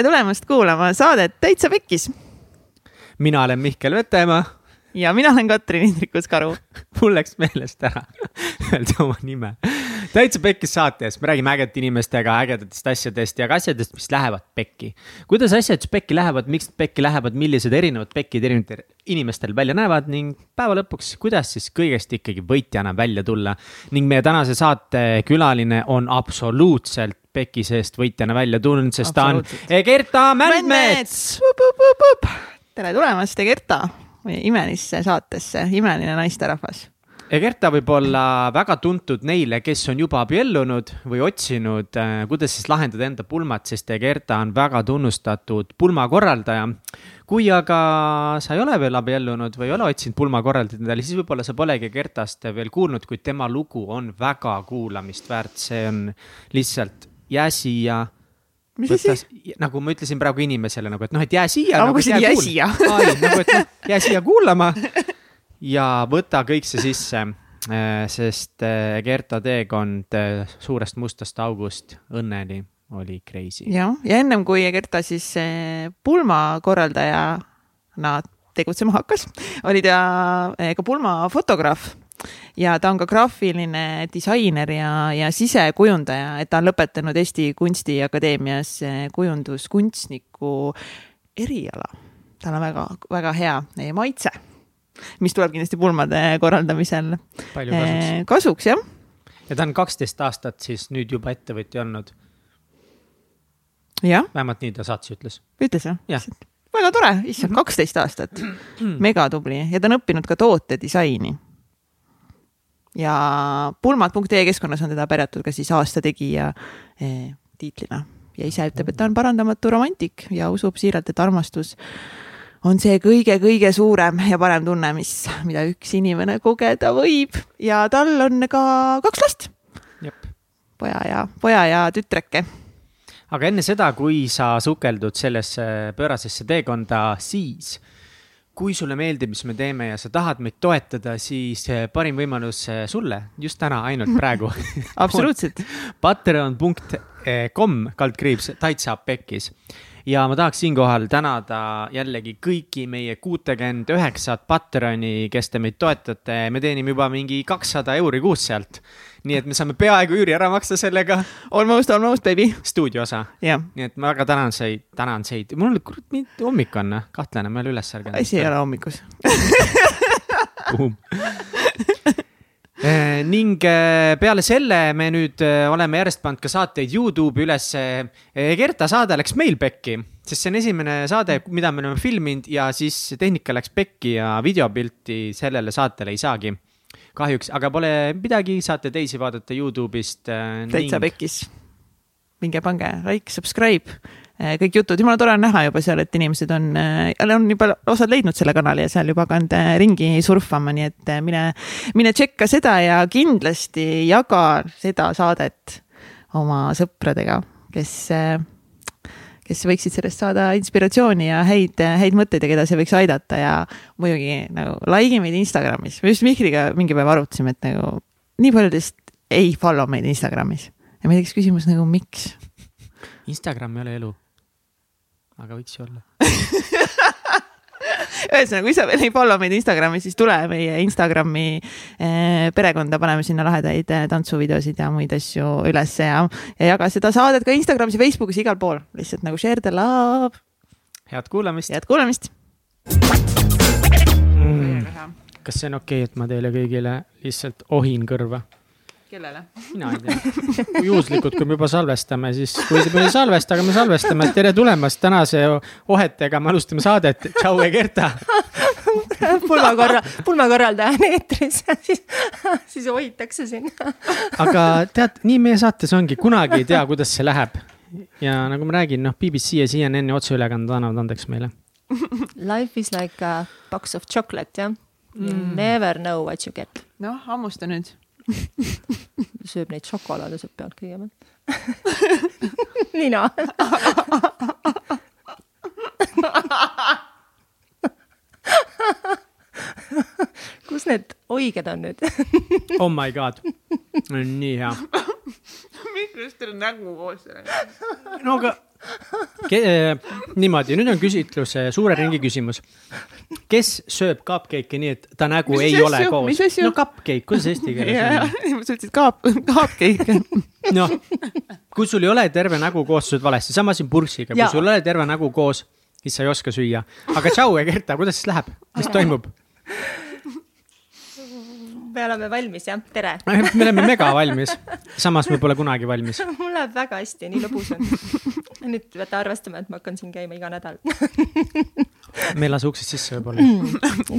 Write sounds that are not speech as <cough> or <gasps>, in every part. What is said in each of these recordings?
tere tulemast kuulama saadet Täitsa Pekkis. Mina olen Mihkel Vetemaa. Ja mina olen Katrin Hindrikus-Karu <laughs> mul läks meelest ära <laughs> öelda oma nime. Täitsa pekkis saates, me räägime ägedate inimestega ägedatest asjadest ja ka asjadest, mis lähevad pekki. kuidas asjad pekki lähevad, miks pekki lähevad, millised erinevad pekid erinevatel inimestel välja näevad ning päeva lõpuks, kuidas siis kõigest ikkagi võitjana välja tulla. ning meie tänase saate külaline on absoluutselt peki seest võitjana välja tulnud, sest ta on Egerta Mändmets. tere tulemast, Egerta meie imelisse saatesse, imeline naisterahvas. Egerta võib olla väga tuntud neile, kes on juba abiellunud või otsinud, äh, kuidas siis lahendada enda pulmat, sest Egerta on väga tunnustatud pulmakorraldaja. kui aga sa ei ole veel abiellunud või ei ole otsinud pulmakorraldajat endale, siis võib-olla sa polegi Egertast veel kuulnud, kuid tema lugu on väga kuulamist väärt, see on lihtsalt jää siia mis asi? nagu ma ütlesin praegu inimesele nagu, et noh, et jää siia. nagu, jää siia. nagu, et noh, jää siia kuulama <laughs> ja võta kõik see sisse. Äh, sest äh, Gerta teekond äh, suurest mustast august õnneni oli crazy. jah, ja ennem kui Gerta siis pulmakorraldajana tegutsema hakkas, oli ta ka pulmafotograaf ja ta on ka graafiline disainer ja, ja sisekujundaja, et ta on lõpetanud Eesti Kunstiakadeemias kujunduskunstniku eriala. tal on väga-väga hea eh, maitse, mis tuleb kindlasti pulmade korraldamisel Palju kasuks, eh, kasuks, jah. ja ta on kaksteist aastat siis nüüd juba ettevõtja olnud. vähemalt nii ta saates ütles. ütles jah ja.? väga tore, issand, kaksteist aastat, <clears throat> megatubli ja ta on õppinud ka tootedisaini ja pulmad.ee keskkonnas on teda pärjatud ka siis aasta tegija eh, tiitlina ja ise ütleb, et ta on parandamatu romantik ja usub siiralt, et armastus on see kõige-kõige suurem ja parem tunne, mis, mida üks inimene kogeda võib. Ja tal on ka kaks last. poja ja, poja ja tütreke. Aga enne seda, kui sa sukeldud sellesse pöörasesse teekonda, siis kui sulle meeldib, mis me teeme ja sa tahad meid toetada, siis eh, parim võimalus eh, sulle just täna, ainult praegu. <laughs> Absoluutselt. <laughs> Patreon.com kaldkriips täitsa pekkis ja ma tahaks siinkohal tänada jällegi kõiki meie kuutekümmend üheksat Patreoni, kes te meid toetate, me teenime juba mingi kakssada euri kuus sealt. Nii et me saame peaaegu üüri ära maksta sellega. Almost, almost baby. stuudiosa. Yeah.. nii et ma väga tänan seid, tänan seid, mul kurat, hommik on, noh, kahtlane, ma ei ole üles ärganud. asi ei ole hommikus ning eh, peale selle me nüüd eh, oleme järjest pannud ka saateid Youtube'i ülesse. Gerta saade läks meil pekki, sest see on esimene saade, mida me oleme filminud ja siis tehnika läks pekki ja videopilti sellele saatele ei saagi kahjuks, aga pole midagi, saate teisi vaadata Youtube'ist äh,. täitsa ning... pekkis. minge pange like, subscribe äh,, kõik jutud, jumala tore on näha juba seal, et inimesed on äh,, on juba osad leidnud selle kanali ja seal juba hakanud äh, ringi surfama, nii et mine, mine tšekka seda ja kindlasti jaga seda saadet oma sõpradega, kes kes võiksid sellest saada inspiratsiooni ja häid, häid mõtteid ja keda see võiks aidata ja muidugi nagu like meid Instagramis. me just Mihkliga mingi päev arutasime, et nagu nii paljudest ei follow meid Instagramis ja meil tekkis küsimus nagu miks. Instagram ei ole elu. Aga võiks ju olla <laughs> ühesõnaga, kui sa veel ei follow meid Instagramis, siis tule meie Instagrami eh, perekonda, paneme sinna lahedaid eh, tantsuvideosid ja muid asju ülesse ja, ja jaga seda saadet ka Instagramis ja Facebookis igal pool, lihtsalt nagu share the love. head kuulamist. head kuulamist mm.. kas see on okei okay,, et ma teile kõigile lihtsalt ohin kõrva? Kellele? mina ei tea. juhuslikult, kui me juba salvestame, siis kui me ei salvesta, aga me salvestame, tere tulemast tänase ohetega, me alustame saadet. tšau, Egerta pulmakorra, pulmakorraldaja on eetris ja siis, siis ohitakse siin. aga tead, nii meie saates ongi, kunagi ei tea, kuidas see läheb. ja nagu ma räägin, noh, BBC ja CNN-i otseülekanded annavad andeks meile. Life is like a box of chocolate, jah. You mm. never know what you get. noh, hammusta nüüd <laughs> sööb neid šokolaade sealt pealt kõigepealt. <laughs> Nina <laughs> kus need oiged on nüüd? Oh my god, nii hea. miks teil on nägu koos no aga niimoodi, nüüd on küsitlus, suure ringi küsimus. kes sööb cupcake'i nii, et ta nägu Mis ei asju? ole koos? No cupcake, kuidas eesti keeles ja on?, sa ütlesid kaap, kaapkeik. noh, kui sul ei ole terve nägu koos, sa sööd valesti, sama siin purksiga, kui sul ei ole terve nägu koos, siis sa ei oska süüa. aga tšau, Gerta, kuidas siis läheb, mis toimub? <laughs> me oleme valmis jah, tere. me oleme mega valmis, samas me pole kunagi valmis. <laughs> mul läheb väga hästi, nii lõbus on. nüüd peate arvestama, et ma hakkan siin käima iga nädal. me ei lase uksest sisse võib-olla.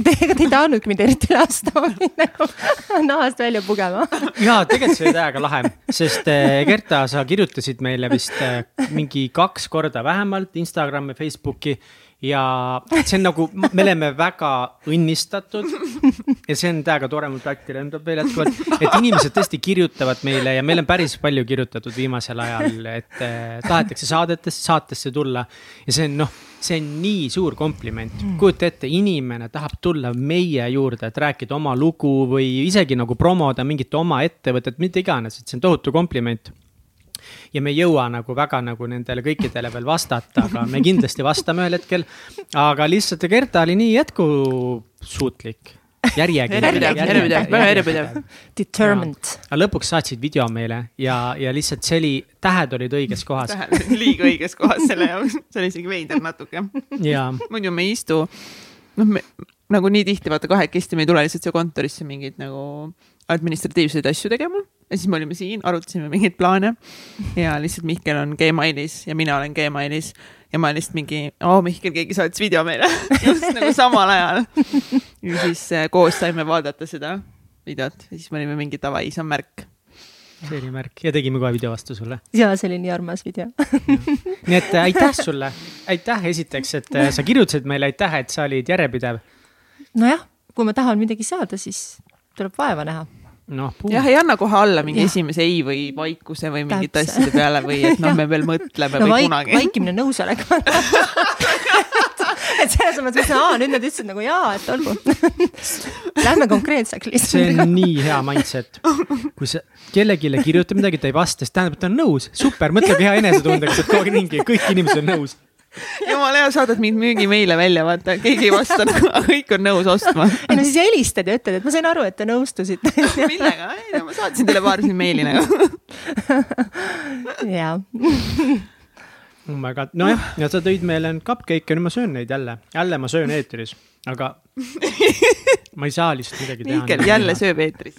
Teiega te ei tahtnudki mind eriti lasta, ma olin nagu nahast välja pugema. ja tegelikult see oli täiega lahe, sest eh, Gerta, sa kirjutasid meile vist eh, mingi kaks korda vähemalt Instagrami, Facebooki ja see on nagu, me oleme väga õnnistatud. Ja see on täiega tore, mul pätt lendab veel jätkuvalt, et inimesed tõesti kirjutavad meile ja meil on päris palju kirjutatud viimasel ajal, et eh, tahetakse saadetesse, saatesse tulla. Ja see on noh, see on nii suur kompliment, kujuta ette, inimene tahab tulla meie juurde, et rääkida oma lugu või isegi nagu promoda mingit oma ettevõtet, mida iganes, et see on tohutu kompliment ja me ei jõua nagu väga nagu nendele kõikidele veel vastata, aga me kindlasti vastame ühel hetkel. aga lihtsalt Gerta oli nii jätkusuutlik, järjekindel. Järjepidev, väga järjepidev. Determined. aga lõpuks saatsid video meile ja, ja lihtsalt see oli, tähed olid õiges kohas liiga õiges kohas selle jaoks, see oli isegi veider natuke. ja muidu me ei istu, noh, me nagu nii tihti vaata kahekesti me ei tule lihtsalt siia kontorisse mingeid nagu administratiivseid asju tegema ja siis me olime siin, arutasime mingeid plaane ja lihtsalt Mihkel on Gmailis ja mina olen Gmailis ja ma lihtsalt mingi, oo Mihkel, keegi saatis video meile <laughs> just nagu samal ajal. ja siis äh, koos saime vaadata seda videot ja siis me olime mingi davai, see on märk. see oli märk ja tegime kohe video vastu sulle. ja see oli nii armas video. <laughs> nii et äh, aitäh sulle, aitäh esiteks, et äh, sa kirjutasid meile, aitäh, et sa olid järjepidev. nojah, kui ma tahan midagi saada, siis tuleb vaeva näha. noh, jah, ei anna kohe alla mingi Jah. esimese ei või vaikuse või mingite asjade peale või et noh, <laughs> me veel mõtleme no või vaik, kunagi. vaikimine nõusolek <laughs> et selles mõttes, et aa, nüüd nad ütlesid nagu jaa, et olgu. <laughs> Lähme konkreetseks see lihtsalt. on nii hea mindset. kui sa kellelegi kirjutad midagi, ta ei vasta, siis tähendab, et ta on nõus. super, mõtlegi hea enesetundega, sa oled kogu aeg ringi, kõik inimesed on nõus. Jumala hea, saadad mind müügimeile välja, vaata, keegi ei vasta, aga kõik on nõus ostma. ei no siis helistad ja ütled, et ma sain aru, et te nõustusite. millega? ei no ma saatsin teile paar siin meili nagu. jaa, oh my god, nojah, ja sa tõid meile nüüd cupcake'e, nüüd ma söön neid jälle, jälle ma söön eetris, aga <laughs> ma ei saa lihtsalt midagi teha. Mihkel jälle. sööb eetris.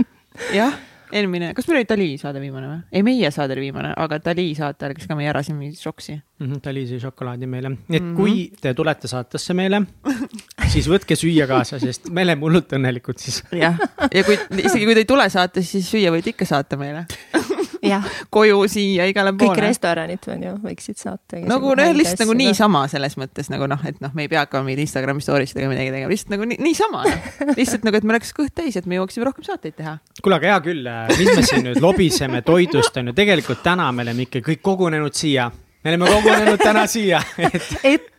<laughs> jah, eelmine, kas meil oli Dali saade viimane või? ei, meie saade oli viimane, aga Dali saate ajal, kas ka me järasime mingit šoksi. ta oli see šokolaadi meile, nii et Mhm. kui te tulete saatesse meile, <laughs> siis võtke süüa kaasa, sest me oleme hullult õnnelikud siis. jah, ja kui, isegi kui te ei tule saatesse, siis süüa võite ikka saata meile. <laughs> <laughs> koju, siia, igale kõik poole. restoranid on ju, võiksid saata. nagu noh, lihtsalt nagu niisama selles mõttes nagu noh, et noh, me ei pea hakkama mingeid Instagrami story sidega midagi tegema, lihtsalt nagu nii- niisama no. <laughs> lihtsalt nagu, et meil oleks kõht täis, et me jõuaksime rohkem saateid teha. kuule, aga hea küll, mis me siin nüüd lobiseme toidust on ju, tegelikult täna me oleme ikka kõik kogunenud siia. Me oleme kogunenud täna siia, et, et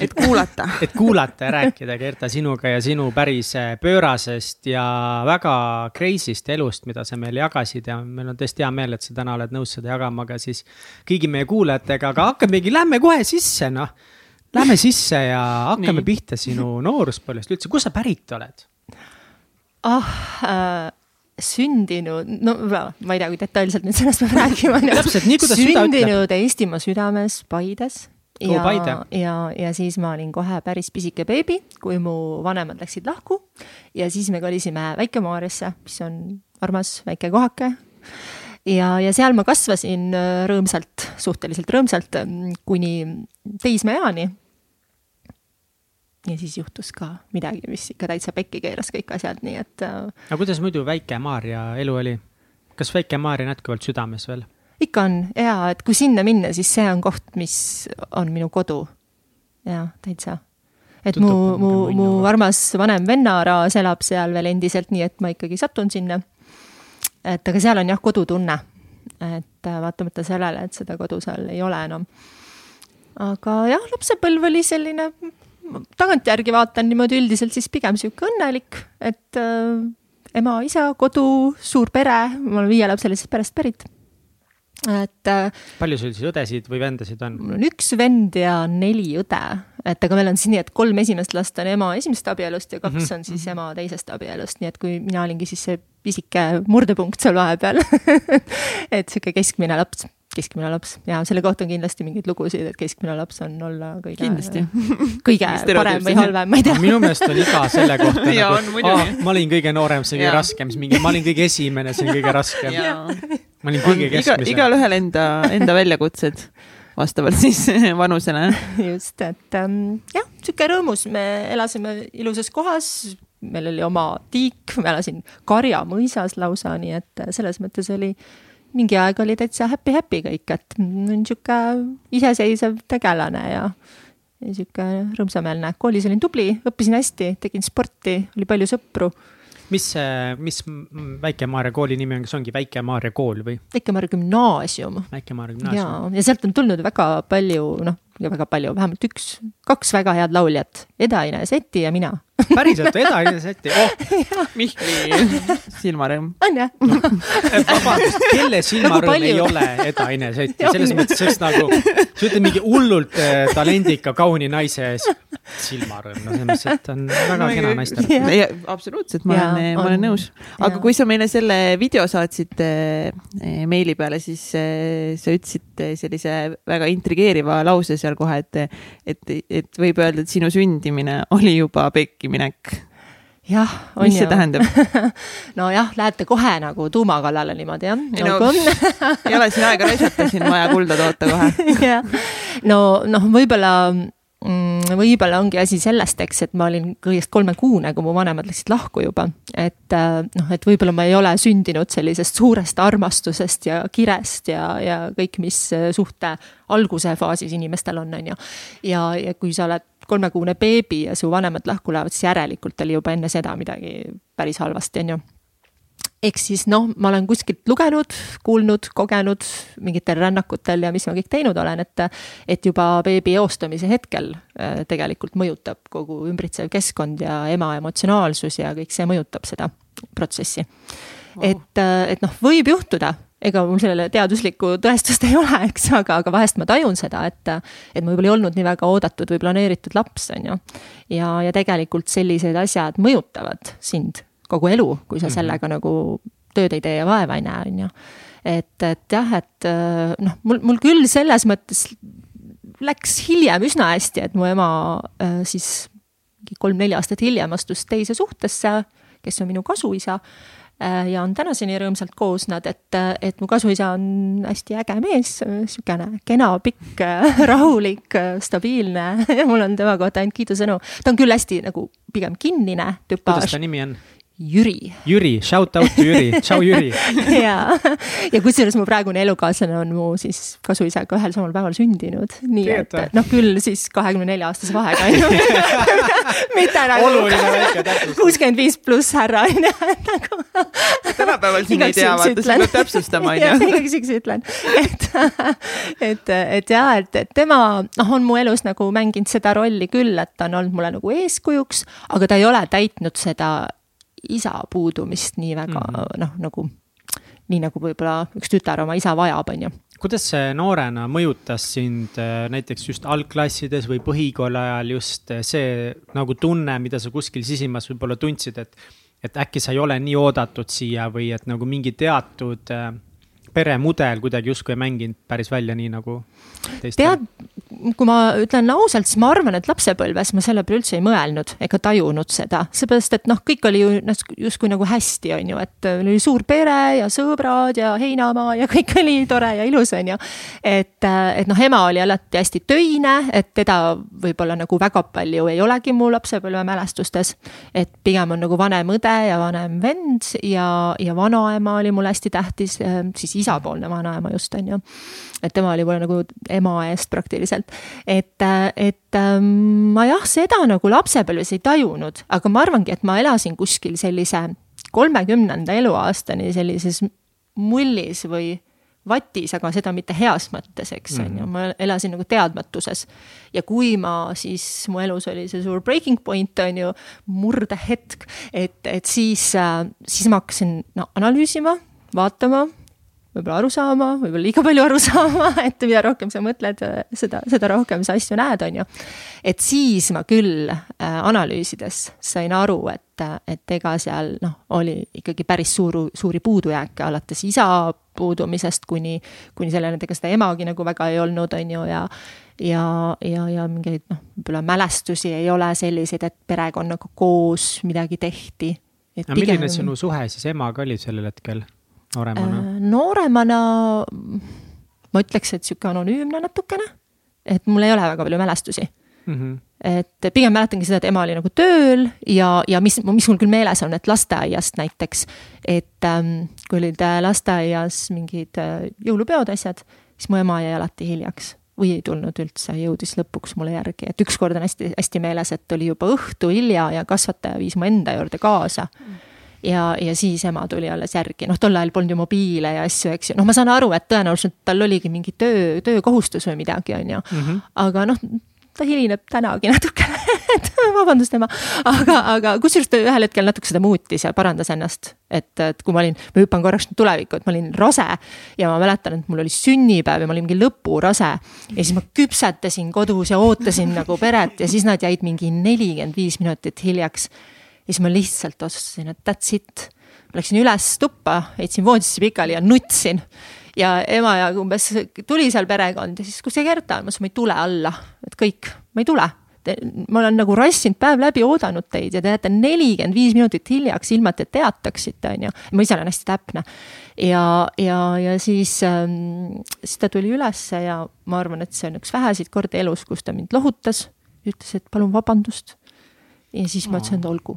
et kuulata. et kuulata ja rääkida, Gerta, sinuga ja sinu päris äh, pöörasest ja väga crazy'st elust, mida sa meile jagasid ja meil on tõesti hea meel, et sa täna oled nõus seda jagama ka siis kõigi meie kuulajatega, aga hakkamegi, lähme kohe sisse, noh. Lähme sisse ja hakkame Nii. pihta sinu nooruspõlvest üldse, kust sa pärit oled? ah äh,, sündinud, no ma ei tea, kui detailselt nüüd sellest peab rääkima. Sündinud Eestimaa südames Paides. Ja ja, ja siis ma olin kohe päris pisike beebi, kui mu vanemad läksid lahku ja siis me kolisime Väike-Maarjasse, mis on armas väike kohake ja, ja seal ma kasvasin äh, rõõmsalt, suhteliselt rõõmsalt mm, kuni teismeeani. Ja siis juhtus ka midagi, mis ikka täitsa pekki keeras kõik asjad, nii et äh, aga kuidas muidu Väike-Maarja elu oli? kas Väike-Maarja on jätkuvalt südames veel? ikka on ja, et kui sinna minna, siis see on koht, mis on minu kodu. jaa, täitsa. et mu Tundub, mu nagu, mu armas vanem vennaraas elab seal veel endiselt, nii et ma ikkagi satun sinna. et aga seal on jah kodutunne. et äh, vaatamata sellele, et seda kodu seal ei ole enam. aga jah, lapsepõlv oli selline, tagantjärgi vaatan niimoodi üldiselt siis pigem sihuke õnnelik, et äh, ema, isa, kodu, suur pere, ma olen viielapselisest perest pärit et äh, palju sul siis õdesid või vendasid on? mul on üks vend ja neli õde, et aga meil on siis nii, et kolm esimest last on ema esimesest abielust ja kaks mm -hmm. on siis ema teisest abielust, nii et kui mina olingi siis see pisike murdepunkt seal vahepeal <laughs> et sihuke keskmine laps keskmine laps ja selle kohta on kindlasti mingeid lugusid, et keskmine laps on olla kõige. kindlasti. <laughs> kõige parem või halvem, ma ei tea. minu meelest on iga selle <laughs> kohta nagu, ah, ma olin kõige noorem, see kõige raskem, siis mingi, ma olin kõige esimene, see on kõige raskem. ma olin kõige keskmisem. igalühel enda, enda väljakutsed vastavalt siis <laughs> vanusele. just, et ähm, jah, sihuke rõõmus, me elasime ilusas kohas, meil oli oma tiik, ma elasin Karja mõisas lausa, nii et selles mõttes oli mingi aeg oli täitsa happy-happy kõik, et niisugune iseseisev tegelane ja ja niisugune rõõmsameelne. koolis olin tubli, õppisin hästi, tegin sporti, oli palju sõpru. mis, mis Väike-Maarja kooli nimi on, kas ongi Väike-Maarja kool või? Väike-Maarja gümnaasium. Väike-Maarja gümnaasium. ja, ja sealt on tulnud väga palju, noh, väga palju, vähemalt üks, kaks väga head lauljat, Eda-Ine Seti ja mina päriselt, Eda-Ine Seti oh. Mihkli silmarõõm. on jah vabandust, kelle silmarõõm nagu ei ole Eda-Ine Seti, selles mõttes, et nagu, sa ütled mingi hullult äh, talendika kauni naise silmarõõm, no selles mõttes, et on väga no, kena naisterahvas. absoluutselt, ma olen, ma olen nõus. aga ja. kui sa meile selle video saatsid äh, meili peale, siis äh, sa ütlesid sellise väga intrigeeriva lause seal kohe, et, et, et võib öelda, et sinu sündimine oli juba pekki minek jah, on mis ju. mis see tähendab <laughs> nojah, lähete kohe nagu tuuma kallale niimoodi jah ei no, nagu... ei ole siin aega raisata, siin vaja kulda toota kohe <laughs> jah, no noh, võib-olla mm, võib-olla ongi asi sellest, eks, et ma olin kõigest kolmekuune, kui mu vanemad läksid lahku juba. et äh, noh, et võib-olla ma ei ole sündinud sellisest suurest armastusest ja kirest ja, ja kõik, mis äh, suhte alguse faasis inimestel on, on ju. ja, ja kui sa oled kolmekuune beebi ja su vanemad lahku lähevad, siis järelikult oli juba enne seda midagi päris halvasti, on ju ehk siis noh, ma olen kuskilt lugenud, kuulnud, kogenud mingitel rännakutel ja mis ma kõik teinud olen, et, et juba beebi eostamise hetkel äh, tegelikult mõjutab kogu ümbritsev keskkond ja ema emotsionaalsus ja kõik see mõjutab seda protsessi. Oh.. et, äh, et noh, võib juhtuda, ega mul sellele teaduslikku tõestust ei ole, eks, aga, aga vahest ma tajun seda, et, et ma võib-olla ei olnud nii väga oodatud või planeeritud laps, on ju. ja, ja tegelikult sellised asjad mõjutavad sind kogu elu, kui sa mhm. sellega mm -hmm. nagu tööd ei tee ja vaeva ei näe, on ju. et, et jah, et noh, mul, mul küll selles mõttes läks hiljem üsna hästi, et mu ema äh, siis kolm-neli aastat hiljem astus teise suhtesse, kes on minu kasuisa ja on tänaseni rõõmsalt koos nad, et, et mu kasuisa on hästi äge mees, niisugune kena, pikk, <laughs> rahulik, stabiilne <laughs> ja mul on tema kohta ainult kiidusõnu. ta on küll hästi nagu pigem kinnine tüpaaž. kuidas ta nimi on? Jüri. Jüri, shout out to Jüri, tšau Jüri <laughs> ja, ja kusjuures mu praegune elukaaslane on mu siis kasuisaga ühel samal päeval sündinud, nii Teeta. et noh, küll siis kahekümne nelja aastase vahega ju. <laughs> mitte nagu kuuskümmend viis pluss härra on ju, et nagu. <laughs> tänapäeval siin ei tea, vaata, sa pead täpsustama on ju. igaks juhuks ütlen, et, et, et jah, et, et tema noh, on mu elus nagu mänginud seda rolli küll, et ta on olnud mulle nagu eeskujuks, aga ta ei ole täitnud seda isa puudumist nii väga mm -hmm. noh, nagu nii nagu võib-olla üks tütar oma isa vajab, on ju. kuidas see noorena mõjutas sind äh, näiteks just algklassides või põhikooli ajal just äh, see nagu tunne, mida sa kuskil sisimas võib-olla tundsid, et, et äkki sa ei ole nii oodatud siia või et nagu mingi teatud äh, peremudel kuidagi justkui ei mänginud päris välja nii nagu? Tead, kui ma ütlen ausalt, siis ma arvan, et lapsepõlves ma selle peale üldse ei mõelnud ega tajunud seda, seepärast et noh, kõik oli ju justkui nagu hästi, on ju, et oli suur pere ja sõbrad ja heinamaa ja <laughs> kõik oli tore ja ilus, on ju. et, et noh, ema oli alati hästi töine, et teda võib-olla nagu väga palju ei olegi mu lapsepõlvemälestustes. et pigem on nagu vanem õde ja vanem vend ja, ja vanaema oli mulle hästi tähtis, siis isapoolne vanaema just, on ju. Et tema oli mulle nagu ema eest praktiliselt. et, et ähm, ma jah, seda nagu lapsepõlves ei tajunud, aga ma arvangi, et ma elasin kuskil sellise kolmekümnenda eluaastani sellises mullis või vatis, aga seda mitte heas mõttes, eks on mm. ju, ma elasin nagu teadmatuses. ja kui ma siis, mu elus oli see suur breaking point, on ju, murdehetk, et, et siis, äh, siis ma hakkasin no, analüüsima, vaatama võib-olla aru saama, võib-olla liiga palju aru <laughs> saama, et mida rohkem sa mõtled, seda, seda rohkem sa asju näed, on ju. et siis ma küll äh, analüüsides sain aru, et, et ega seal noh, oli ikkagi päris suur, suuri puudujääke alates isa puudumisest kuni, kuni selleni, et ega seda emagi nagu väga ei olnud, on ju, ja ja, ja, ja mingeid noh, võib-olla mälestusi ei ole selliseid, et perekonnaga koos midagi tehti. aga milline sinu suhe siis emaga oli sellel hetkel? Nooremana? Äh, nooremana ma ütleks, et sihuke anonüümne natukene, et mul ei ole väga palju mälestusi mm. -hmm. et pigem mäletangi seda, et ema oli nagu tööl ja, ja mis, mis mul küll meeles on, et lasteaiast näiteks, et ähm, kui olid äh, lasteaias mingid äh, jõulupeod, asjad, siis mu ema jäi alati hiljaks või ei tulnud üldse, jõudis lõpuks mulle järgi, et ükskord on hästi, hästi meeles, et oli juba õhtu hilja ja kasvataja viis mu enda juurde kaasa mm ja, ja siis ema tuli alles järgi, noh, tol ajal polnud ju mobiile ja asju, eks ju, noh, ma saan aru, et tõenäoliselt tal oligi mingi töö, töökohustus või midagi, on ju mm. -hmm. aga noh, ta hilineb tänagi <laughs> natukene et vabandust, ema. aga, aga kusjuures ta ühel hetkel natuke seda muutis ja parandas ennast. et, et kui ma olin, ma hüppan korraks tulevikku, et ma olin rase ja ma mäletan, et mul oli sünnipäev ja ma olin mingi lõpurase. ja siis ma küpsetasin kodus ja ootasin nagu peret ja siis nad jäid mingi nelikümmend viis minutit hiljaks ja siis ma lihtsalt otsustasin, et that's it. ma läksin üles tuppa, heitsin voodisse pikali ja nutsin. ja ema ja umbes tuli seal perekond ja siis, kus see Gerta on, ma ütlesin, ma ei tule alla, et kõik, ma ei tule ma olen nagu rassinud päev läbi oodanud teid ja te jääte nelikümmend viis minutit hiljaks, ilma et te teataksite, on ju. ma ise olen hästi täpne. ja, ja, ja siis ähm,, siis ta tuli ülesse ja ma arvan, et see on üks väheseid kordi elus, kus ta mind lohutas. ütles, et palun vabandust ja siis ma ütlesin, et olgu.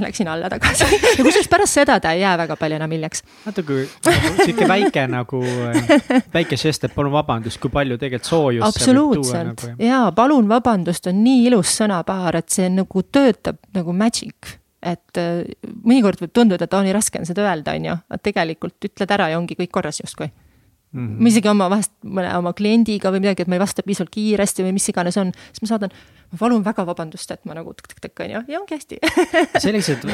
Läksin alla tagasi <laughs> ja kusjuures pärast seda ta ei jää väga palju enam hiljaks. vaata, kui nagu, sihuke väike nagu, väike žest, et palun vabandust, kui palju tegelikult soojust. absoluutselt nagu, ja palun vabandust on nii ilus sõnapaar, et see nagu töötab nagu magic et äh, mõnikord võib tunduda, et oo, nii raske on seda öelda, on ju, aga tegelikult ütled ära ja ongi kõik korras justkui mm. -hmm. ma isegi oma vahest mõne oma kliendiga või midagi, et ma ei vasta piisavalt kiiresti või mis iganes on, siis ma saadan ma palun väga vabandust, et ma nagu tõk-tõk-tõk on ju, ja ongi hästi <laughs> sellised,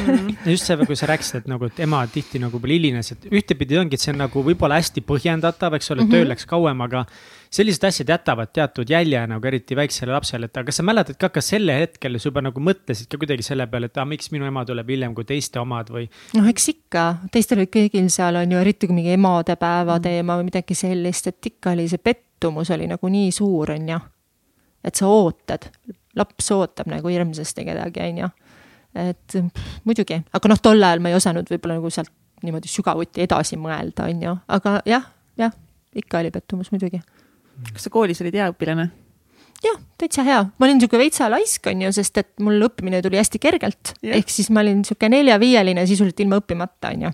just see, kui sa rääkisid, et nagu, et ema tihti nagu hilines, et ühtepidi ongi, et see on nagu võib-olla hästi põhjendatav, eks ole mm, -hmm. tööl läks kauem, aga sellised asjad jätavad teatud jälje nagu eriti väiksele lapsele, et aga kas sa mäletad ka, kas sel hetkel sa juba nagu mõtlesid ka kuidagi selle peale, et aa, miks minu ema tuleb hiljem kui teiste omad või? noh, eks ikka, teistel kõigil seal on ju, eriti kui mingi emadepäeva teema või midagi sellist, et ikka oli see pettumus oli nagu nii suur, on ju. et sa ootad laps ootab nagu hirmsasti kedagi, on ju. et pff, muidugi, aga noh, tol ajal ma ei osanud võib-olla nagu sealt niimoodi sügavuti edasi mõelda, on ju, aga jah, jah, ikka oli pettumus muidugi. Kas sa koolis olid hea õpilane? jah, täitsa hea, ma olin sihuke veitsa laisk, on ju, sest et mul õppimine tuli hästi kergelt, ehk siis ma olin sihuke neljaviieline sisuliselt ilma õppimata, on ju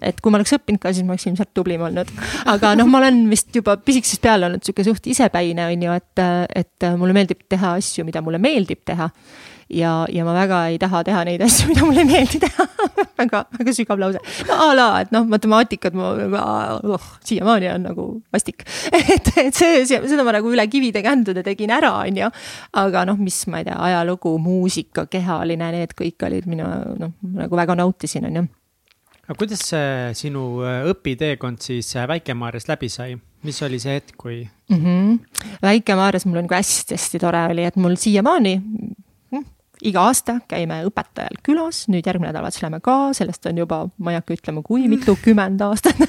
et kui ma oleks õppinud ka, siis ma oleks ilmselt tublim olnud. aga noh, ma olen vist juba pisikesest peale olnud sihuke suht isepäine, on ju, et, et mulle meeldib teha asju, mida mulle meeldib teha. Ja, ja ma väga ei taha teha neid asju, mida mulle ei meeldi teha <laughs> väga, väga sügav lause. no a la, et noh, matemaatikat ma oh, siiamaani on nagu vastik <laughs> et, et see, see, seda ma nagu üle kivide kändude tegin ära, on ju. aga noh, mis ma ei tea, ajalugu, muusika, kehaline, need kõik olid minu noh, nagu väga nautisin, on ju aga kuidas sinu äh, õpiteekond siis äh, Väike-Maarjas läbi sai, mis oli see hetk, kui mm? -hmm. Väike-Maarjas mul on nagu hästi-hästi tore oli, et mul siiamaani iga aasta käime õpetajal külas, nüüd järgmine nädalavahetus läheme ka, sellest on juba, ma ei hakka ütlema, kui mitukümmend <laughs> aastat.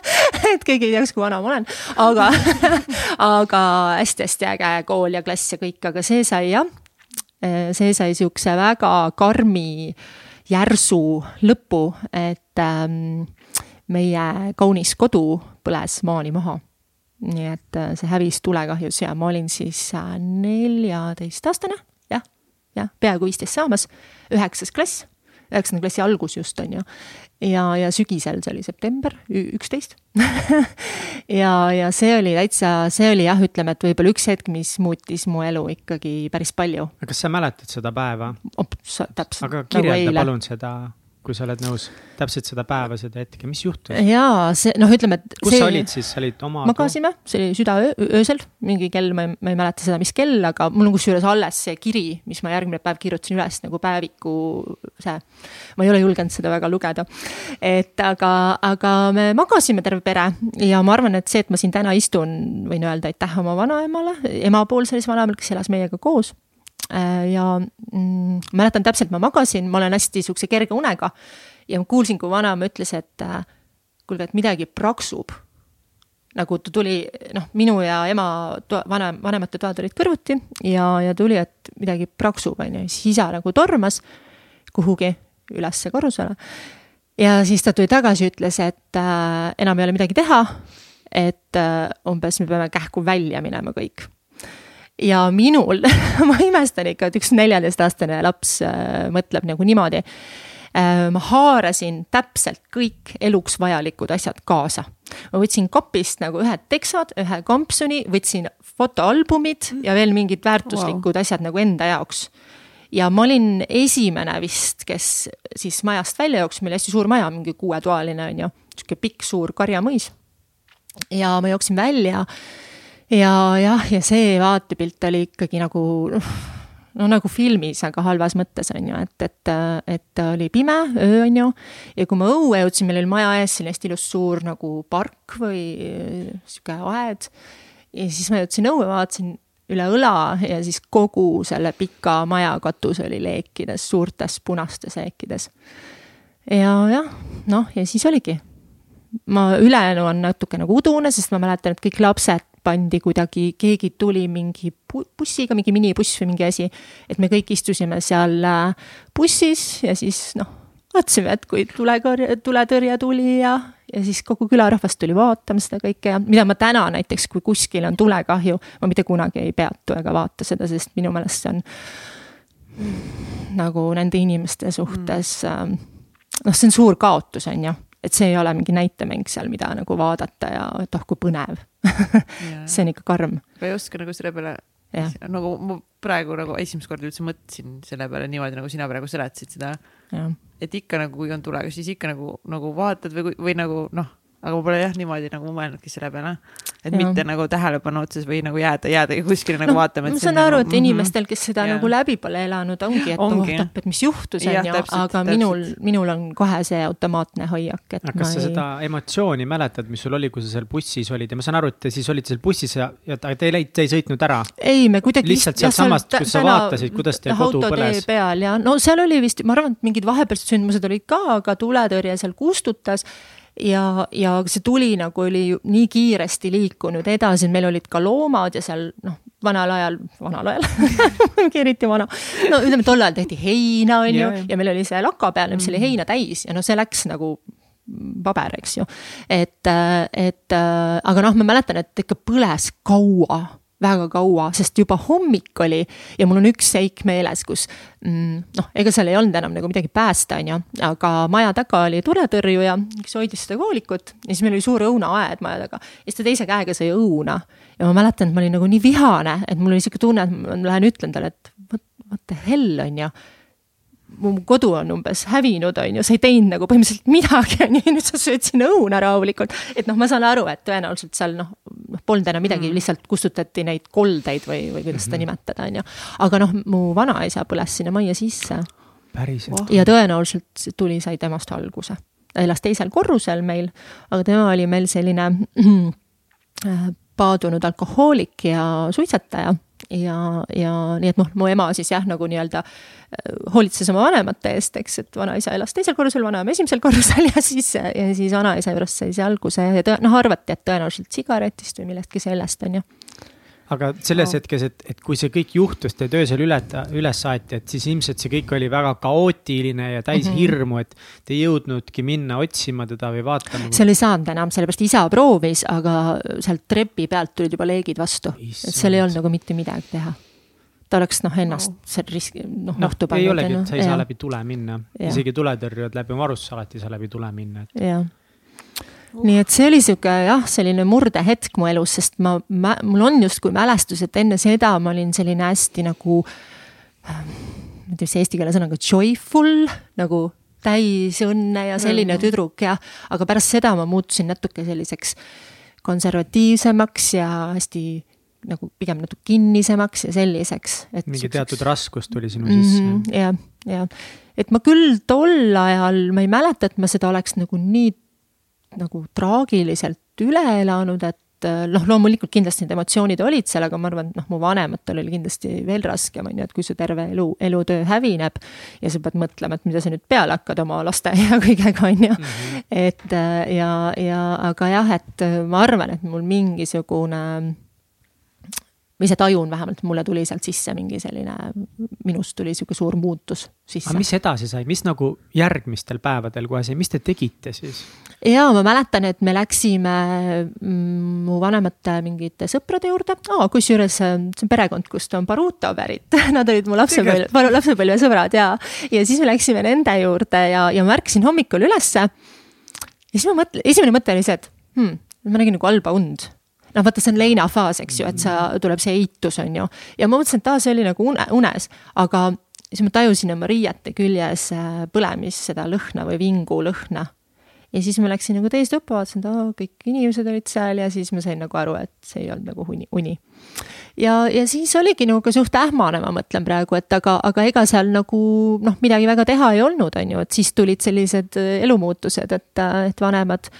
<laughs> Et keegi ei teaks, kui vana ma olen, aga <laughs> aga hästi-hästi äge kool ja klass ja kõik, aga see sai jah, see sai siukse väga karmi järsu lõpu, et ähm, meie kaunis kodu põles maani maha. nii et äh, see hävis tulekahjus ja ma olin siis äh, neljateistaastane, jah, peaaegu viisteist saamas, üheksas klass, üheksanda klassi algus just, on ju ja, ja sügisel, see oli september üksteist <laughs> ja, ja see oli täitsa, see oli jah, ütleme, et võib-olla üks hetk, mis muutis mu elu ikkagi päris palju. kas sa mäletad seda päeva? täpselt. aga kirjelda nagu palun seda kui sa oled nõus, täpselt seda päeva, seda hetke, mis juhtus? jaa, see noh, ütleme, et. kus see... sa olid siis, sa olid oma? magasime, see oli südaöö, öösel, mingi kell, ma ei, ma ei mäleta seda, mis kell, aga mul on kusjuures alles see kiri, mis ma järgmine päev kirjutasin üles nagu päeviku see. ma ei ole julgenud seda väga lugeda. et aga, aga me magasime terve pere ja ma arvan, et see, et ma siin täna istun, võin öelda aitäh oma vanaemale, emapoolsele siis vanaemale, kes elas meiega koos ja mm, mäletan täpselt, ma magasin, ma olen hästi siukse kerge unega ja ma kuulsin, kui vanaema ütles, et äh, kuulge, et midagi praksub. nagu ta tuli, noh, minu ja ema toa, vanem, vanemate toad olid kõrvuti ja, ja tuli, et midagi praksub, on ju, siis isa nagu tormas kuhugi ülesse korrusele. ja siis ta tuli tagasi, ütles, et äh, enam ei ole midagi teha. et äh, umbes me peame kähku välja minema kõik ja minul <laughs> ma imestan ikka, et üks neljateistaastane laps äh, mõtleb nagu niimoodi äh,. ma haarasin täpselt kõik eluks vajalikud asjad kaasa. ma võtsin kapist nagu ühed teksad, ühe kampsuni, võtsin fotoalbumid ja veel mingid väärtuslikud wow. asjad nagu enda jaoks ja ma olin esimene vist, kes siis majast välja jooksis, meil hästi suur maja, mingi kuuetoaline on ju, sihuke pikk suur karjamõis. ja ma jooksin välja ja jah, ja see vaatepilt oli ikkagi nagu noh, no nagu filmis, aga halvas mõttes on ju, et, et, et oli pime, öö on ju. ja kui ma õue jõudsin, meil oli maja ees selline hästi ilus suur nagu park või sihuke aed. ja siis ma jõudsin õue, vaatasin üle õla ja siis kogu selle pika maja katus oli leekides, suurtes punastes leekides. ja jah, noh, ja siis oligi ma ülejäänu on natuke nagu udune, sest ma mäletan, et kõik lapsed pandi kuidagi, keegi tuli mingi bussiga, mingi minibuss või mingi asi. et me kõik istusime seal äh, bussis ja siis noh, vaatasime, et kui tulekõrje, tuletõrje tuli ja, ja siis kogu külarahvas tuli vaatama seda kõike ja mida ma täna näiteks, kui kuskil on tulekahju, ma mitte kunagi ei peatu ega vaata seda, sest minu meelest see on nagu nende inimeste suhtes mm., noh, see on suur kaotus, on ju et see ei ole mingi näitemäng seal, mida nagu vaadata ja et oh kui põnev <laughs> see on ikka karm. ma ei oska nagu selle peale, nagu ma praegu nagu esimest korda üldse mõtlesin selle peale niimoodi, nagu sina praegu seletasid seda. et ikka nagu, kui on tulega, siis ikka nagu, nagu vaatad või, või nagu noh aga ma pole jah niimoodi nagu mõelnudki selle peale. et ja. mitte nagu tähelepanu otsas või nagu jääda, jäädagi kuskile nagu no, vaatama. ma saan aru, et -hmm. inimestel, kes seda ja. nagu läbi pole elanud, ongi, et ongi. oh, et mis juhtus, on ju, aga täpselt. minul, minul on kohe see automaatne hoiak, et kas sa ei... seda emotsiooni mäletad, mis sul oli, kui sa seal bussis olid ja ma saan aru, et te siis olite seal bussis ja, ja te ei, te ei sõitnud ära? ei, me kuidagi. lihtsalt sealtsamast, kus sa vaatasid, kuidas teil kodu põles? peal ja no seal oli vist, ma arvan, et mingid vahepealsed sündmused olid ka, aga tuletõrje seal kustutas ja, ja see tuli nagu oli nii kiiresti liikunud edasi, meil olid ka loomad ja seal noh, vanal ajal, vanal ajal <laughs> eriti vana, no ütleme, tol ajal tehti heina, on ju, ja meil oli see laka peal, mis oli mm. heina täis ja noh, see läks nagu paber, eks ju. et, et aga noh, ma mäletan, et ikka põles kaua väga kaua, sest juba hommik oli ja mul on üks seik meeles, kus mm, noh, ega seal ei olnud enam nagu midagi päästa, on ju, aga maja taga oli tuletõrjuja, kes hoidis seda koolikut ja siis meil oli suur õunaaed maja taga. ja siis ta teise käega sai õuna. Ja ma mäletan, et ma olin nagu nii vihane, et mul oli sihuke tunne, et ma lähen ütlen talle, et what, what the hell on ju mu kodu on umbes hävinud, on ju, sa ei teinud nagu põhimõtteliselt midagi, on ju, nüüd sa sööd sinna õuna rahulikult. et noh, ma saan aru, et tõenäoliselt seal noh, noh polnud enam midagi mm., lihtsalt kustutati neid koldeid või, või kuidas seda mm -hmm. nimetada, on ju. aga noh, mu vanaisa põles sinna majja sisse. päriselt? ja tõenäoliselt tuli, sai temast alguse. ta elas teisel korrusel meil, aga tema oli meil selline äh, paadunud alkohoolik ja suitsetaja ja, ja nii, et noh, mu ema siis jah, nagu nii-öelda äh, hoolitses oma vanemate eest, eks, et vanaisa elas teisel korrusel, vanaema esimesel <laughs> korrusel ja siis, ja siis vanaisa juurest sai see alguse ja tõ-, noh, arvati, et tõenäoliselt sigaretist või millestki sellest, on ju aga selles hetkes, et, et kui see kõik juhtus, te töö seal üle, üles saati, et siis ilmselt see kõik oli väga kaootiline ja täis mm -hmm. hirmu, et te ei jõudnudki minna otsima teda või vaatama. seal ei saanud enam, sellepärast isa proovis, aga sealt trepi pealt tulid juba leegid vastu, et seal ei olnud nagu mitte midagi teha ta oleks noh, ennast seal riski, noh no, ohtu pannud. ei olegi, et sa ei ja. saa läbi tule minna, isegi tuletõrjujad läbi varustuse alati ei saa läbi tule minna, et. Nii et see oli sihuke jah, selline murdehetk mu elus, sest ma, ma, mul on justkui mälestus, et enne seda ma olin selline hästi nagu. ma ei tea, mis eesti keele sõnaga joyful nagu täis õnne ja selline Mm. tüdruk ja, aga pärast seda ma muutusin natuke selliseks konservatiivsemaks ja hästi nagu pigem natuke kinnisemaks ja selliseks. mingi teatud raskus tuli sinu sisse mm -hmm. -hmm, jah, jah, et ma küll tol ajal, ma ei mäleta, et ma seda oleks nagu nii nagu traagiliselt üle elanud, et noh, loomulikult kindlasti need emotsioonid olid seal, aga ma arvan, et noh, mu vanematel oli kindlasti veel raskem, on ju, et kui su terve elu, elutöö hävineb ja sa pead mõtlema, et mida sa nüüd peale hakkad oma laste ja <laughs> kõigega, on ju. et ja, ja aga jah, et ma arvan, et mul mingisugune ma ise tajun vähemalt, mulle tuli sealt sisse mingi selline, minust tuli sihuke suur muutus sisse. aga mis edasi sai, mis nagu järgmistel päevadel kohe sai, mis te tegite siis? Ja ma mäletan, et me läksime mm, mu vanemate mingite sõprade juurde. Oh,, kusjuures see on perekond, kust on Baruto pärit. <laughs> Nad olid mu lapsepõlve, lapsepõlvesõbrad ja, ja siis me läksime nende juurde ja, ja ma ärkasin hommikul ülesse. ja siis ma mõtlen, esimene mõte oli see, et hmm, ma nägin nagu halba und. Noh, vaata, see on leinafaas, eks ju, et sa, tuleb see eitus, on ju. ja ma mõtlesin, et aa, see oli nagu une, unes, aga siis ma tajusin oma riiete küljes äh, põlemis seda lõhna või vingu lõhna. Ja siis ma läksin nagu teist õppe, vaatasin, et aa, kõik inimesed olid seal ja siis ma sain nagu aru, et see ei olnud nagu uni, uni. ja, ja siis oligi nagu suht ähmane, ma mõtlen praegu, et aga, aga ega seal nagu noh, midagi väga teha ei olnud, on ju, et siis tulid sellised äh, elumuutused, et, et vanemad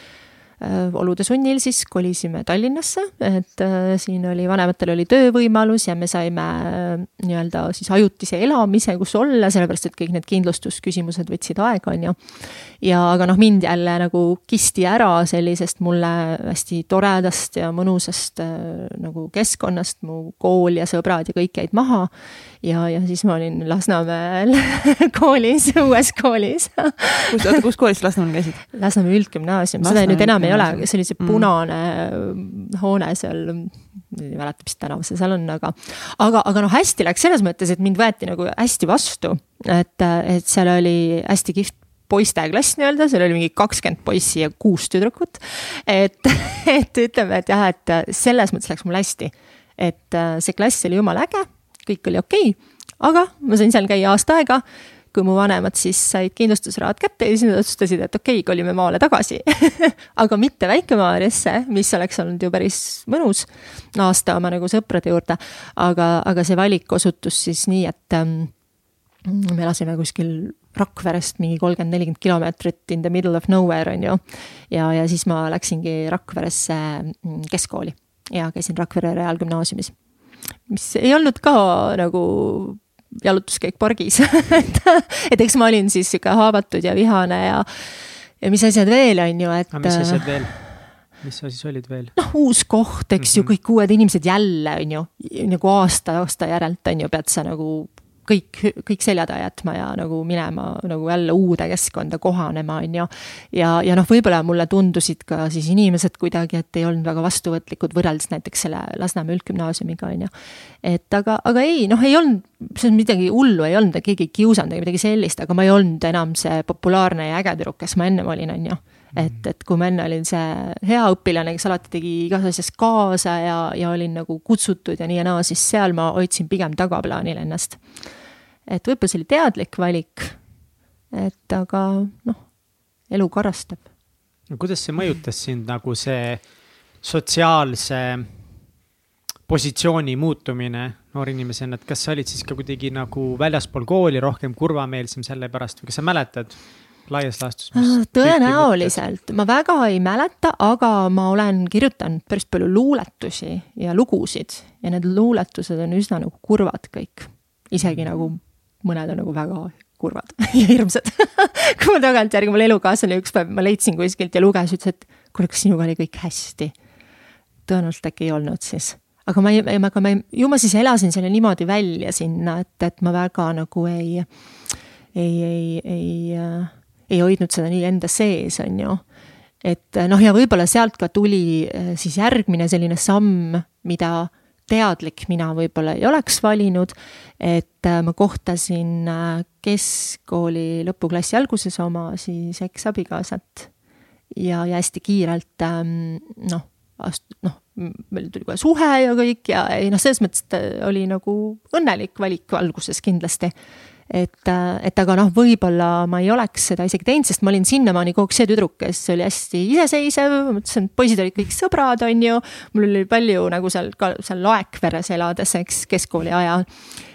olude sunnil siis kolisime Tallinnasse, et äh, siin oli, vanematel oli töövõimalus ja me saime äh, nii-öelda siis ajutise elamise, kus olla, sellepärast et kõik need kindlustusküsimused võtsid aega, on ju. ja aga noh, mind jälle nagu kisti ära sellisest mulle hästi toredast ja mõnusast äh, nagu keskkonnast, mu kool ja sõbrad ja kõik jäid maha. ja, ja siis ma olin Lasnamäel <laughs> koolis, uues koolis kus, oota, kus koolis Lasnamäel käisid? Lasnamäe üldgümnaasium, seda nüüd enam ei ole, see oli see punane mm. hoone seal, ei mäleta, mis tänav see seal on, aga, aga, aga noh, hästi läks selles mõttes, et mind võeti nagu hästi vastu, et, et seal oli hästi kihvt poisteklass nii-öelda, seal oli mingi kakskümmend poissi ja kuus tüdrukut. et, <laughs> et ütleme, et jah, et selles mõttes läks mul hästi. et see klass oli jumala äge, kõik oli okei okay,, aga ma sain seal käia aasta aega kui mu vanemad siis said kindlustusrahad kätte ja siis nad otsustasid, et okei okay,, kolime maale tagasi <laughs> aga mitte Väike-Maarjasse, mis oleks olnud ju päris mõnus naasta oma nagu sõprade juurde. aga, aga see valik osutus siis nii, et ähm, me elasime kuskil Rakverest mingi kolmkümmend, nelikümmend kilomeetrit in the middle of nowhere on ju. ja, ja siis ma läksingi Rakveresse mm, keskkooli ja käisin Rakvere Reaalgümnaasiumis. mis ei olnud ka nagu jalutuskäik pargis <laughs> et, et eks ma olin siis sihuke haavatud ja vihane ja, ja mis asjad veel, on ju, et. aga mis asjad veel? mis sa siis olid veel? noh, uus koht, eks mm -hmm. ju, kõik uued inimesed jälle, on ju, nagu aasta, aasta järelt, on ju, pead sa nagu kõik, kõik selja taha jätma ja nagu minema nagu jälle uude keskkonda kohanema, on ju. ja, ja noh, võib-olla mulle tundusid ka siis inimesed kuidagi, et ei olnud väga vastuvõtlikud võrreldes näiteks selle Lasnamäe üldgümnaasiumiga, on ju. et aga, aga ei, noh, ei olnud, see on midagi hullu ei olnud, keegi ei kiusanud ega midagi sellist, aga ma ei olnud enam see populaarne ja äge tüdruk, kes ma ennem olin, on ju et, et kui ma enne olin see hea õpilane, kes alati tegi igas asjas kaasa ja, ja olin nagu kutsutud ja nii ja naa, siis seal ma hoidsin pigem tagaplaanil ennast. et võib-olla see oli teadlik valik. et aga noh, elu karastab. no kuidas see mõjutas sind nagu see sotsiaalse positsiooni muutumine noore inimesena, et kas sa olid siis ka kuidagi nagu väljaspool kooli rohkem kurvameelsem selle pärast või kas sa mäletad? Laias laastus? tõenäoliselt, ma väga ei mäleta, aga ma olen kirjutanud päris palju luuletusi ja lugusid ja need luuletused on üsna nagu kurvad kõik. isegi nagu mõned on nagu väga kurvad <laughs> ja hirmsad <laughs> kui ma tagantjärgi, mul elukaaslane üks päev, ma leidsin kuskilt ja luges, ütles, et kuule, kas sinuga oli kõik hästi? tõenäoliselt äkki ei olnud siis aga ma ei, aga ma ei, ju ma siis elasin selle niimoodi välja sinna, et, et ma väga nagu ei, ei, ei, ei äh, ei hoidnud seda nii enda sees, on ju. et noh, ja võib-olla sealt ka tuli eh, siis järgmine selline samm, mida teadlik mina võib-olla ei oleks valinud, et eh, ma kohtasin eh, keskkooli lõpuklassi alguses oma siis eksabikaasat ja, ja hästi kiirelt noh, noh, meil tuli kohe suhe ja kõik ja ei noh, selles mõttes, et oli nagu õnnelik valik alguses kindlasti et, et aga noh, võib-olla ma ei oleks seda isegi teinud, sest ma olin sinnamaani kogu aeg see tüdruk, kes oli hästi iseseisev, mõtlesin, et poisid olid kõik sõbrad, on ju. mul oli palju nagu seal ka seal Laekveres elades, eks, keskkooli ajal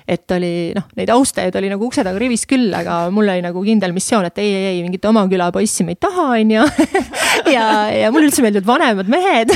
et oli noh, neid austajaid oli nagu ukse taga rivis küll, aga mul oli nagu kindel missioon, et ei, ei, ei, mingit oma küla poissi me ei taha, on ju. <laughs> ja, ja mulle üldse meeldivad vanemad mehed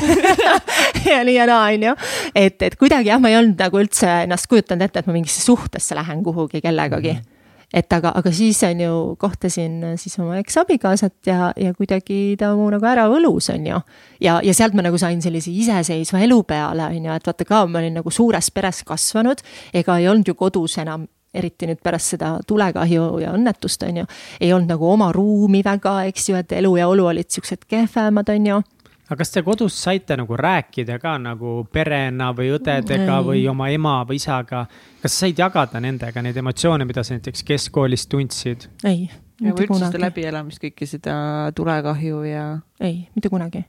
<laughs> ja nii ja naa, on ju. et, et kuidagi jah, ma ei olnud nagu üldse ennast kujutanud ette, et ma mingisse suhtesse lähen kuhugi kellegagi mm. -hmm et aga, aga siis on ju, kohtasin siis oma eksabikaasat ja, ja kuidagi ta mu nagu ära võlus, on ju. ja, ja sealt ma nagu sain sellise iseseisva elu peale, on ju, et vaata ka, ma olin nagu suures peres kasvanud, ega ei olnud ju kodus enam eriti nüüd pärast seda tulekahju ja õnnetust, on ju, ei olnud nagu oma ruumi väga, eks ju, et elu ja olu olid siuksed kehvemad, on ju aga kas te kodus saite nagu rääkida ka nagu perena või õdedega ei. või oma ema või isaga? kas sa said jagada nendega neid emotsioone, mida sa näiteks keskkoolis tundsid? ei. ja või üldse seda läbielamist, kõike seda tulekahju ja? ei, mitte kunagi.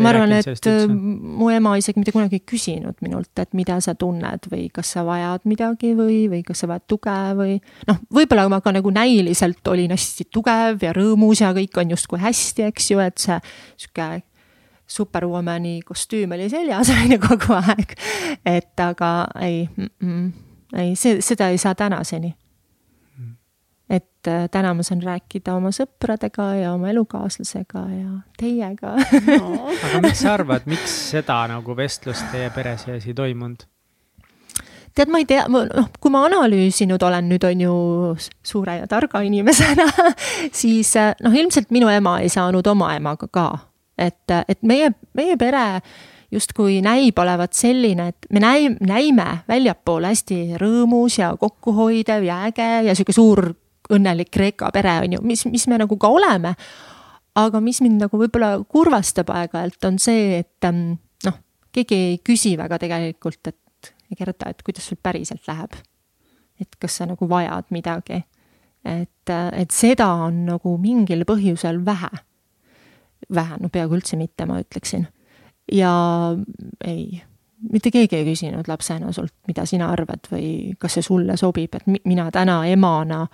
ma arvan, et mu ema isegi mitte kunagi ei küsinud minult, et mida sa tunned või kas sa vajad midagi või, või kas sa vajad tuge või noh, võib-olla ma ka nagu näiliselt olin hästi tugev ja rõõmus ja kõik on justkui hästi, eks ju, et see sihuke superwomani kostüüm oli seljas, <laughs> on ju, kogu aeg. et aga ei mm, -mm, ei, see, seda ei saa tänaseni. et äh, täna ma saan rääkida oma sõpradega ja oma elukaaslasega ja teiega no.. <laughs> aga miks sa arvad, miks seda nagu vestlust teie pere sees ei toimunud? tead, ma ei tea, noh, kui ma analüüsinud olen nüüd on ju suure ja targa inimesena <laughs> siis äh, noh, ilmselt minu ema ei saanud oma emaga ka et, et meie, meie pere justkui näib olevat selline, et me näi-, näime väljapoole hästi rõõmus ja kokkuhoidev ja äge ja sihuke suur õnnelik Kreeka pere on ju, mis, mis me nagu ka oleme. aga mis mind nagu võib-olla kurvastab aeg-ajalt, on see, et ähm, noh, keegi ei küsi väga tegelikult, et kerta, et kuidas sul päriselt läheb. et kas sa nagu vajad midagi. et, et seda on nagu mingil põhjusel vähe vähe, no peaaegu üldse mitte, ma ütleksin. ja ei, mitte keegi ei küsinud lapsena sult, mida sina arvad või kas see sulle sobib, et mina täna emana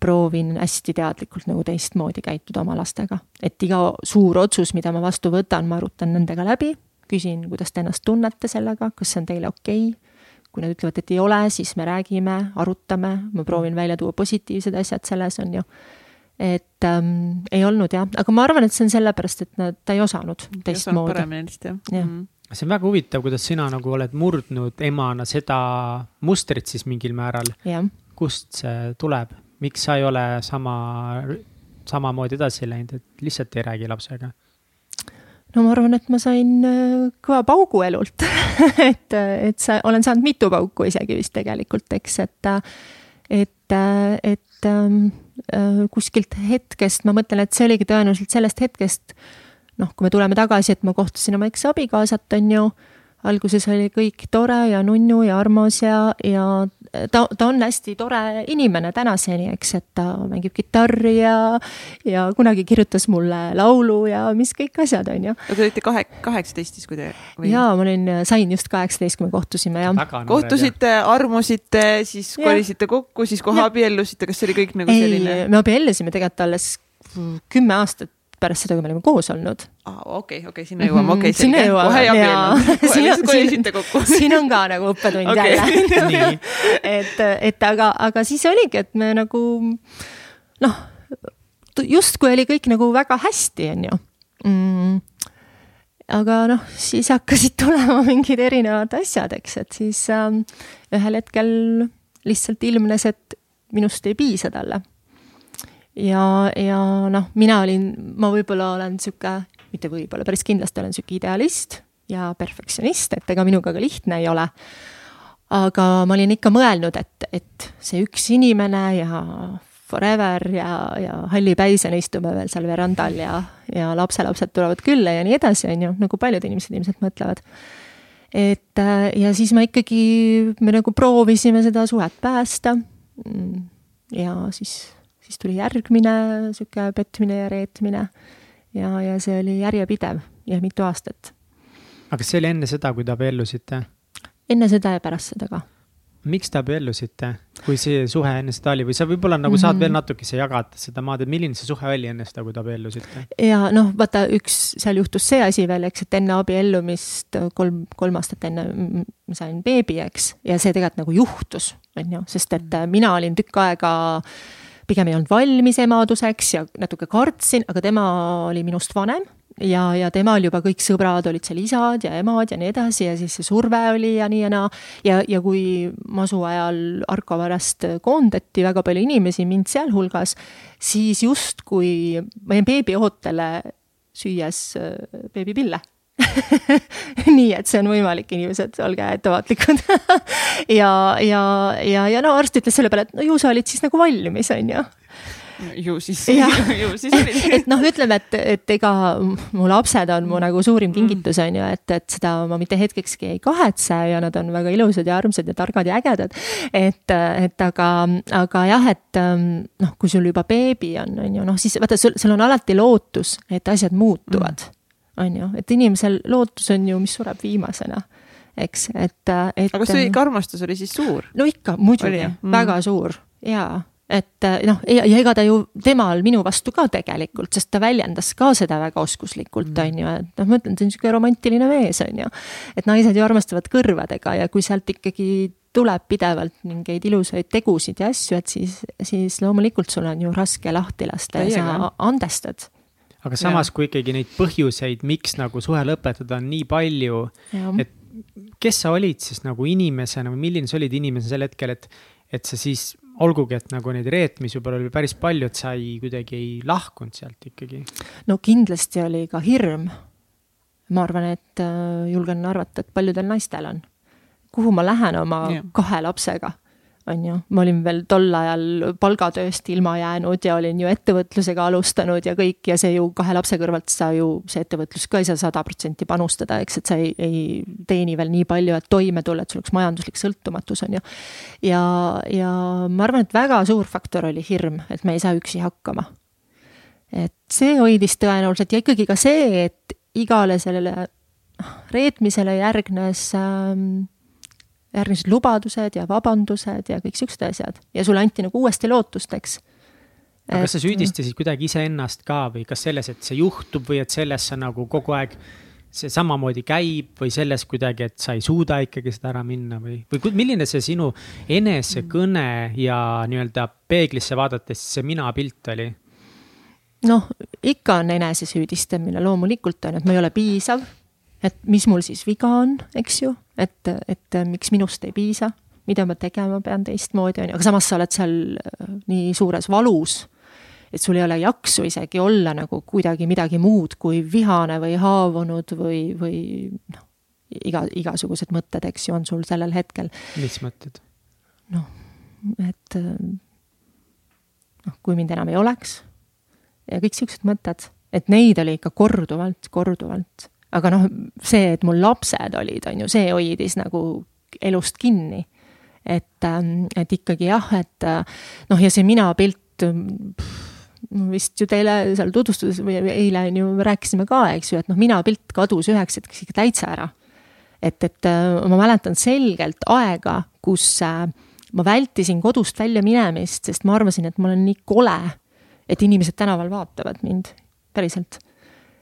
proovin hästi teadlikult nagu teistmoodi käituda oma lastega. et iga suur otsus, mida ma vastu võtan, ma arutan nendega läbi, küsin, kuidas te ennast tunnete sellega, kas see on teile okei okay? kui nad ütlevad, et ei ole, siis me räägime, arutame, ma proovin välja tuua positiivsed asjad selles, on ju et ähm, ei olnud jah, aga ma arvan, et see on sellepärast, et nad, ta ei osanud teistmoodi. paremini lihtsalt jah ja. mm. -hmm. see on väga huvitav, kuidas sina nagu oled murdnud emana seda mustrit siis mingil määral. kust see tuleb, miks sa ei ole sama, samamoodi edasi läinud, et lihtsalt ei räägi lapsega? no ma arvan, et ma sain äh, kõva paugu elult <laughs> et, et sa, olen saanud mitu pauku isegi vist tegelikult, eks, et, et, et ähm, Äh, kuskilt hetkest, ma mõtlen, et see oligi tõenäoliselt sellest hetkest, noh, kui me tuleme tagasi, et ma kohtasin oma eksabikaasat, on ju, alguses oli kõik tore ja nunnu ja armas ja, ja ta, ta on hästi tore inimene tänaseni, eks, et ta mängib kitarri ja, ja kunagi kirjutas mulle laulu ja mis kõik asjad, on ju. aga te olite kahe, kaheksateist siis, kui te või...? jaa, ma olin, sain just kaheksateist, kui me kohtusime, jah. kohtusite, armusite, siis kolisite kokku, siis kohe abiellusite, kas see oli kõik nagu selline? ei, me abiellusime tegelikult alles kümme aastat pärast seda, kui me olime koos olnud. okei, okei, sinna jõuame, okei, selge. kohe ei abiellunud, kohe lihtsalt kolisite <laughs> kokku. <laughs> siin on ka nagu õppetund okay. jälle <laughs> et, et aga, aga siis oligi, et me nagu noh, justkui oli kõik nagu väga hästi, on ju mm aga noh, siis hakkasid tulema mingid erinevad asjad, eks, et siis ähm, ühel hetkel lihtsalt ilmnes, et minust ei piisa talle ja, ja noh, mina olin, ma võib-olla olen sihuke, mitte võib-olla, päris kindlasti olen sihuke idealist ja perfektsionist, et ega minuga ka lihtne ei ole. aga ma olin ikka mõelnud, et, et see üks inimene ja forever ja, ja hallipäisena istume veel seal verandal ja, ja lapselapsed tulevad külla ja nii edasi, on ju, nagu paljud inimesed ilmselt mõtlevad. et ja siis ma ikkagi, me nagu proovisime seda suhet päästa. ja siis siis tuli järgmine sihuke petmine ja reetmine. ja, ja see oli järjepidev ja mitu aastat. aga kas see oli enne seda, kui te abiellusite? enne seda ja pärast seda ka miks te abiellusite, kui see suhe enne seda oli või sa võib-olla nagu saad mm -hmm. veel natukese jagada seda maad, et milline see suhe oli enne seda, kui te abiellusite? ja noh, vaata üks, seal juhtus see asi veel, eks, et enne abiellumist kolm, kolm aastat enne ma sain beebi, eks, ja see tegelikult nagu juhtus, on ju, sest et mina olin tükk aega pigem ei olnud valmis emaduseks ja natuke kartsin, aga tema oli minust vanem ja, ja temal juba kõik sõbrad olid seal isad ja emad ja nii edasi ja siis see surve oli ja nii ja naa. ja, ja kui masu ajal Arko pärast koondati väga palju inimesi, mind sealhulgas, siis justkui ma jäin beebiootele süües äh, beebipille <laughs> nii et see on võimalik, inimesed, olge ettevaatlikud <laughs> ja, ja, ja, ja no arst ütles selle peale, et no ju sa olid siis nagu valmis, on ju ju siis, ju siis oli. <laughs> et noh, ütleme, et, et ega mu lapsed on mu nagu suurim kingitus on ju, et, et seda ma mitte hetkekski ei kahetse ja nad on väga ilusad ja armsad ja targad ja ägedad. et, et aga, aga jah, et noh, kui sul juba beebi on, on ju, noh siis vaata, sul, sul on alati lootus, et asjad muutuvad mm., on ju, et inimesel lootus on ju, mis sureb viimasena eks, et, et. aga kas see ikka armastus oli siis suur? no ikka, muidugi, mm. väga suur jaa et eh, noh, ja, ja ega ta ju temal minu vastu ka tegelikult, sest ta väljendas ka seda väga oskuslikult, mm. on ju, et noh, ma ütlen, ta on niisugune romantiline mees, on ju. et naised ju armastavad kõrvadega ja kui sealt ikkagi tuleb pidevalt mingeid ilusaid tegusid ja asju, et siis, siis loomulikult sul on ju raske lahti lasta ja sa andestad aga samas, kui ikkagi neid põhjuseid, miks nagu suhe lõpetada on nii palju, et kes sa olid siis nagu inimesena või milline sa olid inimesena sel hetkel, et, et sa siis olgugi, et nagu neid reetmisi võib-olla oli päris palju, et sa ei, kuidagi ei lahkunud sealt ikkagi. no kindlasti oli ka hirm. ma arvan, et äh, julgen arvata, et paljudel naistel on. kuhu ma lähen oma yeah. kahe lapsega on ju, ma olin veel tol ajal palgatööst ilma jäänud ja olin ju ettevõtlusega alustanud ja kõik ja see ju kahe lapse kõrvalt sa ju, see ettevõtlus ka ei saa sada protsenti panustada, eks, et sa ei, ei teeni veel nii palju, et toime tulla, et sul oleks majanduslik sõltumatus, on ju. ja, ja ma arvan, et väga suur faktor oli hirm, et me ei saa üksi hakkama. et see hoidis tõenäoliselt ja ikkagi ka see, et igale sellele reetmisele järgnes ähm, järgmised lubadused ja vabandused ja kõik siuksed asjad ja sulle anti nagu uuesti lootust, eks. aga kas sa süüdistasid kuidagi iseennast ka või kas selles, et see juhtub või et selles sa nagu kogu aeg see samamoodi käib või selles kuidagi, et sa ei suuda ikkagi seda ära minna või, või milline see sinu enesekõne ja nii-öelda peeglisse vaadates see mina pilt oli? noh, ikka on enesesüüdistamine loomulikult on, et ma ei ole piisav et mis mul siis viga on, eks ju, et, et miks minust ei piisa, mida ma tegema pean teistmoodi, on ju, aga samas sa oled seal äh, nii suures valus, et sul ei ole jaksu isegi olla nagu kuidagi midagi muud kui vihane või haavunud või, või noh, iga, igasugused mõtted, eks ju, on sul sellel hetkel. mis mõtted? noh, et äh, noh, kui mind enam ei oleks ja kõik siuksed mõtted, et neid oli ikka korduvalt, korduvalt aga noh, see, et mul lapsed olid, on ju, see hoidis nagu elust kinni. et, ähm, et ikkagi jah, et äh, noh, ja see mina pilt vist ju teile seal tutvustuses või eile on ju, rääkisime ka, eks ju, et noh, mina pilt kadus üheks hetkeks ikka täitsa ära. et, et äh, ma mäletan selgelt aega, kus äh, ma vältisin kodust välja minemist, sest ma arvasin, et ma olen nii kole, et inimesed tänaval vaatavad mind, päriselt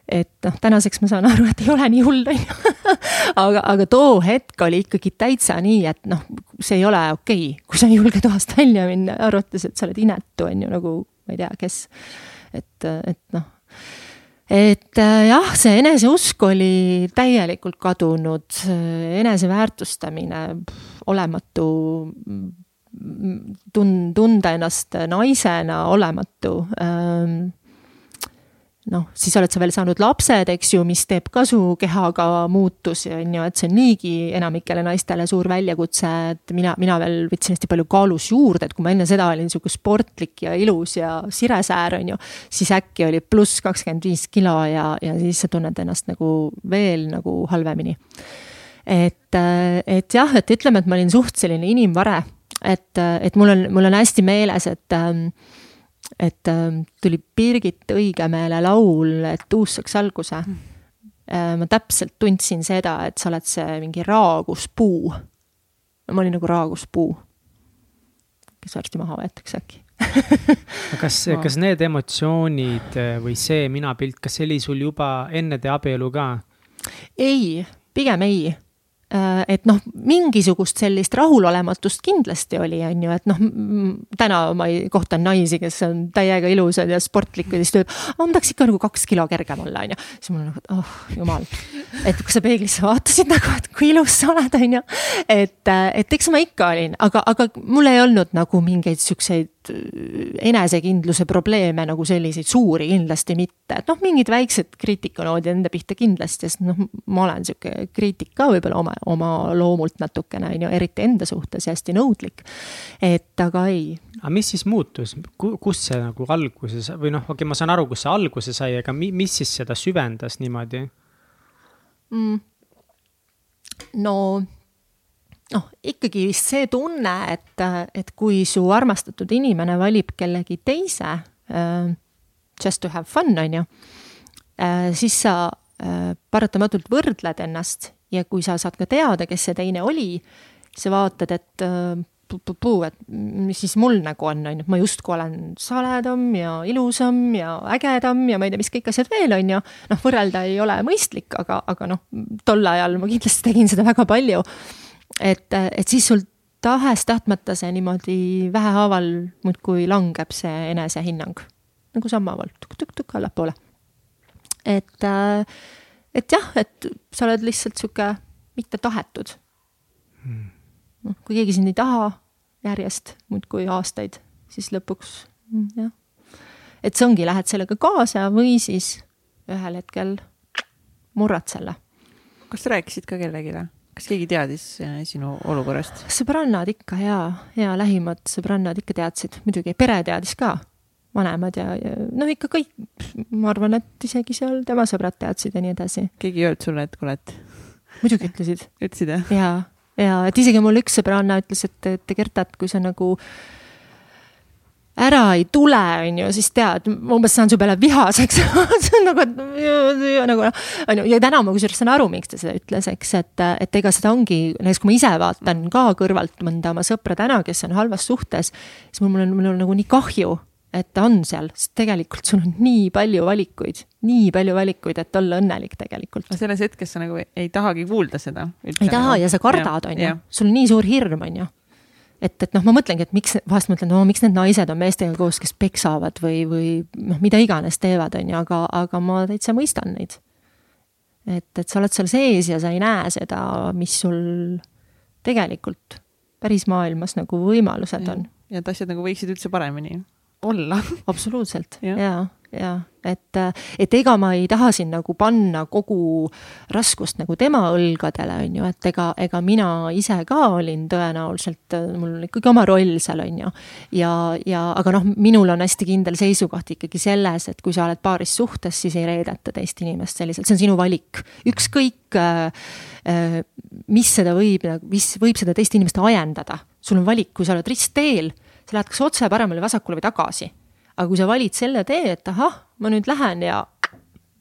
et noh, tänaseks ma saan aru, et ei ole nii hull, on ju. <laughs> aga, aga too hetk oli ikkagi täitsa nii, et noh, see ei ole okei okay., kui sa ei julge toast välja minna, arvates, et sa oled inetu, on ju, nagu ma ei tea, kes. et, et noh, et jah, see eneseusk oli täielikult kadunud, eneseväärtustamine olematu tun-, tunda ennast naisena olematu ähm, noh, siis oled sa veel saanud lapsed, eks ju, mis teeb ka su kehaga muutusi, on ju, et see on niigi enamikele naistele suur väljakutse, et mina, mina veel võtsin hästi palju kaalus juurde, et kui ma enne seda olin niisugune sportlik ja ilus ja siresäär, on ju, siis äkki oli pluss kakskümmend viis kilo ja, ja siis sa tunned ennast nagu veel nagu halvemini. et, et jah, et ütleme, et ma olin suht selline inimvare, et, et mul on, mul on hästi meeles, et ähm, et äh, tuli Birgit Õigemeele laul, et uus saaks alguse. Mm.. Äh, ma täpselt tundsin seda, et sa oled see mingi raagus puu. ma olin nagu raaguspuu, kes varsti maha võetakse äkki? <laughs> Kas, kas need emotsioonid või see minapilt, kas see oli sul juba enne te abielu ka? ei, pigem ei. Äh, et noh, mingisugust sellist rahulolematust kindlasti oli, on ju, et noh, täna ma kohtan naisi, kes on täiega ilusad ja sportlikud ja siis ta ütleb, ma tahaks ikka nagu kaks kilo kergem olla, on ju. siis mul on nagu, oh jumal, et kui sa peeglisse vaatasid nagu, et kui ilus sa oled, on ju. et, et eks ma ikka olin, aga, aga mul ei olnud nagu mingeid siukseid enesekindluse probleeme nagu selliseid suuri kindlasti mitte, et noh, mingid väiksed kriitikanoodid enda pihta kindlasti, sest noh, ma olen sihuke kriitik ka võib-olla oma, oma loomult natukene, on ju, eriti enda suhtes ja hästi nõudlik. et aga ei. aga mis siis muutus, kust see nagu alguse sai või noh, okei okay,, ma saan aru, kust see alguse sai, aga mi, mis siis seda süvendas niimoodi mm.? no noh, ikkagi vist see tunne, et, et kui su armastatud inimene valib kellegi teise uh, just to have fun, on ju uh,, siis sa uh, paratamatult võrdled ennast ja kui sa saad ka teada, kes see teine oli, sa vaatad, et puu, et mis siis mul nagu on, on ju, et ma justkui olen saledam ja ilusam ja ägedam ja ma ei tea, mis kõik asjad veel, on ju. noh, võrrelda ei ole mõistlik, aga, aga noh, tol ajal ma kindlasti tegin seda väga palju et, et siis sul tahes-tahtmata see niimoodi vähehaaval muudkui langeb see enesehinnang nagu sammhaaval tukk-tukk-tukk allapoole. et, et jah, et sa oled lihtsalt sihuke mittetahetud hmm.. noh, kui keegi sind ei taha järjest muudkui aastaid, siis lõpuks jah. et see ongi, lähed sellega kaasa või siis ühel hetkel murrad selle. kas sa rääkisid ka kellelegi? Kas keegi teadis äh, sinu olukorrast? sõbrannad ikka ja, ja lähimad sõbrannad ikka teadsid, muidugi pere teadis ka, vanemad ja, ja noh, ikka kõik, ma arvan, et isegi seal tema sõbrad teadsid ja nii edasi. keegi ei öelnud sulle, et kuule, et? muidugi ütlesid. ütlesid jah? ja, ja et isegi mul üks sõbranna ütles, et, et Gerta, et kui sa nagu äh, ära ei tule, on ju, siis tead, umbes saan su peale vihaseks <laughs> see on nagu, nagu noh, on ju, ja täna ma kusjuures saan aru, miks ta seda ütles, eks, et, et ega seda ongi, näiteks kui ma ise vaatan ka kõrvalt mõnda oma sõpra täna, kes on halvas suhtes, siis mul, mul on, mul on nagu nii kahju, et ta on seal, sest tegelikult sul on nii palju valikuid, nii palju valikuid, et olla õnnelik tegelikult. selles hetkes sa nagu ei tahagi kuulda seda. ei taha nagu. ja sa kardad, on ju, sul on nii suur hirm, on ju et, et noh, ma mõtlengi, et miks, vahest mõtlen, no miks need naised on meestega koos, kes peksavad või, või noh, mida iganes teevad, on ju, aga, aga ma täitsa mõistan neid. et, et sa oled seal sees ja sa ei näe seda, mis sul tegelikult päris maailmas nagu võimalused on. ja et asjad nagu võiksid üldse paremini olla. Absoluutselt. <laughs> Ja, ja jah, et, et ega ma ei taha siin nagu panna kogu raskust nagu tema õlgadele, on ju, et ega, ega mina ise ka olin tõenäoliselt, mul on ikkagi oma roll seal, on ju. ja, ja aga noh, minul on hästi kindel seisukoht ikkagi selles, et kui sa oled paaris suhtes, siis ei reedeta teist inimest selliselt, see on sinu valik. ükskõik, äh, äh, mis seda võib, mis võib seda teist inimest ajendada, sul on valik, kui sa oled ristteel, sa lähed kas otse paremale, vasakule või tagasi aga kui sa valid selle tee, et ahah, ma nüüd lähen ja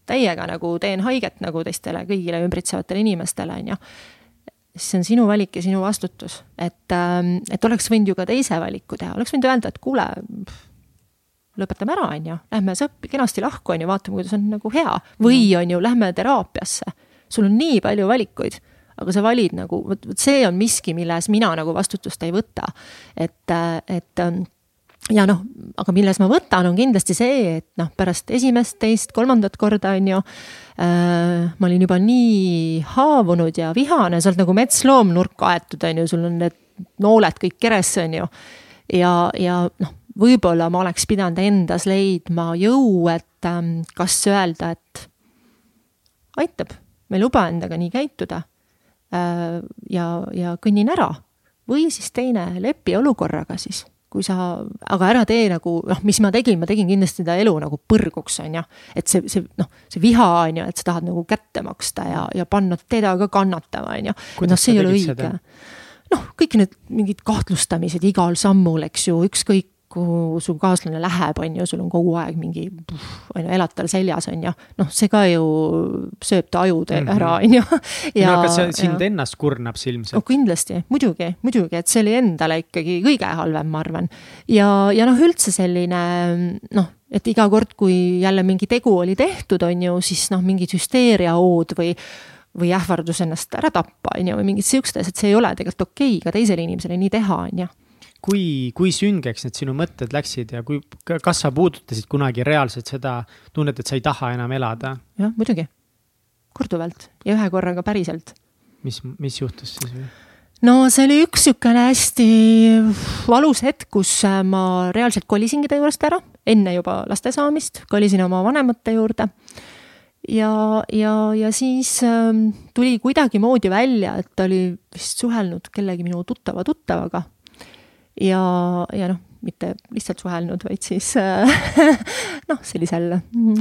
täiega nagu teen haiget nagu teistele kõigile ümbritsevatele inimestele, on ju. siis see on sinu valik ja sinu vastutus, et, ähm, et oleks võinud ju ka teise valiku teha, oleks võinud öelda, et kuule, lõpetame ära, on ju, lähme sõpp kenasti lahku, on ju, vaatame, kuidas on nagu hea. või on ju, lähme teraapiasse. sul on nii palju valikuid, aga sa valid nagu, vot, see on miski, milles mina nagu vastutust ei võta. et, et ähm, ja noh, aga milles ma võtan, on kindlasti see, et noh, pärast esimest, teist, kolmandat korda on ju äh,. ma olin juba nii haavunud ja vihane, sa oled nagu metsloom nurka aetud, on ju, sul on need nooled kõik keres, on ju. ja, ja noh, võib-olla ma oleks pidanud endas leidma jõu, et ähm, kas öelda, et aitab, ma ei luba endaga nii käituda äh,. ja, ja kõnnin ära või siis teine, lepi olukorraga siis kui sa, aga ära tee nagu noh, mis ma tegin, ma tegin kindlasti seda elu nagu põrguks, on ju. et see, see noh, see viha on ju, et sa tahad nagu kätte maksta ja, ja panna teda ka kannatama, on ju. noh, see ei ole õige. noh, kõik need mingid kahtlustamised igal sammul, eks ju, ükskõik kuhu su kaaslane läheb, on ju, sul on kogu aeg mingi, on ju, elad tal seljas, on ju. noh, see ka ju sööb ta aju mm -hmm. ära, on ju. no aga see sind ja. ennast kurnab see ilmselt oh,. kindlasti, muidugi, muidugi, et see oli endale ikkagi kõige halvem, ma arvan. ja, ja noh, üldse selline noh, et iga kord, kui jälle mingi tegu oli tehtud, on ju, siis noh, mingid hüsteeriahood või või ähvardus ennast ära tappa, on ju, või mingid siuksed asjad, see ei ole tegelikult okei okay, ka teisele inimesele nii teha, on ju kui, kui süngeks need sinu mõtted läksid ja kui, kas sa puudutasid kunagi reaalselt seda tunnet, et sa ei taha enam elada? jah, muidugi, korduvalt ja ühe korraga päriselt. mis, mis juhtus siis või? no see oli üks niisugune hästi valus hetk, kus ma reaalselt kolisingi ta juurest ära, enne juba laste saamist, kolisin oma vanemate juurde. ja, ja, ja siis ähm, tuli kuidagimoodi välja, et ta oli vist suhelnud kellegi minu tuttava tuttavaga ja, ja noh, mitte lihtsalt suhelnud, vaid siis <laughs> noh, sellisel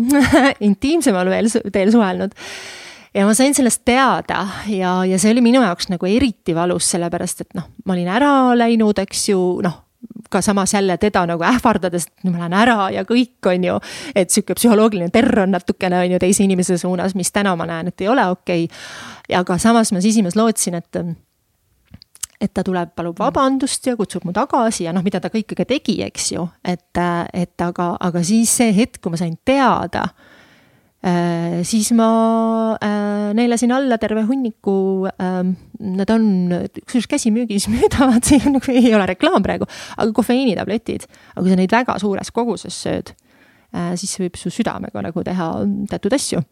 <laughs> intiimsemal veel teel suhelnud. ja ma sain sellest teada ja, ja see oli minu jaoks nagu eriti valus, sellepärast et noh, ma olin ära läinud, eks ju, noh ka samas jälle teda nagu ähvardades, et ma lähen ära ja kõik, on ju. et sihuke psühholoogiline terror natukene on ju teise inimese suunas, mis täna ma näen, et ei ole okei okay.. aga samas ma sisimas lootsin, et et ta tuleb, palub vabandust ja kutsub mu tagasi ja noh, mida ta kõike ka tegi, eks ju, et, et aga, aga siis see hetk, kui ma sain teada äh,, siis ma äh, neelasin alla terve hunniku äh,, nad on kusjuures käsimüügis <laughs> müüdavad, see nagu ei ole reklaam praegu, aga kofeiinitabletid. aga kui sa neid väga suures koguses sööd äh,, siis see võib su südamega nagu teha teatud asju.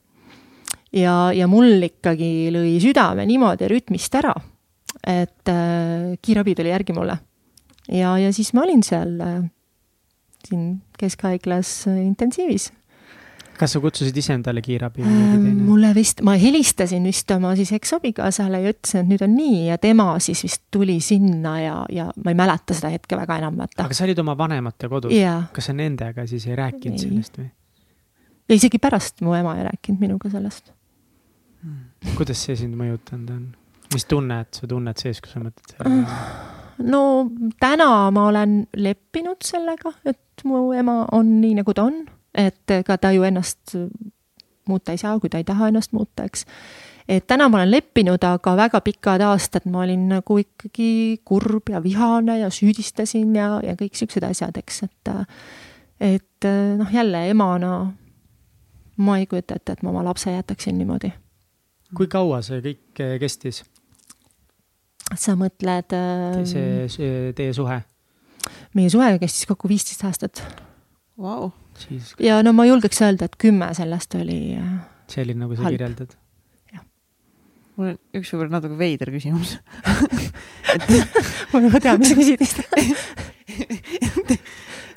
ja, ja mul ikkagi lõi südame niimoodi rütmist ära et äh, kiirabi tuli järgi mulle. ja, ja siis ma olin seal äh, siin keskhaiglas intensiivis. kas sa kutsusid ise endale kiirabi äh,? mulle vist, ma helistasin vist oma siis eksabikaasale ja ütlesin, et nüüd on nii ja tema siis vist tuli sinna ja, ja ma ei mäleta seda hetke väga enam, vaata. aga sa olid oma vanemate kodus yeah.? kas sa nendega siis ei rääkinud ei. sellest või? ja isegi pärast mu ema ei rääkinud minuga sellest hmm.. kuidas see sind mõjutanud on? Mis tunnet sa tunned sees, kui sa mõtled selle peale? no täna ma olen leppinud sellega, et mu ema on nii, nagu ta on, et ega ta ju ennast muuta ei saa, kui ta ei taha ennast muuta, eks. et täna ma olen leppinud, aga väga pikad aastad ma olin nagu ikkagi kurb ja vihane ja süüdistasin ja, ja kõik siuksed asjad, eks, et et noh, jälle emana ma ei kujuta ette, et ma oma lapse jätaksin niimoodi. kui kaua see kõik kestis? Sa mõtled äh,. see, see teie suhe? meie suhe kestis kokku viisteist aastat wow.. ja no ma julgeks öelda, et kümme sellest oli äh,. selline, nagu sa kirjeldad? mul on üks võib-olla natuke veider küsimus et ma juba tean, mis sa küsid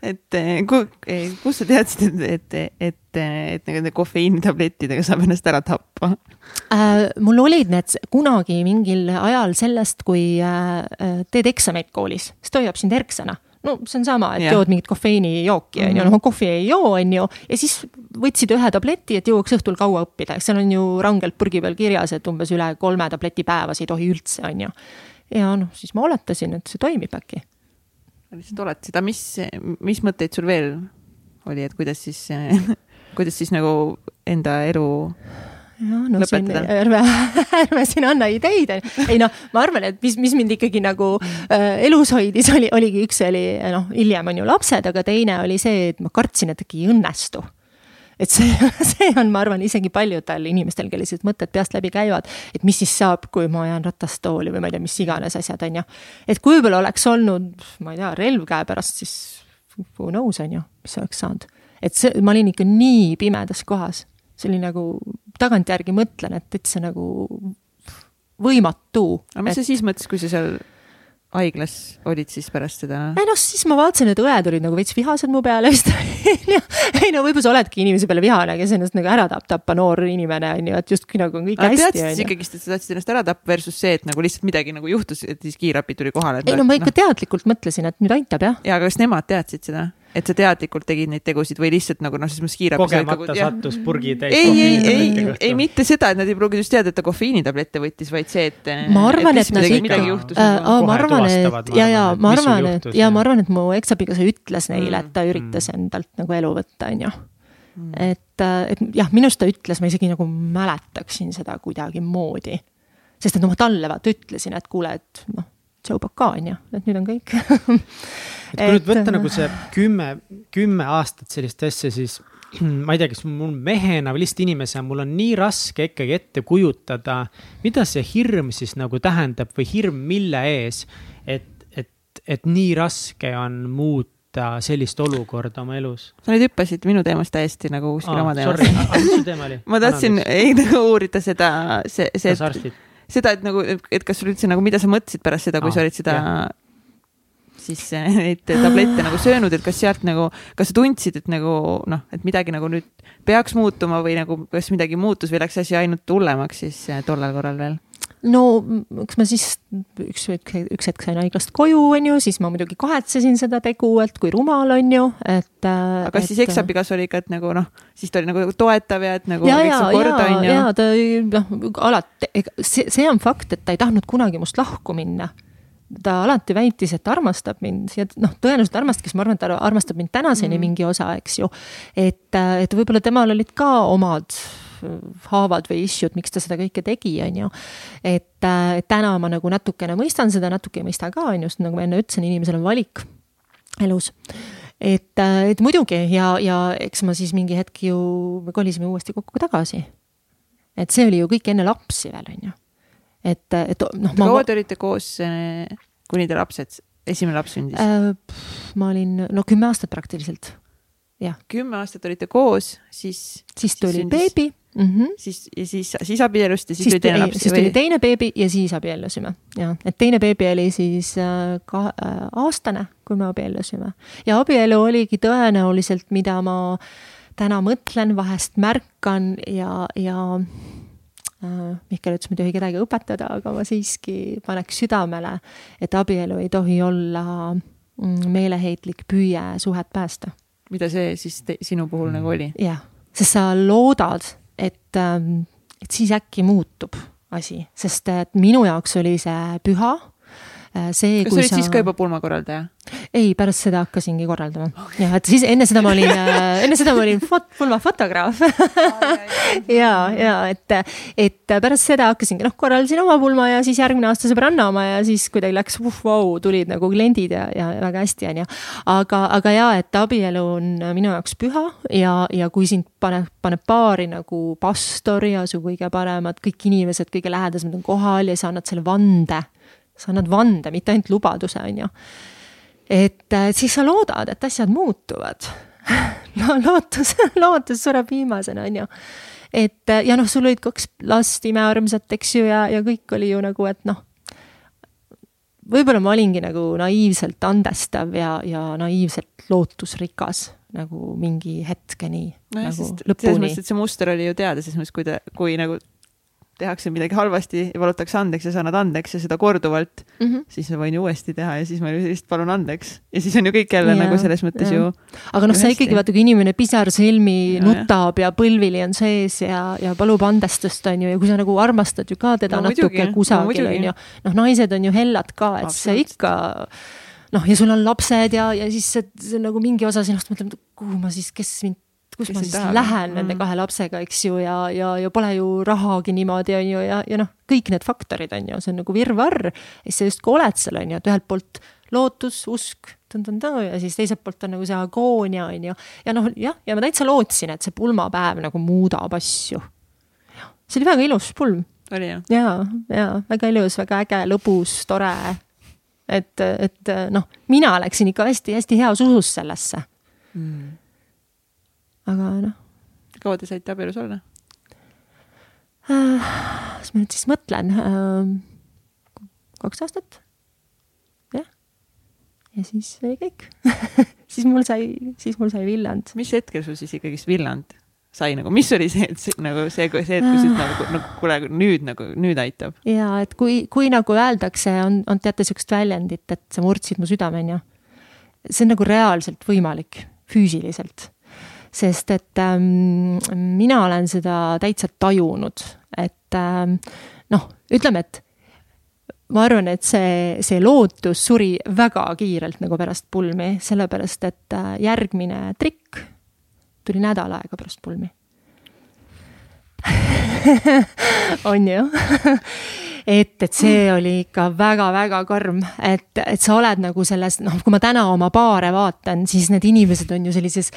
et eh, eh, kus sa teadsid, et, et, et, et nende kofeiinitablettidega saab ennast ära tappa äh,? mul olid need kunagi mingil ajal sellest, kui äh, teed eksameid koolis, siis ta hoiab sind erksana no see on sama, et yeah. jood mingit kofeiinijooki, on ju, noh, kohvi ei joo, on ju, ja siis võtsid ühe tableti, et jõuaks õhtul kaua õppida, seal on ju rangelt purgi peal kirjas, et umbes üle kolme tableti päevas ei tohi üldse, on ju. ja noh, siis ma oletasin, et see toimib äkki lihtsalt oled seda, mis, mis mõtteid sul veel oli, et kuidas siis <laughs> kuidas siis nagu enda elu jah, no siin ärme, <laughs> ärme siin anna ideid, ei noh, ma arvan, et mis, mis mind ikkagi nagu äh, elus hoidis, oli, oligi üks oli noh, hiljem on ju lapsed, aga teine oli see, et ma kartsin, et äkki ei õnnestu et see, <laughs> see on, ma arvan, isegi paljudel inimestel, kellel sellised mõtted peast läbi käivad, et mis siis saab, kui ma jään ratastooli või ma ei tea, mis iganes asjad, on ju. et kui võib-olla oleks olnud, ma ei tea, relv käepärast, siis who knows, on ju, mis oleks saanud. et see, ma olin ikka nii pimedas kohas, see oli nagu, tagantjärgi mõtlen, et täitsa nagu võimatu. aga mis et... sa siis mõtlesid, kui sa seal haiglas olid siis pärast seda? ei noh, siis ma vaatasin, et õed olid nagu veits vihased mu peale vist <laughs> ei no võib-olla sa oledki inimese peale vihane, kes ennast nagu ära tahab tappa, noor inimene on ju, et justkui nagu on kõik aga hästi. teadsid ikkagist, et sa tahtsid ennast ära tappa versus see, et nagu lihtsalt midagi nagu juhtus, et siis kiirabi tuli kohale. ei no ma ikka no. teadlikult mõtlesin, et nüüd aitab jah. ja, aga kas nemad teadsid seda? Et sa teadlikult tegid neid tegusid või lihtsalt nagu noh, selles mõttes kiirabis. kogemata jah. sattus purgi täis. ei, ei, ei, ei mitte seda, et nad ei pruuginud just teada, et ta kofeiinitablette võttis, vaid see, et. ma arvan, et nad ikka, äh, ma arvan, et ja, ja ma arvan, et ja ma arvan, et mu eksabikaasa ütles neile, et ta mm, üritas mm. endalt nagu elu võtta, on ju mm.. et, äh, et jah, minu arust ta ütles, ma isegi nagu mäletaksin seda kuidagimoodi. sest et noh, ma talle vaata ütlesin, et kuule, et noh, Joe Baka on ju, et nüüd on kõik <laughs> et kui nüüd võtta nagu see kümme, kümme aastat sellist asja, siis <clears throat> ma ei tea, kas mul mehena või lihtsalt inimesena, mul on nii raske ikkagi ette kujutada, mida see hirm siis nagu tähendab või hirm mille ees. et, et, et nii raske on muuta sellist olukorda oma elus. sa nüüd hüppasid minu teemast täiesti nagu kuskile oma teemasse. mis su teema oli? <laughs> ma tahtsin ei nagu uurida seda, see, see, seda, et nagu, et kas sul üldse nagu, mida sa mõtlesid pärast seda, kui Aa, sa olid seda jah siis eh, <laughs> neid tablette nagu söönud, et kas sealt nagu, kas sa tundsid, et nagu noh, et midagi nagu nüüd peaks muutuma või nagu kas midagi muutus või läks asi ainult hullemaks siis eh, tollel korral veel? No eks ma siis üks, üks hetk sain haiglast koju, on ju, siis ma muidugi kahetsesin seda tegu, et kui rumal, on ju, et. aga kas et, siis eksabikaasa oli ikka, et nagu noh, siis ta oli nagu toetav ja et nagu. ja, ja, ja, ja ta noh, alati, see, see on fakt, et ta ei tahtnud kunagi must lahku minna ta alati väitis, et armastab mind ja noh, tõenäoliselt armastaski, sest ma arvan, et ta armastab mind tänaseni mm. mingi osa, eks ju. et, et võib-olla temal olid ka omad haavad või issue'd, miks ta seda kõike tegi, on ju. et, et täna ma nagu natukene mõistan seda, natuke ei mõista ka, on ju, sest nagu ma enne ütlesin, inimesel on valik elus et, et muidugi ja, ja eks ma siis mingi hetk ju, me kolisime uuesti kokku tagasi. et see oli ju kõik enne lapsi veel, on ju et, et noh. kaua te olite koos, eh, kuni te lapsed, esimene laps sündis äh,? ma olin, no kümme aastat praktiliselt, jah. kümme aastat olite koos, siis. siis tuli sündis, beebi mm. -hmm. siis, ja siis, siis abiellusite, siis tuli teine laps. siis tuli teine beebi ja siis abiellusime, jah, et teine beebi oli siis äh, ka äh, aastane, kui me abiellusime. ja abielu oligi tõenäoliselt, mida ma täna mõtlen, vahest märkan ja, ja Äh, Mihkel ütles, ma ei tohi kedagi õpetada, aga ma siiski paneks südamele, et abielu ei tohi olla mm, meeleheitlik püüe suhet päästa. mida see siis te, sinu puhul nagu oli? jah, sest sa loodad, et, ähm, et siis äkki muutub asi, sest et minu jaoks oli see püha see. kas sa olid sa... siis ka juba pulmakorraldaja? ei, pärast seda hakkasingi korraldama okay.. jah, et siis enne seda ma olin äh, enne seda ma olin fot-, pulmafotograaf <laughs> ja, ja et, et pärast seda hakkasingi, noh, korraldasin oma pulma ja siis järgmine aasta sõbranna oma ja siis kuidagi läks uh, vau, tulid nagu kliendid ja, ja väga hästi, on ju. aga, aga ja, et abielu on minu jaoks püha ja, ja kui sind paneb, paneb paari nagu pastor ja su kõige paremad kõik inimesed, kõige lähedasemad on kohal ja sa annad selle vande sa annad vande, mitte ainult lubaduse, on ju. et siis sa loodad, et asjad muutuvad <laughs> no lootus, <laughs> lootus sureb viimasena, on ju. et ja noh, sul olid kaks last, imearmsat, eks ju, ja, ja kõik oli ju nagu, et noh, võib-olla ma olingi nagu naiivselt andestav ja, ja naiivselt lootusrikas nagu mingi hetkeni. nojah nagu, sest selles mõttes, et see muster oli ju teada, selles mõttes, kui ta, kui nagu tehakse midagi halvasti ja palutakse andeks ja sa annad andeks ja seda korduvalt mm, -hmm. siis ma võin ju uuesti teha ja siis ma lihtsalt palun andeks. ja siis on ju kõik jälle ja, nagu selles mõttes ja. ju. aga noh, sa ikkagi vaata, kui inimene pisarsilmi nutab ja põlvili on sees ja, ja palub andestust, on ju, ja kui sa nagu armastad ju ka teda no, natuke muidugi, kusagil no,, on ju. noh, naised on ju hellad ka, et see ikka noh, ja sul on lapsed ja, ja siis see, see nagu mingi osa sinust mõtleb, kuhu ma siis, kes mind kus ma siis tahab. lähen nende mm. kahe lapsega, eks ju, ja, ja, ja pole ju rahagi niimoodi, on ju, ja, ja noh, kõik need faktorid on ju, see on nagu virvarr. ja siis sa justkui oled seal, on ju, et ühelt poolt lootus, usk, ja siis teiselt poolt on nagu see agoonia, on ju. ja noh, jah, ja ma täitsa lootsin, et see pulmapäev nagu muudab asju. see oli väga ilus pulm. oli jah? ja, ja väga ilus, väga äge, lõbus, tore. et, et noh, mina läksin ikka hästi-hästi heas usus sellesse mm aga noh. kaua te saite abielus olla äh,? kas ma nüüd siis mõtlen äh,? kaks aastat. jah. ja siis oli kõik <laughs> siis mul sai, siis mul sai villand. mis hetkel sul siis ikkagist villand sai nagu, mis oli see, et see nagu see, see, et kui sa nagu, nagu kuule, nüüd nagu, nüüd aitab. ja et kui, kui nagu öeldakse, on, on teate sihukest väljendit, et sa murdsid mu südame, onju see on nagu reaalselt võimalik, füüsiliselt. Sest et ähm, mina olen seda täitsa tajunud, et ähm, noh, ütleme, et ma arvan, et see, see lootus suri väga kiirelt nagu pärast pulmi, sellepärast et äh, järgmine trikk tuli nädal aega pärast pulmi. <laughs> On ju? Et, et see oli ikka väga-väga karm, et, et sa oled nagu selles, noh, kui ma täna oma paare vaatan, siis need inimesed on ju sellises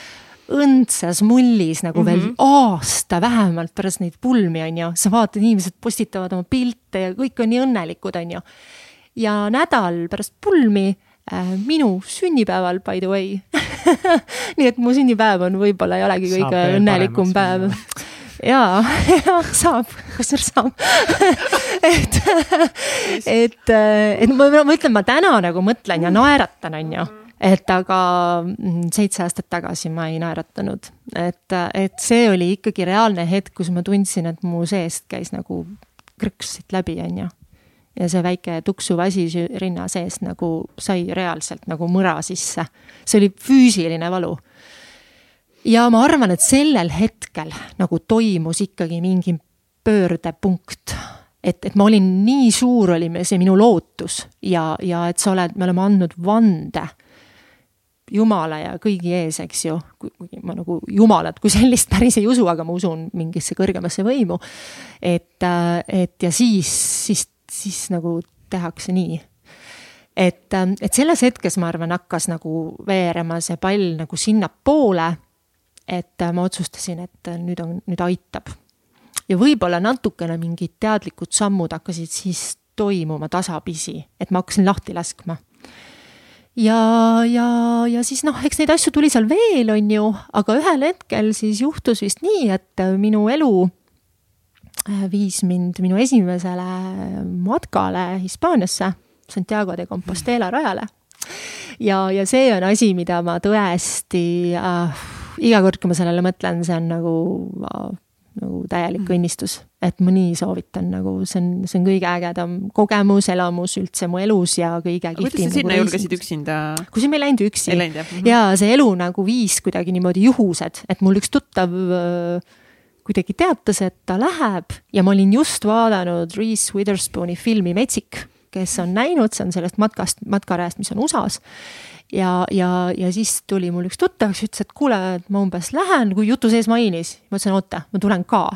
õndsas mullis nagu mm -hmm. veel mhm. aasta vähemalt pärast neid pulmi, on ju. sa vaatad, inimesed postitavad oma pilte ja kõik on nii õnnelikud, on ju. ja nädal pärast pulmi äh, minu sünnipäeval, by the way <laughs> nii et mu sünnipäev on võib-olla ei olegi kõige õnnelikum päev <laughs> jaa, <laughs> jaa, saab, kusjuures saab et, et, et ma, ma ütlen, ma täna nagu mõtlen ja naeratan, on ju et aga mm, seitse aastat tagasi ma ei naeratanud, et, et see oli ikkagi reaalne hetk, kus ma tundsin, et mu seest käis nagu krõks siit läbi, on ju. ja see väike tuksuv asi rinna sees nagu sai reaalselt nagu mõra sisse. see oli füüsiline valu ja ma arvan, et sellel hetkel nagu toimus ikkagi mingi pöördepunkt. et, et ma olin, nii suur oli see minu lootus ja, ja et sa oled, me oleme andnud vande Jumala ja kõigi ees, eks ju, kuigi ma nagu Jumalat kui sellist päris ei usu, aga ma usun mingisse kõrgemasse võimu. et, et ja siis, siis, siis nagu tehakse nii. et, et selles hetkes, ma arvan, hakkas nagu veerema see pall nagu sinnapoole et äh, ma otsustasin, et äh, nüüd on, nüüd aitab. ja võib-olla natukene mingid teadlikud sammud hakkasid siis toimuma tasapisi, et ma hakkasin lahti laskma. Ja, ja, ja siis noh, eks neid asju tuli seal veel, on ju, aga ühel hetkel siis juhtus vist nii, et äh, minu elu viis mind minu esimesele matkale Hispaaniasse, Santiago de Compostela rajale. ja, ja see on asi, mida ma tõesti äh, iga kord, kui ma sellele mõtlen, see on nagu nagu täielik mm. õnnistus, et ma nii soovitan, nagu see on, see on kõige ägedam kogemus, elamus üldse mu elus ja kõige kihvtim. kuidas sa sinna nagu julgesid üksinda? kusjuures me ei läinud üksi. mm? -hmm. ja see elu nagu viis kuidagi niimoodi juhused, et mul üks tuttav äh, kuidagi teatas, et ta läheb ja ma olin just vaadanud Reese Witherspooni filmi Metsik, kes on näinud, see on sellest matkast, matkarajast, mis on USA-s ja, ja, ja siis tuli mul üks tuttav, kes ütles, et kuule, et ma umbes lähen, kui jutu sees mainis. ma ütlesin, oota, ma tulen ka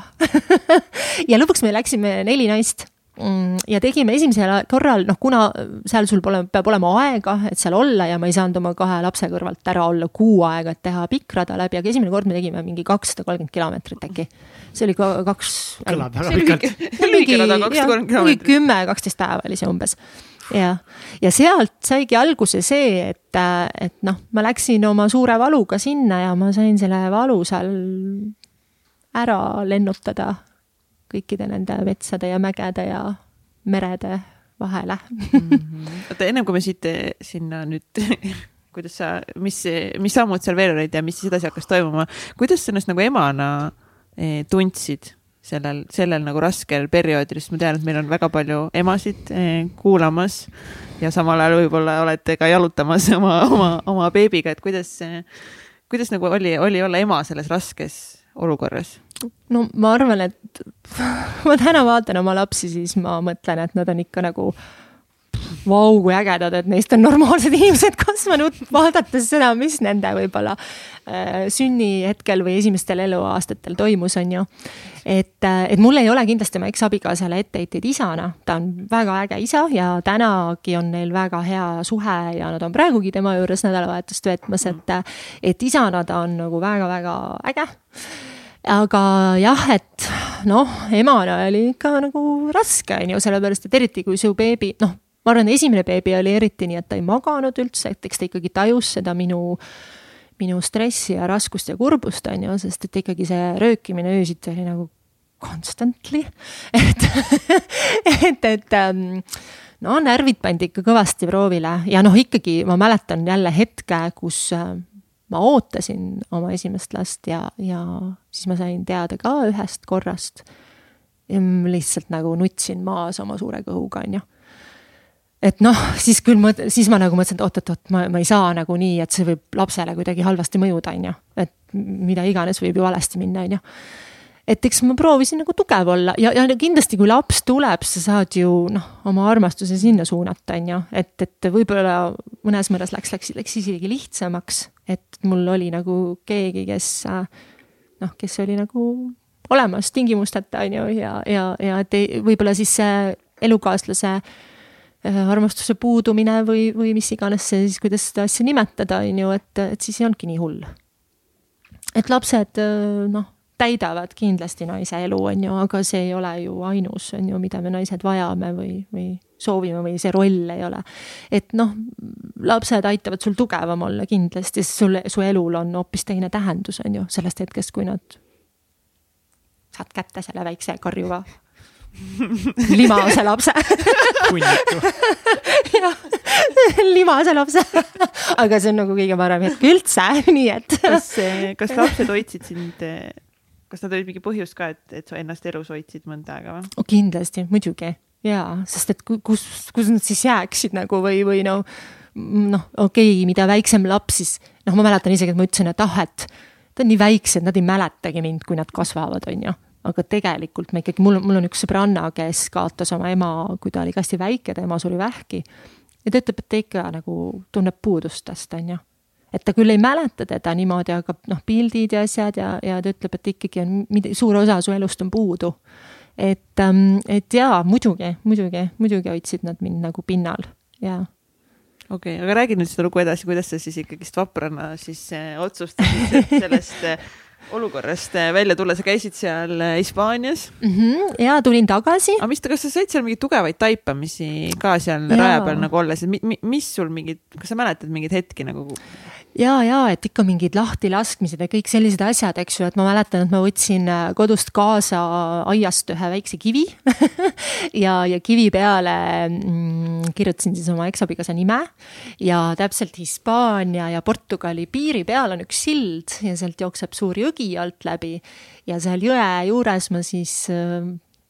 <laughs> ja lõpuks me läksime neli naist mm, ja tegime esimesel korral, noh, kuna seal sul pole, peab olema aega, et seal olla ja ma ei saanud oma kahe lapse kõrvalt ära olla kuu aega, et teha pikk rada läbi, aga esimene kord me tegime mingi kakssada kolmkümmend kilomeetrit äkki. see oli ka kaks. kõlab väga pikalt. kilomeetrit. kümme, kaksteist päeva oli see umbes ja, ja sealt saigi alguse see, et, et noh, ma läksin oma suure valuga sinna ja ma sain selle valu seal ära lennutada kõikide nende metsade ja mägede ja merede vahele mm. -hmm. oota, ennem kui me siit sinna nüüd <laughs> kuidas sa, mis, mis sammud seal veel olid ja mis siis edasi hakkas toimuma, kuidas sa ennast nagu emana eh, tundsid sellel, sellel nagu raskel perioodil, sest ma tean, et meil on väga palju emasid eh, kuulamas ja samal ajal võib-olla olete ka jalutamas oma, oma, oma beebiga, et kuidas, kuidas nagu oli, oli olla ema selles raskes olukorras? no ma arvan, et <laughs> ma täna vaatan oma lapsi, siis ma mõtlen, et nad on ikka nagu vau, kui ägedad, et neist on normaalsed inimesed kasvanud, vaadates seda, mis nende võib-olla äh, sünnihetkel või esimestel eluaastatel toimus, on ju. et, äh, et mul ei ole kindlasti oma eksabikaasale etteheiteid isana, ta on väga äge isa ja tänagi on neil väga hea suhe ja nad on praegugi tema juures nädalavahetust veetmas, et, et isana ta on nagu väga-väga äge aga jah, et noh, emana oli ikka nagu raske, on ju, sellepärast et eriti kui su beebi, noh, ma arvan, esimene beebi oli eriti nii, et ta ei maganud üldse, et eks ta ikkagi tajus seda minu, minu stressi ja raskust ja kurbust, on ju, sest et ikkagi see röökimine öösiti oli nagu constantly, <laughs> et et, et ähm, no närvid pandi ikka kõvasti proovile ja noh, ikkagi ma mäletan jälle hetke, kus äh, ma ootasin oma esimest last ja, ja siis ma sain teada ka ühest korrast. lihtsalt nagu nutsin maas oma suure kõhuga, on ju et noh, siis küll mõt-, siis ma nagu mõtlesin, et oot-oot-oot, ma, ma ei saa nagu nii, et see võib lapsele kuidagi halvasti mõjuda, on ju. et mida iganes võib ju valesti minna, on ju. et eks ma proovisin nagu tugev olla ja, ja kindlasti, kui laps tuleb, sa saad ju noh, oma armastuse sinna suunata, on ju. et, et võib-olla mõnes mõttes läks, läks, läks isegi lihtsamaks, et mul oli nagu keegi, kes noh, kes oli nagu olemas tingimusteta, on ju, ja, ja, ja et võib-olla siis see elukaaslase Äh, armastuse puudumine või, või mis iganes see siis, kuidas seda asja nimetada, on ju, et, et siis ei olnudki nii hull. et lapsed äh, noh, täidavad kindlasti naise elu, on ju, aga see ei ole ju ainus, on ju, mida me naised vajame või, või soovime või see roll ei ole. et noh, lapsed aitavad sul tugevam olla kindlasti, sest sul, su elul on hoopis teine tähendus, on ju, sellest hetkest, kui nad saad kätte selle väikse karjuva <laughs> limase lapse. <laughs> <laughs> Jah, limase lapse. Aga see on nagu kõige parem hetk üldse, nii et. kas, kas lapsed hoidsid sind, kas nad olid mingi põhjus ka, et, et sa ennast elus hoidsid mõnda aega või? Oh,? kindlasti, muidugi. Jaa, sest et kus, kus nad siis jääksid nagu või, või no noh, okei okay,, mida väiksem laps, siis noh, ma mäletan isegi, et ma ütlesin, et ah, et ta on nii väikse, et nad ei mäletagi mind, kui nad kasvavad, on ju aga tegelikult me ikkagi, mul, mul on üks sõbranna, kes kaotas oma ema, kui ta oli hästi väike, ta ema suri vähki. ja ta ütleb, et ta ikka nagu tunneb puudust tast, on ju. et ta küll ei mäleta teda niimoodi, aga noh, pildid ja asjad ja, ja ta ütleb, et ikkagi on, suur osa su elust on puudu. et, ähm, et jaa, muidugi, muidugi, muidugi hoidsid nad mind nagu pinnal, jaa okei okay,, aga räägi nüüd seda lugu edasi, kuidas sa siis ikkagist vaprana siis äh, otsustasid sellest äh, olukorrast äh, välja tulla, sa käisid seal äh, Hispaanias mm. -hmm, ja tulin tagasi. aga mis, kas sa said seal mingeid tugevaid taipamisi ka seal ja. raja peal nagu olles, mis sul mingid, kas sa mäletad mingeid hetki nagu? ja, ja et ikka mingid lahtilaskmised ja kõik sellised asjad, eks ju, et ma mäletan, et ma võtsin äh, kodust kaasa aiast ühe väikse kivi <laughs> ja, ja kivi peale mm, kirjutasin siis oma eksabikaasa nime ja täpselt Hispaania ja Portugali piiri peal on üks sild ja sealt jookseb suur jõgi alt läbi ja seal jõe juures ma siis äh,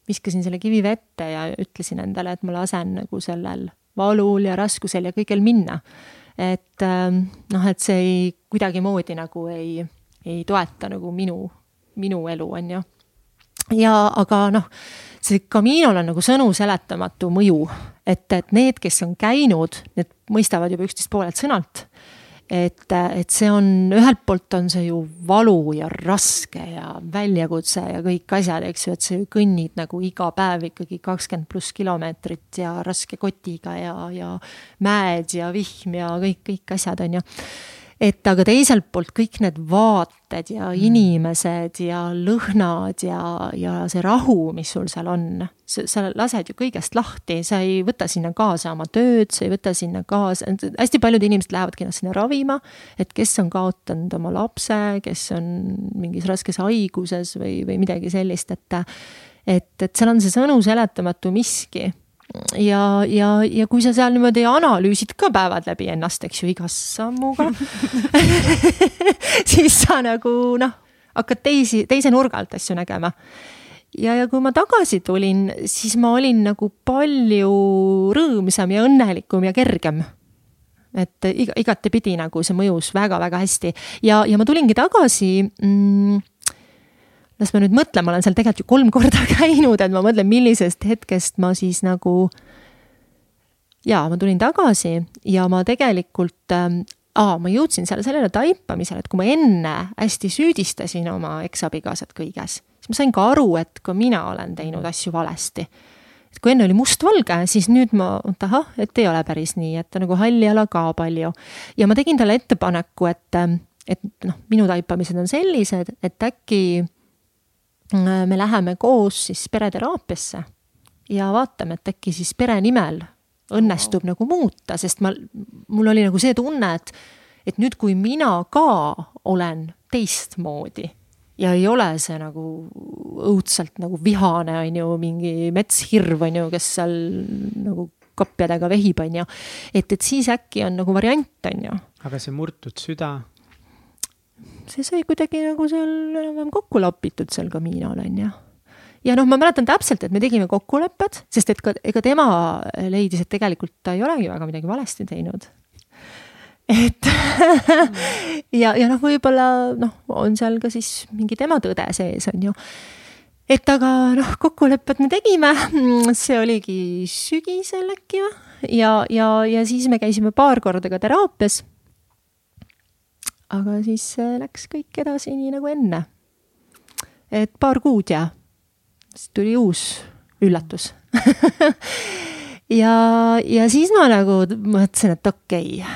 viskasin selle kivi vette ja ütlesin endale, et ma lasen nagu sellel valul ja raskusel ja kõigel minna. Et ähm, noh, et see ei, kuidagimoodi nagu ei, ei toeta nagu minu, minu elu, on ju. ja aga noh, see Caminol on nagu sõnu seletamatu mõju, et, et need, kes on käinud, need mõistavad juba üksteist poolelt sõnalt et, et see on, ühelt poolt on see ju valu ja raske ja väljakutse ja kõik asjad, eks ju, et sa ju kõnnid nagu iga päev ikkagi kakskümmend pluss kilomeetrit ja raske kotiga ja, ja mäed ja vihm ja kõik, kõik asjad, on ju et aga teiselt poolt kõik need vaated ja mm. inimesed ja lõhnad ja, ja see rahu, mis sul seal on, sa lased ju kõigest lahti, sa ei võta sinna kaasa oma tööd, sa ei võta sinna kaasa, hästi paljud inimesed lähevadki ennast sinna ravima, et kes on kaotanud oma lapse, kes on mingis raskes haiguses või, või midagi sellist, et et, et seal on see sõnu seletamatu miski ja, ja, ja kui sa seal niimoodi analüüsid ka päevad läbi ennast, eks ju, igas sammuga <laughs> <laughs> siis sa nagu noh, hakkad teisi, teise nurga alt asju nägema. ja, ja kui ma tagasi tulin, siis ma olin nagu palju rõõmsam ja õnnelikum ja kergem et iga, igatepidi nagu see mõjus väga-väga hästi ja, ja ma tulingi tagasi mm, las ma nüüd mõtlen, ma olen seal tegelikult ju kolm korda <laughs> käinud, et ma mõtlen, millisest hetkest ma siis nagu. ja ma tulin tagasi ja ma tegelikult ähm,, aa, ma jõudsin seal sellele taipamisele, et kui ma enne hästi süüdistasin oma eksabikaasat kõiges, siis ma sain ka aru, et ka mina olen teinud asju valesti. et kui enne oli mustvalge, siis nüüd ma, et ahah, et ei ole päris nii, et nagu halli ala ka palju. ja ma tegin talle ettepaneku, et, ähm, et noh, minu taipamised on sellised, et äkki Äh, me läheme koos siis pereteraapiasse ja vaatame, et äkki siis pere nimel õnnestub wow. nagu muuta, sest ma, mul oli nagu see tunne, et, et nüüd, kui mina ka olen teistmoodi ja ei ole see nagu õudselt nagu vihane, on ju, mingi metshirv, on ju, kes seal nagu kapjadega vehib, on ju. et, et siis äkki on nagu variant, on ju. aga see murtud süda see sai kuidagi nagu seal enam-vähem kokku lapitud seal Caminol on ju. ja noh, ma mäletan täpselt, et me tegime kokkulepped, sest et ka, ega tema leidis, et tegelikult ta ei olegi väga midagi valesti teinud. et <laughs> ja, ja noh, võib-olla noh, on seal ka siis mingi tema tõde sees, on ju. et aga noh, kokkulepped me tegime, <clears throat> see oligi sügisel äkki või, ja, ja, ja siis me käisime paar korda ka teraapias. Aga siis läks kõik edasi nii nagu enne. et paar kuud ja siis tuli uus üllatus <laughs> ja, ja siis ma nagu mõtlesin, et okei okay,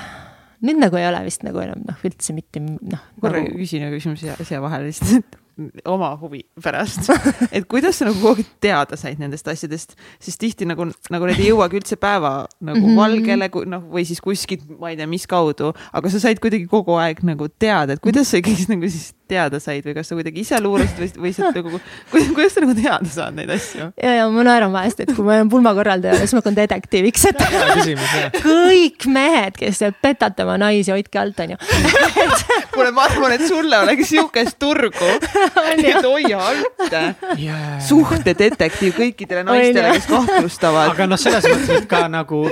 nüüd nagu ei ole vist nagu enam noh, üldse mitte noh. korra nagu... küsin ühe küsimuse siia vahele lihtsalt oma huvi pärast, <laughs> et kuidas sa nagu kogu aeg teada said nendest asjadest, sest tihti nagu, nagu need ei jõuagi üldse päeva nagu mm -hmm. valgele, noh, või siis kuskilt, ma ei tea, mis kaudu, aga sa said kuidagi kogu aeg nagu teada, et kuidas sa ikkagi nagu siis teada said või kas sa kuidagi ise luurasid või, või sa nagu, kuidas, kuidas sa nagu teada saad neid asju? ja, ja ma naeran vahest, et kui ma olen pulmakorraldaja, siis ma hakkan detektiiviks, et kõik mehed, kes petate oma naisi, hoidke alt, onju. <laughs> kuule, ma arvan, et sulle oleks sihukest turgu <laughs> et hoia alt yeah.. suhtedetektiiv kõikidele naistele, kes kahtlustavad. aga noh, selles mõttes, et ka nagu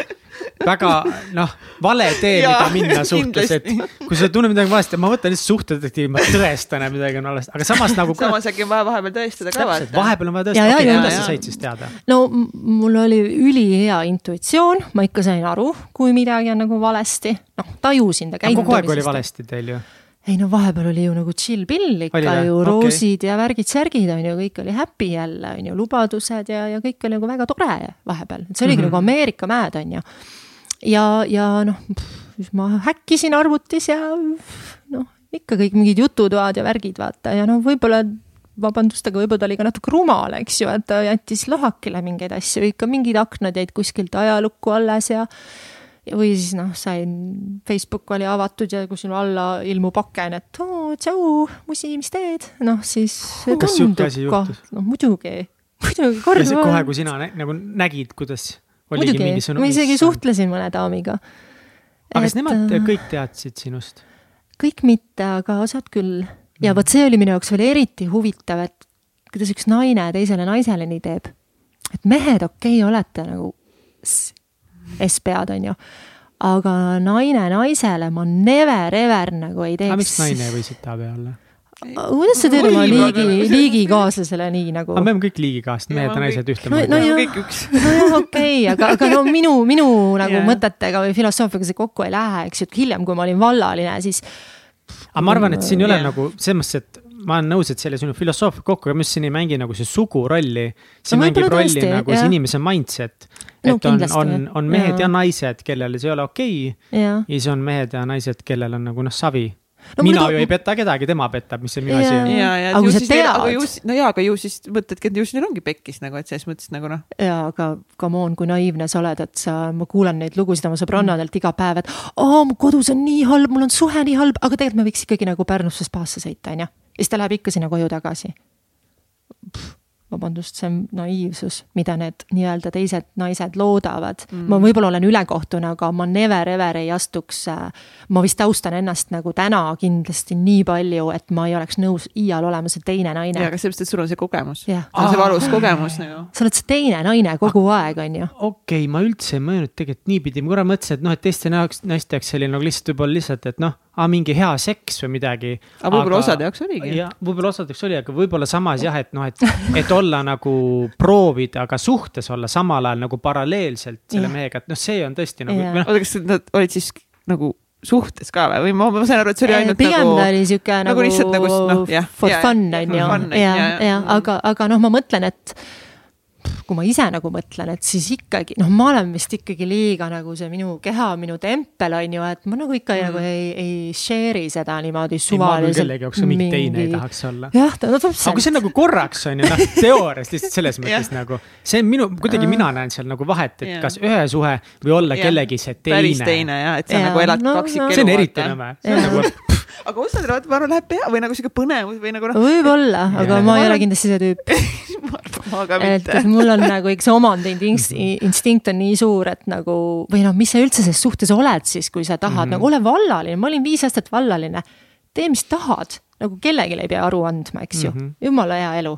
väga noh, vale tee, mida minna suhtes, et kui sa tunned midagi valesti, ma võtan lihtsalt suhtedetektiivi, ma tõestan, et midagi on valesti, aga samas nagu. samas äkki on vaja vahepeal tõestada ka vaata. vahepeal on vaja tõestada, okei kuidas sa said siis teada? no mul oli ülihea intuitsioon, ma ikka sain aru, kui midagi on nagu valesti, noh, tajusin ta käitumisest. kogu aeg oli valesti teil ju ei no vahepeal oli ju nagu chill pill ikka oli, ju, roosid okay. ja värgid-särgid on ju, kõik oli happy jälle on ju, lubadused ja, ja kõik oli nagu väga tore vahepeal, et see oligi mm -hmm. nagu Ameerika mäed on ju. ja, ja noh, siis ma häkkisin arvutis ja noh, ikka kõik mingid jututoad ja värgid vaata ja noh, võib-olla vabandust, aga võib-olla ta oli ka natuke rumal, eks ju, et ta jättis lohakile mingeid asju, ikka mingid aknad jäid kuskilt ajalukku alles ja või siis noh, sain, Facebook oli avatud ja kui sinna alla ilmub aken, et oo, tšau, musi, mis teed, noh siis. kas sihuke asi juhtus? noh muidugi, muidugi kord. kohe, kui sina nä nagu nägid, kuidas sõnum. ma isegi suhtlesin mõne daamiga. aga kas nemad äh, kõik teadsid sinust? kõik mitte, aga osad küll. ja mm. vot see oli minu jaoks veel eriti huvitav, et kuidas üks naine teisele naisele nii teeb. et mehed, okei okay,, olete nagu S-pead, on ju. aga naine naisele ma never ever nagu ei teeks. aga miks naine ei või sita-pea olla? kuidas sa teed oma liigi, liigikaaslasele nii nagu? aga me oleme kõik liigikaaslased, mehed ja naised ühtemoodi. no, no kõik üks. nojah, okei aga, aga no <laughs> minu, minu nagu yeah. mõtetega või filosoofiaga see kokku ei lähe, eks ju, et hiljem, kui ma olin vallaline, siis. aga ma arvan, et siin ei ole yeah. nagu selles mõttes, et ma olen nõus, et selle sinu filosoofia kokku, aga mis siin ei mängi nagu see sugu rolli. siin no, mängib rolli tõesti, nagu jah. see inimese mindset. et no, on, on, on mehed ja, ja naised, kellele see ei ole okei okay, ja. ja siis on mehed ja naised, kellel on nagu noh, savi no, mina muidu... ju ei peta kedagi, tema petab, mis see minu asi on. ja, ja, aga kui sa tead. no jaa, aga ju siis mõtledki, et ju siis neil ongi pekkis nagu, et selles mõttes nagu noh. jaa, aga come on, kui naiivne sa oled, et sa, ma kuulan neid lugusid oma sõbrannadelt iga päev, et aa, mu kodus on nii halb, mul on suhe nii halb, aga tegelikult me võiks ikkagi nagu Pärnusse spaasse sõita, onju. ja siis ta läheb ikka sinna koju tagasi vabandust, see on naiivsus, mida need nii-öelda teised naised loodavad mm.. ma võib-olla olen ülekohtune, aga ma never ever ei astuks, äh, ma vist austan ennast nagu täna kindlasti nii palju, et ma ei oleks nõus iial olema see teine naine. jaa, aga sellepärast, et sul on see kogemus. see valus kogemus nagu. sa oled see teine naine kogu ah, aeg, on ju. okei okay,, ma üldse ei mõelnud tegelikult niipidi, ma korra mõtlesin, et noh, et teiste naiste jaoks see oli nagu lihtsalt võib-olla lihtsalt, et noh ah, mingi hea seks või midagi. aga võib-olla osade jaoks oligi. jah, võib-olla osade jaoks oli, aga võib-olla samas jah, et noh, et, et olla nagu proovida ka suhtes olla samal ajal nagu paralleelselt selle mehega, et noh, see on tõesti nagu. No, oota, kas nad olid siis nagu suhtes ka või, või ma, ma sain aru, et see oli ainult pigem nagu. pigem ta oli sihuke nagu, nagu lihtsalt nagu noh, jah. For ja, fun on ju, ja, ja, ja, aga, aga noh, ma mõtlen, et kui ma ise nagu mõtlen, et siis ikkagi noh, ma olen vist ikkagi liiga nagu see minu keha, minu tempel on ju, et ma nagu ikka mm. nagu ei, ei share'i seda niimoodi suvaliselt. kellegi jaoks mingi teine ei tahaks olla. jah, no täpselt. aga kui see on nagu korraks on ju noh, <laughs> teoorias lihtsalt selles mõttes nagu, see on minu, kuidagi mina näen seal nagu vahet, et yeah. kas ühe suhe või olla yeah. kellegi see teine. päris teine jah, et sa ja, nagu elad no, kaksikelu. see on eriti nõme, see on nagu <laughs> aga osadele vaata, ma arvan, läheb pea või nagu sihuke põnevus või nagu noh. võib-olla, aga ma ei ole kindlasti see tüüp <laughs> ma ka mitte. et mul on nagu ikka see omandi instinkt on nii suur, et nagu või noh, mis sa üldse selles suhtes oled siis, kui sa tahad mm -hmm. nagu ole vallaline, ma olin viis aastat vallaline. tee, mis tahad, nagu kellelegi ei pea aru andma, eks ju mm -hmm., jumala hea elu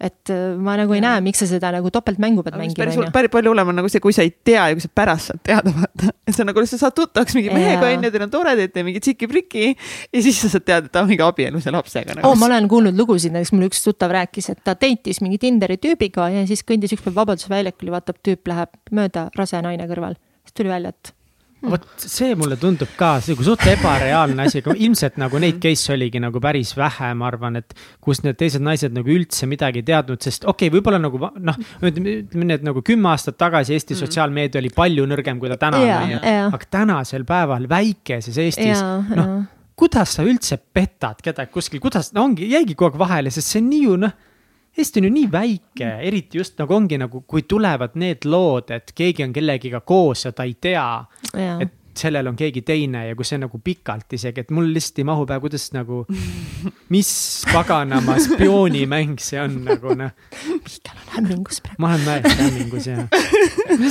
et äh, ma nagu ei Jaa. näe, miks sa seda nagu topeltmängu pead mängima, päris, päris palju hullem on nagu see, kui sa ei tea ja kui sa pärast saad teada, <laughs> vaata. et sa nagu lihtsalt saad tuttavaks mingi mehega onju, teil on tore, teete mingi tsiki-priki ja siis sa saad teada, et ta on mingi abielus ja lapsega nagu. oo, ma olen kuulnud lugusid, näiteks mul üks tuttav rääkis, et ta date'is mingi Tinderi tüübiga ja siis kõndis ükspäev Vabaduse väljakul ja vaatab, tüüp läheb mööda rase naine kõrval. siis tuli välja, et vot see mulle tundub ka nagu suht ebareaalne asi, aga ilmselt nagu neid case oligi nagu päris vähe, ma arvan, et kus need teised naised nagu üldse midagi ei teadnud, sest okei okay,, võib-olla nagu noh, ütleme nii, et nagu kümme aastat tagasi Eesti mm. sotsiaalmeedia oli palju nõrgem, kui ta täna Jaa, on, jaa. aga tänasel päeval väikeses Eestis, jaa, noh jaa, kuidas sa üldse petad kedagi kuskil, kuidas, no ongi, jäigi kogu aeg vahele, sest see on nii ju noh. Eesti on ju nii väike, eriti just nagu ongi nagu, kui tulevad need lood, et keegi on kellegiga koos ja ta ei tea, et sellel on keegi teine ja kui see nagu pikalt isegi, et mul lihtsalt ei mahu pähe, kuidas nagu, <laughs> mis paganama spioonimäng see on nagu noh, Mihkel on hämmingus praegu. ma olen täiesti hämmingus ja.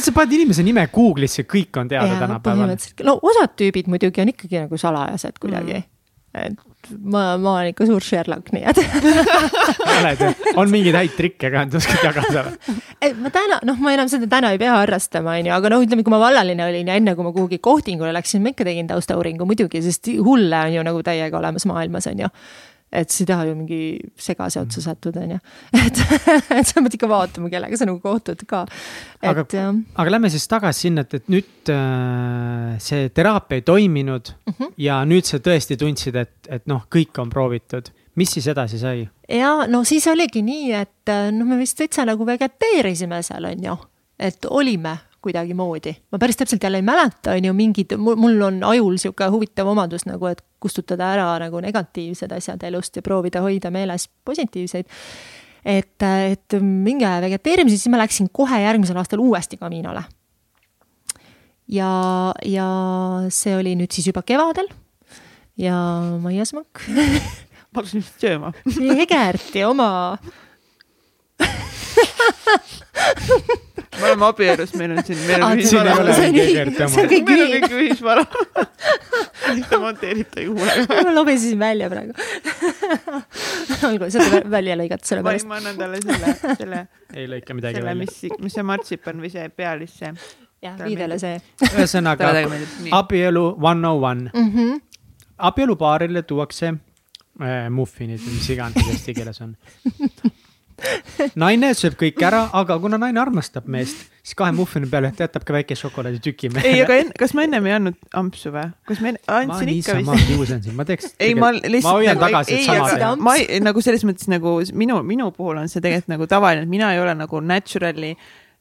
sa paned inimese nime Google'isse, kõik on teada Jaa, tänapäeval. no osad tüübid muidugi on ikkagi nagu salajased kuidagi mm.. Et ma, ma olen ikka suur Sherlock, nii et oled ju, on mingeid häid trikke ka, et oskad jagada või? et ma täna, noh, ma enam seda täna ei pea harrastama, onju, aga noh, ütleme, kui ma vallaline olin ja enne kui ma kuhugi kohtingule läksin, ma ikka tegin taustauuringu muidugi, sest hulle on ju nagu täiega olemas maailmas, onju et sa ei taha ju mingi segase otsa sattuda, onju. <laughs> et, et sa pead ikka vaatama, kellega sa nagu kohtud ka. Aga- et jah, aga lähme siis tagasi sinna, et, et nüüd äh, see teraapia ei toiminud mm. -hmm. ja nüüd sa tõesti tundsid, et, et noh, kõik on proovitud. mis siis edasi sai? ja no siis oligi nii, et noh, me vist täitsa nagu vegeteerisime seal, onju, et olime kuidagimoodi, ma päris täpselt jälle ei mäleta, on ju mingid, mul on ajul sihuke huvitav omadus nagu, et kustutada ära nagu negatiivsed asjad elust ja proovida hoida meeles positiivseid. et, et minge vegeteerimise, siis ma läksin kohe järgmisel aastal uuesti Caminole. ja, ja see oli nüüd siis juba kevadel ja Maia Smakk ma <laughs> hakkasin vist sööma. Egerti oma <laughs> me oleme abielus, meil on siin, meil on ei ole see on kõik ühi- kõik ühisvara. <laughs> te monteerite juurde. ma lobisesin välja praegu. <laughs> olgu, seda vä- välja lõigata ma sellepärast. ma annan talle selle, selle, ei lõika midagi selle, välja. mis, mis see martsipan või see pealis see. jah, viidele see ühesõnaga abielu one on one, mm. -hmm. abielupaarile tuuakse äh, muffinid või mis iganes eesti keeles on. <laughs> naine sööb kõik ära, aga kuna naine armastab meest, siis kahe muffini peale ta jätab ka väike šokolaaditüki ei, mehele. aga en, kas ma ennem ei andnud ampsu või? kas ma enne, ma andsin ikka niisama vist? kiusan sind, ma teeks. <laughs> ei, ma lihtsalt. ma hoian tagasi, et sama teha. ma ei, nagu selles mõttes nagu minu, minu puhul on see tegelikult nagu tavaline, et mina ei ole nagu naturally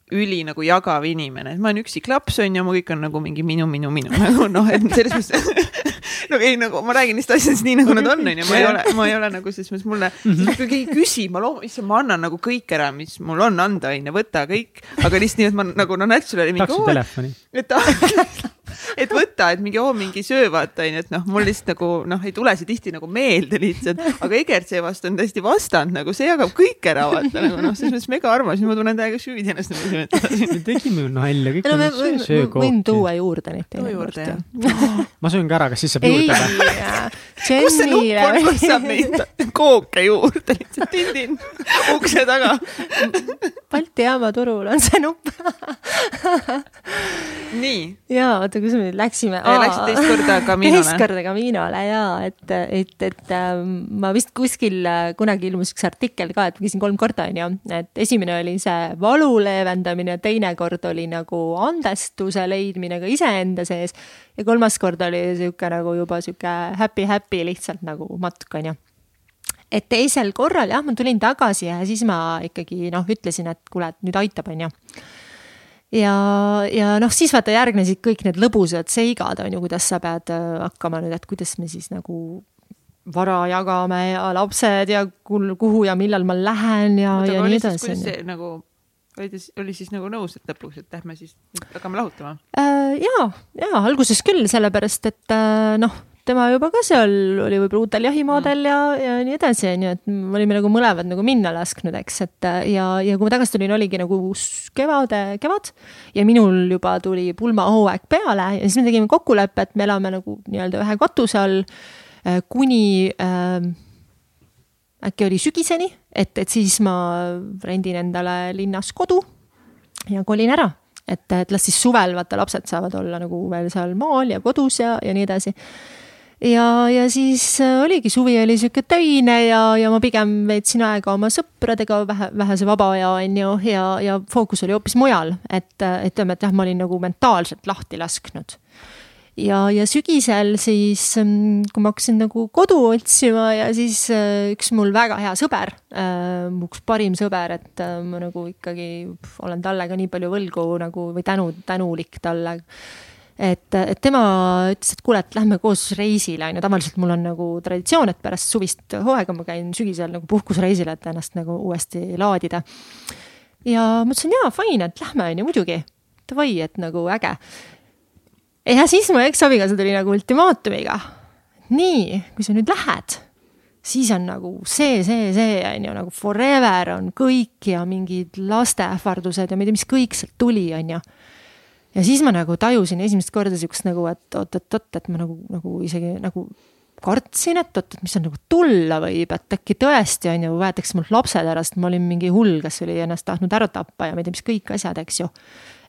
üli nagu jagav inimene, et ma olen üksik laps on ju, ma kõik on nagu mingi minu, minu, minu <laughs> nagu noh, et selles mõttes <laughs> <laughs> no ei nagu ma räägin neist asjadest nii nagu nad on, onju, ma ei ole, ma ei ole nagu selles mõttes mulle mm, -hmm. kui keegi küsib, ma loomulikult, issand, ma annan nagu kõik ära, mis mul on anda, onju, võta kõik, aga lihtsalt nii, et ma nagu no naturally mingi takso oo, telefoni. et ta, <laughs> <laughs> et võta, et mingi oo, mingi söö, vaata onju, et noh, mul lihtsalt nagu noh, ei tule see tihti nagu meelde lihtsalt, aga Egert seevastu on täiesti vastand nagu see jagab kõik ära, vaata nagu noh, selles mõttes mega armas, ma tunnen täiega süüdi ennast nagu <laughs> me tegime ju nalja, kõik on söö, võin, söö võin tuua juurde neid teinekord. ma söön ka ära, kas siis saab juurde või? <laughs> kus see nupp on, kus saab neid <laughs> kooke juurde lihtsalt tindin ukse taga. Balti jaama turul on see nupp. nii, jaa, oota, kus me nüüd läksime? läksid teist korda Caminole? teist korda Caminole jaa, et, et, et ähm, ma vist kuskil äh, kunagi ilmus üks artikkel ka, et ma käisin kolm korda, onju. et esimene oli see valu leevendamine, teine kord oli nagu andestuse leidmine ka iseenda sees ja kolmas kord oli sihuke nagu juba sihuke happy-happy lihtsalt nagu matk, onju et teisel korral jah, ma tulin tagasi ja siis ma ikkagi noh, ütlesin, et kuule, et nüüd aitab, onju ja, ja noh, siis vaata järgnesid kõik need lõbusad seigad on ju, kuidas sa pead äh, hakkama nüüd, et kuidas me siis nagu vara jagame ja lapsed ja kuhu ja millal ma lähen ja, ja nii edasi. kuidas see nagu, oli ta, oli siis nagu nõus, et lõpuks, et lähme siis, hakkame lahutama? Äh, ja, ja alguses küll, sellepärast et äh, noh, tema juba ka seal oli võib-olla uutel jahimaadel ja, ja nii edasi, on ju, et me olime nagu mõlemad nagu minna lasknud, eks, et äh, ja, ja kui ma tagasi tulin, oligi nagu s- kevade, kevad ja minul juba tuli pulmahooaeg peale ja siis me tegime kokkuleppe, et me elame nagu nii-öelda ühe katuse all äh, kuni äh, äkki oli sügiseni, et, et siis ma rendin endale linnas kodu ja kolin ära. Et, et las siis suvel vaata lapsed saavad olla nagu veel seal maal ja kodus ja, ja nii edasi. ja, ja siis äh, oligi, suvi oli sihuke töine ja, ja ma pigem veetsin aega oma sõpradega vähe, vähese vaba aja on ju ja, ja fookus oli hoopis mujal, et, et ütleme, et jah, ma olin nagu mentaalselt lahti lasknud ja, ja sügisel siis, mm, kui ma hakkasin nagu kodu otsima ja siis äh, üks mul väga hea sõber, äh, mu üks parim sõber, et äh, ma nagu ikkagi olen talle ka nii palju võlgu nagu või tänu, tänulik talle et, et tema ütles, et kuule, et lähme koos reisile, on ju, tavaliselt mul on nagu traditsioon, et pärast suvist hooaega ma käin sügisel nagu puhkusreisil, et ennast nagu uuesti laadida. ja ma ütlesin jaa, fine, et lähme, on ju, muidugi. Davai, et nagu äge ja siis mu eksabikaasa tuli nagu ultimaatumiga. nii, kui sa nüüd lähed, siis on nagu see, see, see on ju nagu forever on kõik ja mingid laste ähvardused ja ma ei tea, mis kõik sealt tuli, on ju. ja siis ma nagu tajusin esimest korda siukest nagu, et oot-oot-oot, et ma nagu, nagu isegi nagu kartsin, et oot, et mis on nagu tulla võib, et äkki tõesti on ju, võetakse mult lapsed ära, sest ma olin mingi hull, kes oli ennast tahtnud ära tappa ja ma ei tea, mis kõik asjad, eks ju.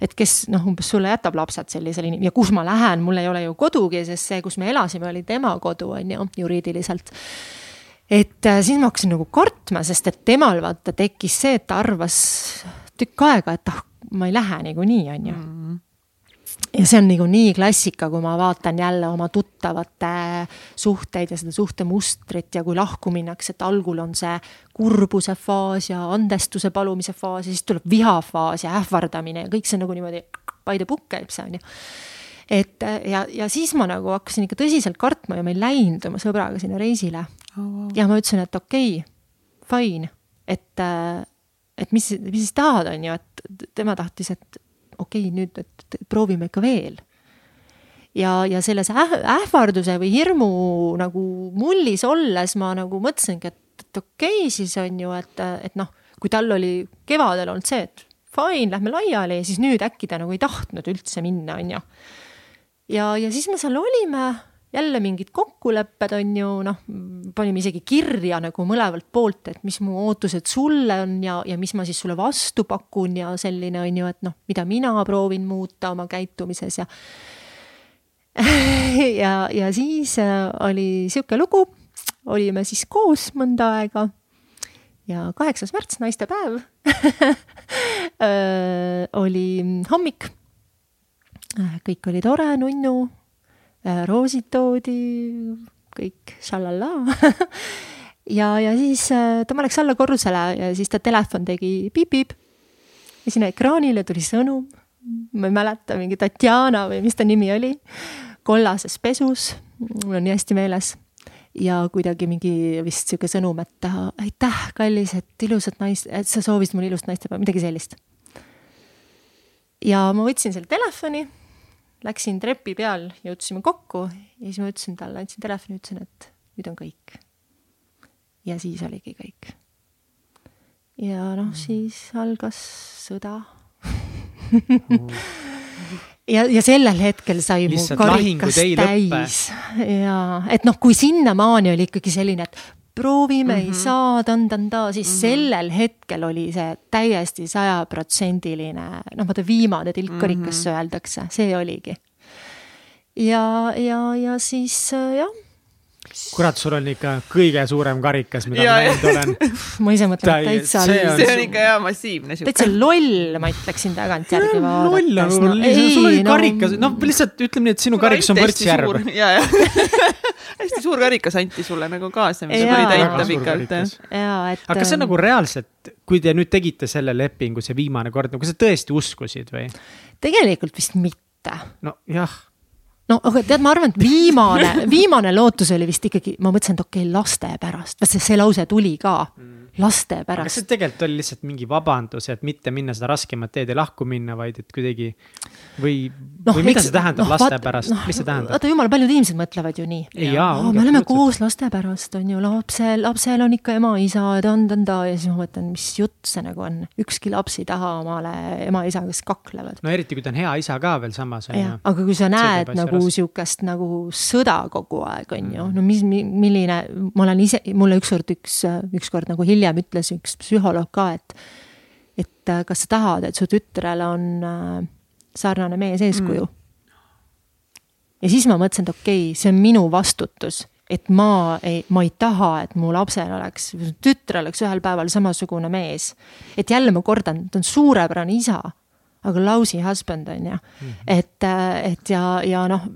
Et kes noh, umbes sulle jätab lapsed sellisele inim- ja kus ma lähen, mul ei ole ju kodugi, sest see, kus me elasime, oli tema kodu, on ju, juriidiliselt. Et äh, siis ma hakkasin nagu kartma, sest et temal vaata tekkis see, et ta arvas tükk aega, et ah, ma ei lähe niikuinii, on ju. Mm. -hmm ja see on niikuinii klassika, kui ma vaatan jälle oma tuttavate suhteid ja seda suhtemustrit ja kui lahku minnakse, et algul on see kurbuse faas ja andestuse palumise faas ja siis tuleb vihafaas ja ähvardamine ja kõik see nagu niimoodi by the book käib see on ju. et ja, ja siis ma nagu hakkasin ikka tõsiselt kartma ja ma ei läinud oma sõbraga sinna reisile oh,. Wow. ja ma ütlesin, et okei okay,, fine, et, et mis, mis siis tahad, on ju, et tema tahtis, et okei okay,, nüüd, et proovime ikka veel. ja, ja selles äh, ähvarduse või hirmu nagu mullis olles ma nagu mõtlesingi, et, et okei okay,, siis on ju, et, et noh, kui tal oli kevadel olnud see, et fine, lähme laiali, siis nüüd äkki ta nagu ei tahtnud üldse minna, on ju. ja, ja siis me seal olime jälle mingid kokkulepped on ju noh, panime isegi kirja nagu mõlemalt poolt, et mis mu ootused sulle on ja, ja mis ma siis sulle vastu pakun ja selline on ju, et noh, mida mina proovin muuta oma käitumises ja <laughs> ja, ja siis äh, oli sihuke lugu, olime siis koos mõnda aega ja kaheksas märts, naistepäev <laughs> äh, oli hommik. Kõik oli tore, nunnu roosid toodi, kõik šalala <laughs> ja, ja siis äh, tema läks alla korrusele ja siis ta telefon tegi piip-piip. ja sinna ekraanile tuli sõnum, ma ei mäleta, mingi Tatjana või mis ta nimi oli, kollases pesus, mul on nii hästi meeles. Ja kuidagi mingi vist sihuke sõnum, et aitäh, kallis, et ilusat naist, et sa soovisid mulle ilust naistepäeva, midagi sellist. ja ma võtsin selle telefoni läksin trepi peal, jõudsime kokku ja siis ma ütlesin talle, andsin telefoni, ütlesin, et nüüd on kõik. ja siis oligi kõik. ja noh, mm. siis algas sõda <laughs> ja, ja sellel hetkel sai Lihtsalt mu karikas täis ja et noh, kui sinnamaani oli ikkagi selline, et proovime mm, -hmm. ei mhm. saa, tan-tan-ta, siis mm -hmm. sellel hetkel oli see täiesti sajaprotsendiline, noh, vaata viimane tilk karikasse mm -hmm. öeldakse, see oligi. ja, ja, ja siis jah kurat, sul on ikka kõige suurem karikas, mida ja, ma näinud olen. <laughs> ma ise mõtlen täitsa. see on, see on ikka hea massiivne siuke. täitsa loll, ma ütleksin tagantjärgi vaadates. loll on no, no, sul oli no, karikas, noh lihtsalt ütleme nii, et sinu karikas on võrtsjärv. ja, ja <laughs> hästi suur karikas anti sulle nagu kaasa, mida tuli täita pikalt. aga kas see on nagu reaalselt, kui te nüüd tegite selle lepingu, see viimane kord, nagu sa tõesti uskusid või? tegelikult vist mitte. nojah no aga tead, ma arvan, et viimane, viimane lootus oli vist ikkagi, ma mõtlesin, et okei okay,, laste pärast, vaat see, see lause tuli ka. Mm.. Laste pärast see tegelikult oli lihtsalt mingi vabandus, et mitte minna seda raskemat teed ja lahku minna, vaid et kuidagi või no,, või mida see tähendab noh, laste vaat- pärast noh, mis see tähendab? vaata jumala paljud inimesed mõtlevad ju nii. ongi me oleme koos laste pärast, on ju, lapsel, lapsel on ikka ema-isa ja ta-ta-ta ja siis ma mõtlen, mis jutt see nagu on. ükski laps ei taha omale ema-isa, kes kaklevad. no eriti, kui ta on hea isa ka veel samas, on ju., aga kui sa näed nagu sihukest nagu sõda kogu aeg, on Mm. ju, no mis, milline, ma olen ise, mulle ükskord üks, ükskord nagu hiljem ütles üks psühholoog ka, et et äh, kas sa tahad, et su tütrel on äh, sarnane mees eeskuju mm.. ja siis ma mõtlesin, et okei okay,, see on minu vastutus, et ma ei, ma ei taha, et mu lapsel oleks, tütrel oleks ühel päeval samasugune mees. et jälle ma kordan, ta on suurepärane isa, aga lousy husband on ju mm, -hmm. et, et ja, ja noh,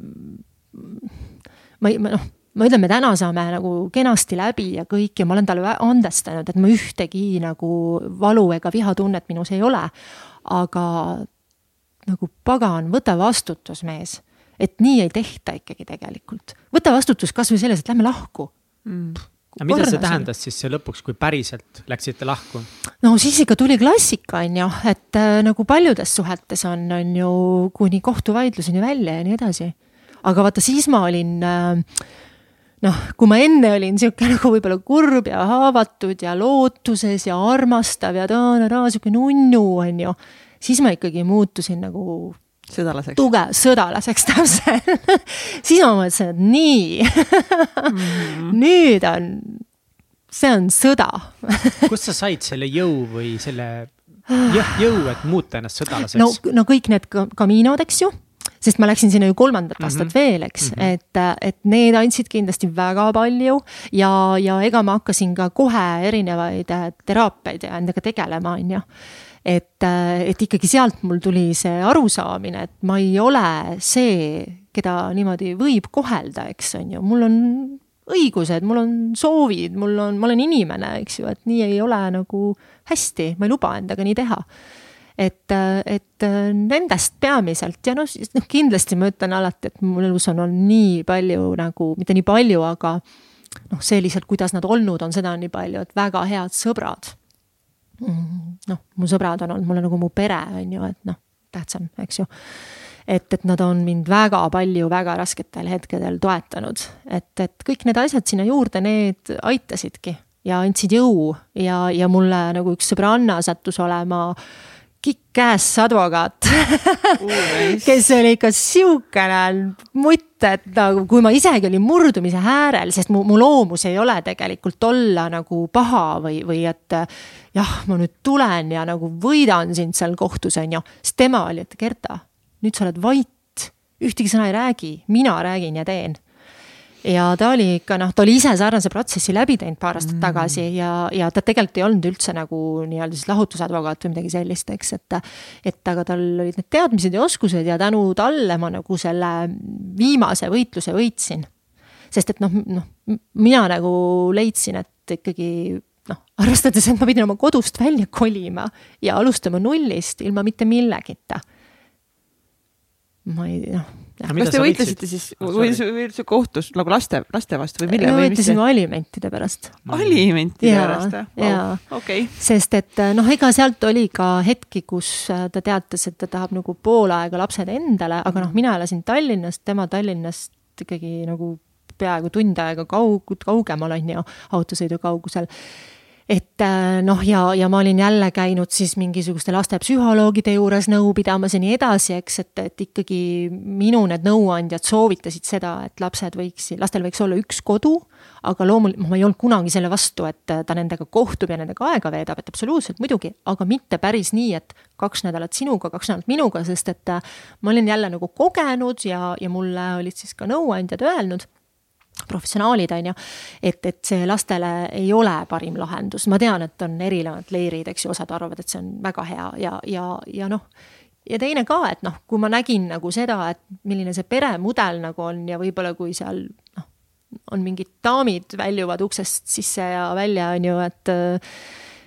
ma ei, ma noh, ma ütlen, me täna saame nagu kenasti läbi ja kõik ja ma olen talle andestanud, et ma ühtegi nagu valu ega vihatunnet minus ei ole. aga nagu pagan, võta vastutus, mees, et nii ei tehta ikkagi tegelikult. võta vastutus kasvõi selles, et lähme lahku mm.. aga mida see tähendas siis see lõpuks, kui päriselt läksite lahku? no siis ikka tuli klassika, on ju, et äh, nagu paljudes suhetes on, on ju kuni kohtuvaidluseni välja ja nii edasi. aga vaata, siis ma olin äh, noh, kui ma enne olin sihuke nagu võib-olla kurb ja haavatud ja lootuses ja armastav ja ta-ta-ta, sihuke nunnu, on ju, siis ma ikkagi muutusin nagu sõdalaseks. tugev sõdalaseks täpselt. <laughs> Siis ma mõtlesin, et nii. Mhm. <laughs> nüüd on, see on sõda. <laughs> Kust sa said selle jõu või selle jah, jõu, et muuta ennast sõdalaseks? No, no kõik need ka- kamiinod, eks ju, sest ma läksin sinna ju kolmandat Mhm. aastat mm -hmm. veel, eks mm, -hmm. et, et need andsid kindlasti väga palju ja, ja ega ma hakkasin ka kohe erinevaid äh, teraapiaid ja endaga tegelema, on ju. et, et ikkagi sealt mul tuli see arusaamine, et ma ei ole see, keda niimoodi võib kohelda, eks on ju, mul on õigused, mul on soovid, mul on, ma olen inimene, eks ju, et nii ei ole nagu hästi, ma ei luba endaga nii teha et, et nendest peamiselt ja noh, siis noh, kindlasti ma ütlen alati, et mul elus on olnud nii palju nagu, mitte nii palju, aga noh, see lihtsalt, kuidas nad olnud on, seda on nii palju, et väga head sõbrad. noh, mu sõbrad on olnud mulle nagu mu pere, on ju, et noh, tähtsam, eks ju. et, et nad on mind väga palju väga rasketel hetkedel toetanud, et, et kõik need asjad sinna juurde, need aitasidki ja andsid jõu ja, ja mulle nagu üks sõbranna sattus olema kick-ass advokaat. <laughs> Kes oli ikka siukene mutt, et nagu kui ma isegi olin murdumise äärel, sest mu, mu loomus ei ole tegelikult olla nagu paha või, või et jah, ma nüüd tulen ja nagu võidan sind seal kohtus, on ju. siis tema oli, et Gerta, nüüd sa oled vait, ühtegi sõna ei räägi, mina räägin ja teen ja ta oli ikka noh, ta oli ise sarnase protsessi läbi teinud paar aastat mm. tagasi ja, ja ta tegelikult ei olnud üldse nagu nii-öelda siis lahutusadvokaat või midagi sellist, eks, et. et aga tal olid need teadmised ja oskused ja tänu talle ma nagu selle viimase võitluse võitsin. sest et noh, noh mina nagu leidsin, et ikkagi noh, arvestades, et ma pidin oma kodust välja kolima ja alustama nullist ilma mitte millegita. ma ei noh kas te võitlesite siis või üldse kohtus nagu laste, laste vastu või mille me võitlesime alimentide pärast. alimentide Jaa, pärast või jaa. wow.? okei okay.. sest et noh, ega sealt oli ka hetki, kus äh, ta teatas, et ta tahab nagu pool aega lapsed endale, aga noh, mina elasin Tallinnast, tema Tallinnast ikkagi nagu peaaegu tund aega kaug-, kaugemal on ju, autosõidu kaugusel et äh, noh, ja, ja ma olin jälle käinud siis mingisuguste lastepsühholoogide juures nõu pidamas ja nii edasi, eks, et, et ikkagi minu need nõuandjad soovitasid seda, et lapsed võiksid, lastel võiks olla üks kodu, aga loomulikult ma ei olnud kunagi selle vastu, et ta nendega kohtub ja nendega aega veedab, et absoluutselt muidugi, aga mitte päris nii, et kaks nädalat sinuga, kaks nädalat minuga, sest et äh, ma olin jälle nagu kogenud ja, ja mulle olid siis ka nõuandjad öelnud professionaalid, on ju, et, et see lastele ei ole parim lahendus, ma tean, et on erinevad leerid, eks ju, osad arvavad, et see on väga hea ja, ja, ja noh, ja teine ka, et noh, kui ma nägin nagu seda, et milline see peremudel nagu on ja võib-olla kui seal noh, on mingid daamid väljuvad uksest sisse ja välja, on ju, et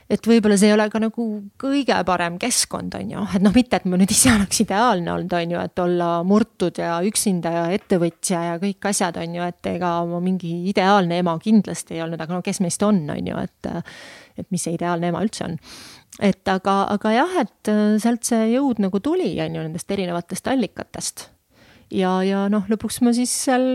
et võib-olla see ei ole ka nagu kõige parem keskkond, on ju, et noh, mitte, et ma nüüd ise oleks ideaalne olnud, on ju, et olla murtud ja üksinda ja ettevõtja ja kõik asjad, on ju, et ega ma mingi ideaalne ema kindlasti ei olnud, aga no kes meist on, on ju, et et mis see ideaalne ema üldse on. et aga, aga jah, et sealt see jõud nagu tuli, on ju, nendest erinevatest allikatest ja, ja noh, lõpuks ma siis seal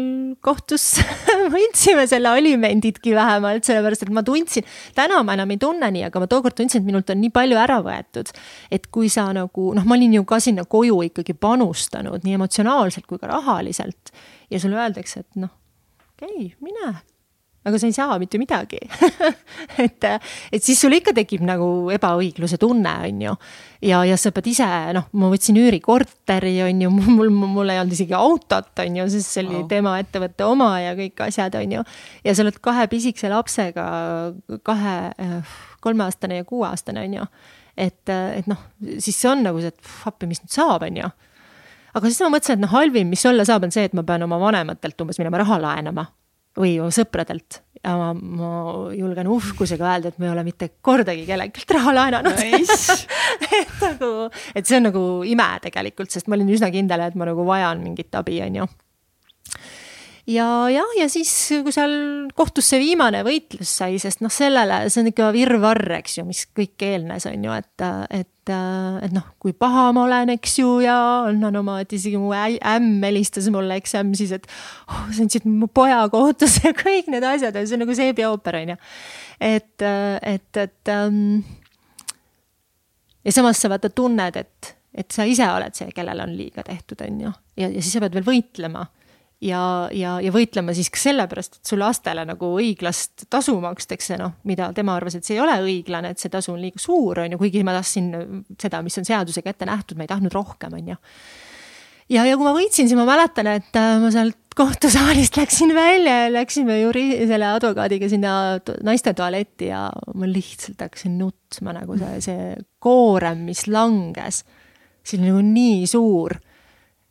kohtus <laughs> võitsime selle alimendidki vähemalt, sellepärast et ma tundsin, täna ma enam ei tunne nii, aga ma tookord tundsin, et minult on nii palju ära võetud. et kui sa nagu noh, ma olin ju ka sinna koju ikkagi panustanud nii emotsionaalselt kui ka rahaliselt ja sulle öeldakse, et noh, okei okay,, mine aga sa ei saa mitte midagi <laughs> et, et siis sul ikka tekib nagu ebaõigluse tunne, on ju. ja, ja sa pead ise, noh, ma võtsin üürikorteri, on ju, <laughs> mul, mul ei olnud isegi autot, on ju, sest see oli oh. tema ettevõtte oma ja kõik asjad, on ju. ja sa oled kahe pisikese lapsega, kahe, kolmeaastane ja kuueaastane, on ju. et, et noh, siis see on nagu see, et appi, mis nüüd saab, on ju aga siis ma mõtlesin, et noh, halvim, mis olla saab, on see, et ma pean oma vanematelt umbes minema raha laenama või sõpradelt. Ja ma, ma julgen uhkusega öelda, et ma ei ole mitte kordagi kellelgi raha laenanud. Nice. <laughs> et nagu, et see on nagu ime tegelikult, sest ma olin üsna kindel, et ma nagu vajan mingit abi, on ju ja jah, ja siis, kui seal kohtus see viimane võitlus sai, sest noh, sellele, see on ikka virvarr, eks ju, mis kõik eelnes, on ju, et, et, et noh, kui paha ma olen, eks ju, ja annan oma, et isegi mu ämm helistas mulle, eks ämm siis, et oh, sa andsid mu poja kohtusse ja kõik need asjad ja see on nagu seebiooper, on ju. et, et, et ähm, ja samas sa vaata tunned, et, et sa ise oled see, kellele on liiga tehtud, on ju, ja, ja siis sa pead veel võitlema ja, ja, ja võitlema siis ka sellepärast, et su lastele nagu õiglast tasu makstakse, noh, mida tema arvas, et see ei ole õiglane, et see tasu on liiga suur, on ju, kuigi ma tahtsin seda, mis on seadusega ette nähtud, ma ei tahtnud rohkem, on ju. ja, ja kui ma võitsin, siis ma mäletan, et äh, ma sealt kohtusaalist <laughs> läksin välja ja läksime juri-, selle advokaadiga sinna naiste tualetti ja ma lihtsalt hakkasin nutma, nagu see, see koorem, mis langes, see oli nagu nii suur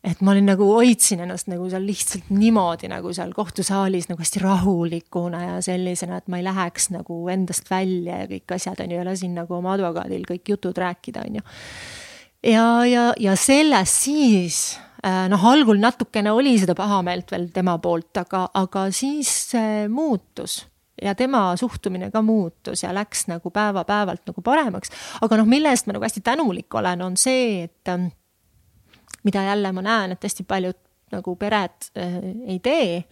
et ma olin nagu, hoidsin ennast nagu seal lihtsalt niimoodi nagu seal kohtusaalis nagu hästi rahulikuna ja sellisena, et ma ei läheks nagu endast välja ja kõik asjad on ju, ja lasin nagu oma advokaadil kõik jutud rääkida, on ju. ja, ja, ja sellest siis äh, noh, algul natukene oli seda pahameelt veel tema poolt, aga, aga siis see muutus ja tema suhtumine ka muutus ja läks nagu päeva-päevalt nagu paremaks. aga noh, mille eest ma nagu hästi tänulik olen, on see, et ähm, mida jälle ma näen, et hästi paljud nagu pered äh, ei tee,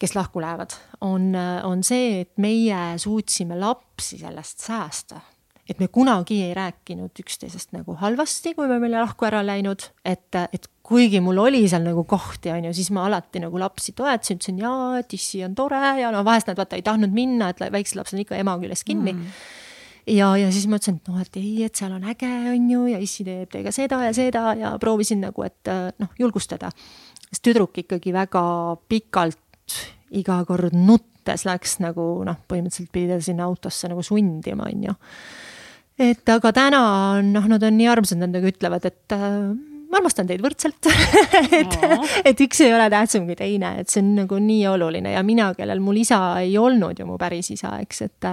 kes lahku lähevad, on, on see, et meie suutsime lapsi sellest säästa. Et me kunagi ei rääkinud üksteisest nagu halvasti, kui me olime lahku ära läinud, et, et kuigi mul oli seal nagu kohti, on ju, siis ma alati nagu lapsi toetasin, ütlesin jaa, et issi on tore ja no vahest nad vaata ei tahtnud minna, et väiksed lapsed on ikka ema küljes kinni. Mm ja, ja siis ma ütlesin, et noh, et ei, et seal on äge, on ju, ja issi teeb teiega seda ja seda ja proovisin nagu, et noh, julgustada. sest tüdruk ikkagi väga pikalt iga kord nuttes läks nagu noh, põhimõtteliselt pidi teda sinna autosse nagu sundima, on ju. et aga täna on noh, nad on nii armsad, nad nagu ütlevad, et äh, ma armastan teid võrdselt <laughs> et, et üks ei ole tähtsam kui teine, et see on nagu nii oluline ja mina, kellel mul isa ei olnud ju mu päris isa, eks, et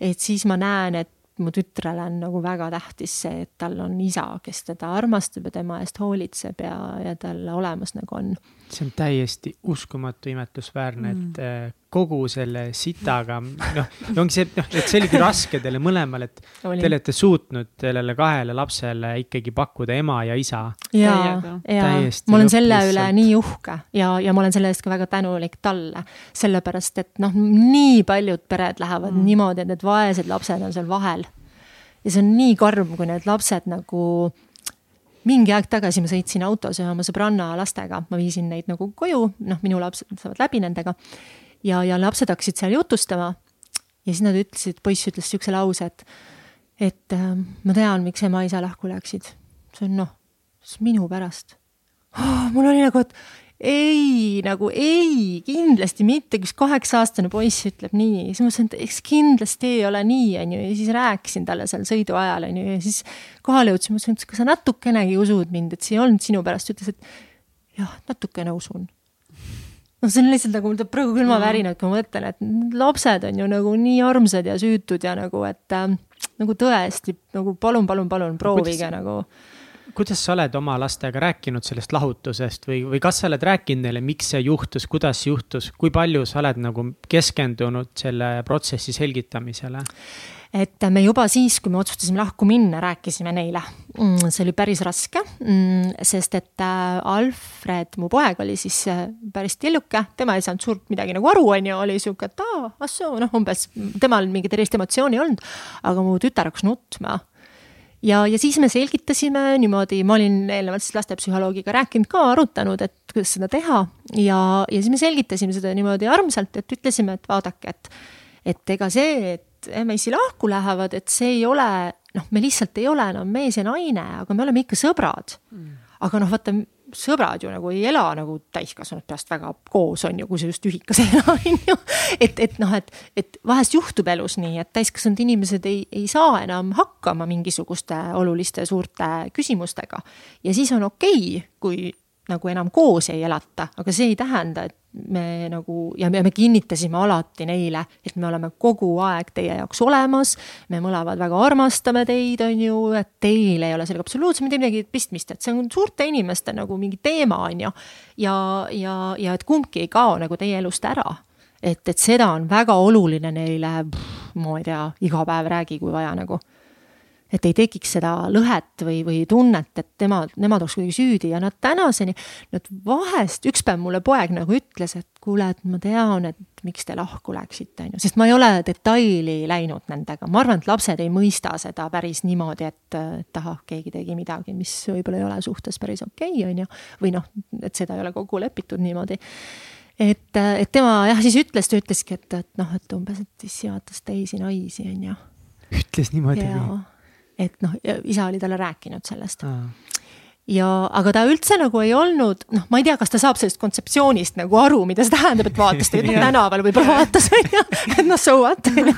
et siis ma näen, et mu tütrele on nagu väga tähtis see, et tal on isa, kes teda armastab ja tema eest hoolitseb ja, ja tal olemas nagu on. See on täiesti uskumatu imetlusväärne mm., et äh, kogu selle sitaga, noh, ongi see, noh, et see oligi raske teile mõlemale, et Olin. te olete suutnud sellele kahele lapsele ikkagi pakkuda ema ja isa. ja, ja ma olen selle üle nii uhke ja, ja ma olen selle eest ka väga tänulik talle. sellepärast, et noh, nii paljud pered lähevad mm. niimoodi, et need vaesed lapsed on seal vahel. ja see on nii karm, kui need lapsed nagu mingi aeg tagasi ma sõitsin autos ühe oma sõbranna lastega, ma viisin neid nagu koju, noh, minu lapsed saavad läbi nendega. ja, ja lapsed hakkasid seal jutustama. ja siis nad ütlesid, poiss ütles siukse lause, et, et äh, ma tean, miks ema-isa lahku läksid. see on noh, see on minu pärast oh,. <gasps> mul oli nagu, et ei, nagu ei, kindlasti mitte, üks kaheksa-aastane poiss ütleb nii, siis ma mõtlesin, et eks kindlasti ei ole nii, on ju, ja siis rääkisin talle seal sõidu ajal, on ju, ja siis kohale jõudsin, mõtlesin, et kas sa natukenegi usud mind, et see ei olnud sinu pärast, ütles, et jah, natukene usun. noh, see on lihtsalt nagu, mul tuleb praegu külmavärinad, kui ma mõtlen, et lapsed on ju nagu nii armsad ja süütud ja nagu, et äh, nagu tõesti nagu palun, palun, palun proovige Kuidas- nagu kuidas sa oled oma lastega rääkinud sellest lahutusest või, või kas sa oled rääkinud neile, miks see juhtus, kuidas juhtus, kui palju sa oled nagu keskendunud selle protsessi selgitamisele? et me juba siis, kui me otsustasime lahku minna, rääkisime neile. see oli päris raske, sest et äh, Alfred, mu poeg, oli siis äh, päris tilluke, tema ei saanud suurt midagi nagu aru, on ju, oli sihuke, et aa, ah soo, noh, umbes temal mingit erilist emotsiooni ei olnud. aga mu tütar hakkas nutma ja, ja siis me selgitasime niimoodi, ma olin eelnevalt siis lastepsühholoogiga rääkinud ka, arutanud, et kuidas seda teha. Ja, ja siis me selgitasime seda niimoodi armsalt, et ütlesime, et vaadake, et, et ega see, et meisi lahku lähevad, et see ei ole, noh, me lihtsalt ei ole enam mees ja naine, aga me oleme ikka sõbrad. Mm.. aga noh, vaata sõbrad ju nagu ei ela nagu täiskasvanud peast väga koos, on ju, kui sa just ühikas <laughs> ei ela, on ju. et, et noh, et, et vahest juhtub elus nii, et täiskasvanud inimesed ei, ei saa enam hakkama mingisuguste oluliste suurte küsimustega. ja siis on okei okay,, kui nagu enam koos ei elata, aga see ei tähenda, et me nagu ja me, me kinnitasime alati neile, et me oleme kogu aeg teie jaoks olemas. me mõlemad väga armastame teid, on ju, et teil ei ole sellega absoluutselt mitte midagi pistmist, et see on suurte inimeste nagu mingi teema, on ju. ja, ja, ja et kumbki ei kao nagu teie elust ära. et, et seda on väga oluline neile, ma ei tea, iga päev räägi, kui vaja nagu et ei tekiks seda lõhet või, või tunnet, et tema, nemad oleks kuidagi süüdi. Ja nad tänaseni, nad vahest, üks päev mulle poeg nagu ütles, et kuule, et ma tean, et miks te lahku läksite, on ju, sest ma ei ole detaili läinud nendega, ma arvan, et lapsed ei mõista seda päris niimoodi, et, et ahah, keegi tegi midagi, mis võib-olla ei ole suhtes päris okei okay,, on ju, või noh, et seda ei ole kokku lepitud niimoodi. Et, et tema jah, siis ütles, ta ütleski, et, et noh, et umbes, et issi vaatas teisi naisi, on ju. ütles niimoodi või? Et noh, isa oli talle rääkinud sellest. Ah. ja, aga ta üldse nagu ei olnud, noh, ma ei tea, kas ta saab sellest kontseptsioonist nagu aru, mida see tähendab, et vaatas teda <laughs> tänaval võib-olla vaatas, on ju, et noh, so what, on <laughs> ju.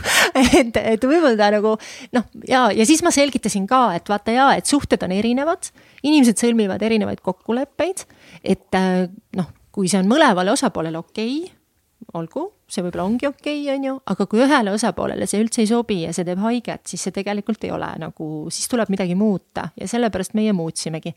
et, et võib-olla ta nagu noh, ja, ja siis ma selgitasin ka, et vaata ja, et suhted on erinevad, inimesed sõlmivad erinevaid kokkuleppeid, et noh, kui see on mõlemale osapoolele okei okay,, olgu, see võib-olla ongi okei okay,, on ju, aga kui ühele osapoolele see üldse ei sobi ja see teeb haiget, siis see tegelikult ei ole nagu, siis tuleb midagi muuta ja sellepärast meie muutsimegi.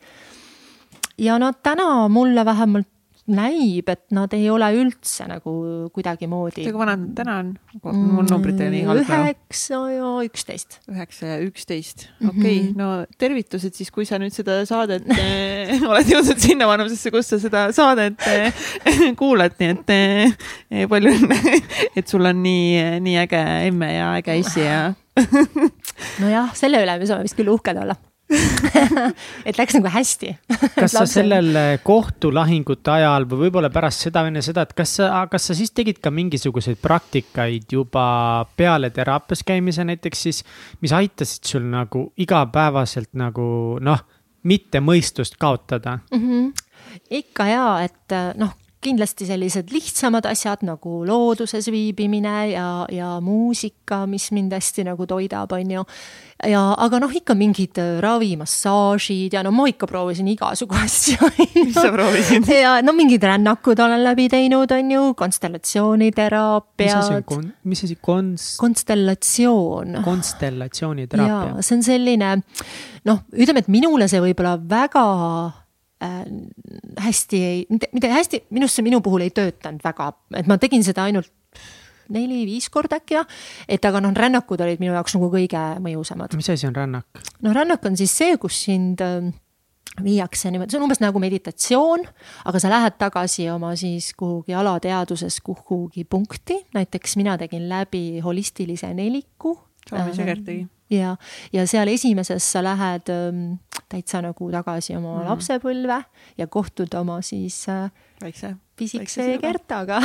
ja no täna mulle vähemalt näib, et nad ei ole üldse nagu kuidagimoodi. kui vanad nad täna on? mul numbritega nii halb üheksa ja üksteist. üheksa ja üksteist, okei mm, -hmm. no tervitused siis, kui sa nüüd seda saadet eh, <laughs> oled jõudnud sinna vanusesse, kus sa seda saadet eh, <laughs> kuulad, nii et eh, palju õnne, <laughs> et sul on nii, nii äge emme ja äge issi ja nojah, selle üle me saame vist küll uhked olla <laughs> et läks nagu hästi. kas sa sellel kohtulahingute ajal või võib-olla pärast seda, enne seda, et kas sa, kas sa siis tegid ka mingisuguseid praktikaid juba peale teraapias käimise näiteks siis, mis aitasid sul nagu igapäevaselt nagu noh, mitte mõistust kaotada mm? -hmm. ikka ja, et noh, kindlasti sellised lihtsamad asjad nagu looduses viibimine ja, ja muusika, mis mind hästi nagu toidab, on ju. ja, aga noh, ikka mingid ravimassaažid ja no ma ikka proovisin igasugu asju. mis sa proovisid? ja no mingid rännakud olen läbi teinud, on ju, konstellatsiooniteraapiad. mis asi konst-? konstellatsioon. konstellatsiooniteraapia. see on selline noh, ütleme, et minule see võib-olla väga äh, hästi ei, mitte, hästi, minu arust see minu puhul ei töötanud väga, et ma tegin seda ainult neli-viis korda äkki jah. et aga noh, rännakud olid minu jaoks nagu kõige mõjusamad. mis asi on rännak? no rännak on siis see, kus sind äh, viiakse niimoodi, see on umbes nagu meditatsioon, aga sa lähed tagasi oma siis kuhugi alateaduses kuhugi punkti, näiteks mina tegin läbi holistilise neliku. Sami Segert tegi ja, ja seal esimeses sa lähed ähm, täitsa nagu tagasi oma mm. lapsepõlve ja kohtud oma siis äh, väikse pisikese Gertaga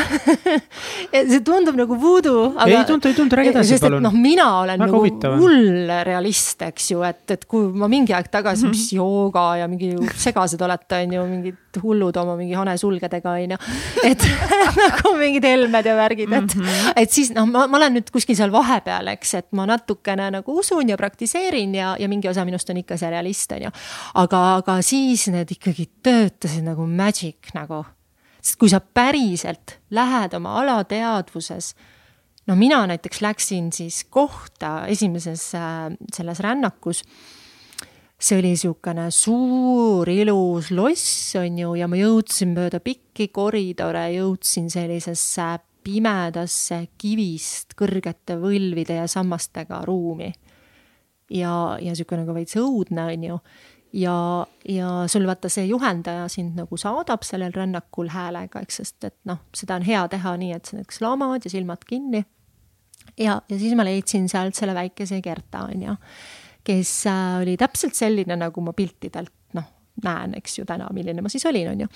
<laughs> see tundub nagu voodoo. ei tundu, ei tundu, räägi edasi palun. noh, mina olen Väga nagu hull realist, eks ju, et, et kui ma mingi aeg tagasi mm, -hmm. mis jooga ja mingi segased olete, on ju, mingid hullud oma mingi hanesulgedega, on ju. et <laughs> nagu mingid helmed ja värgid, et mm, -hmm. et siis noh, ma, ma olen nüüd kuskil seal vahepeal, eks, et ma natukene nagu usun ja praktiseerin ja, ja mingi osa minust on ikka see realist, on ju. aga, aga siis need ikkagi töötasid nagu magic nagu sest kui sa päriselt lähed oma alateadvuses no mina näiteks läksin siis kohta esimeses äh, selles rännakus see oli niisugune suur ilus loss, on ju, ja ma jõudsin mööda pikki koridore, jõudsin sellisesse pimedasse kivist kõrgete võlvide ja sammastega ruumi. ja, ja niisugune nagu veits õudne, on ju. Ja, ja sul vaata see juhendaja sind nagu saadab sellel rännakul häälega, eks, sest et noh, seda on hea teha nii, et sa näiteks laamad ja silmad kinni. ja, ja siis ma leidsin sealt selle väikese Gerta, on ju kes äh, oli täpselt selline, nagu ma piltidelt noh, näen, eks ju, täna, milline ma siis olin, on ju.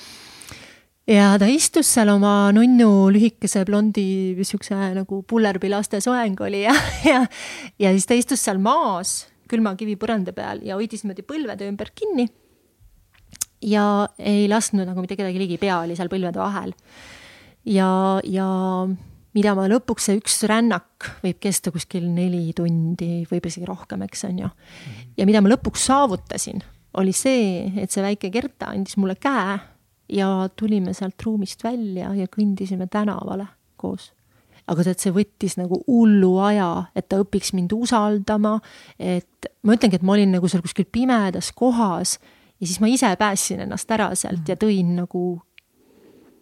ja ta istus seal oma nunnu lühikese blondi siukse nagu pullerpilaste soeng oli ja, ja, ja siis ta istus seal maas külma kivipõranda peal ja hoidis niimoodi põlvede ümber kinni. ja ei lasknud nagu mitte kedagi ligi, pea oli seal põlvede vahel. ja, ja mida ma lõpuks, see üks rännak võib kesta kuskil neli tundi, võib isegi rohkem, eks on ju. ja mida ma lõpuks saavutasin, oli see, et see väike Gerta andis mulle käe ja tulime sealt ruumist välja ja kõndisime tänavale koos. Aga tead, see võttis nagu hullu aja, et ta õpiks mind usaldama, et ma ütlengi, et ma olin nagu seal kuskil pimedas kohas ja siis ma ise päästsin ennast ära sealt ja tõin nagu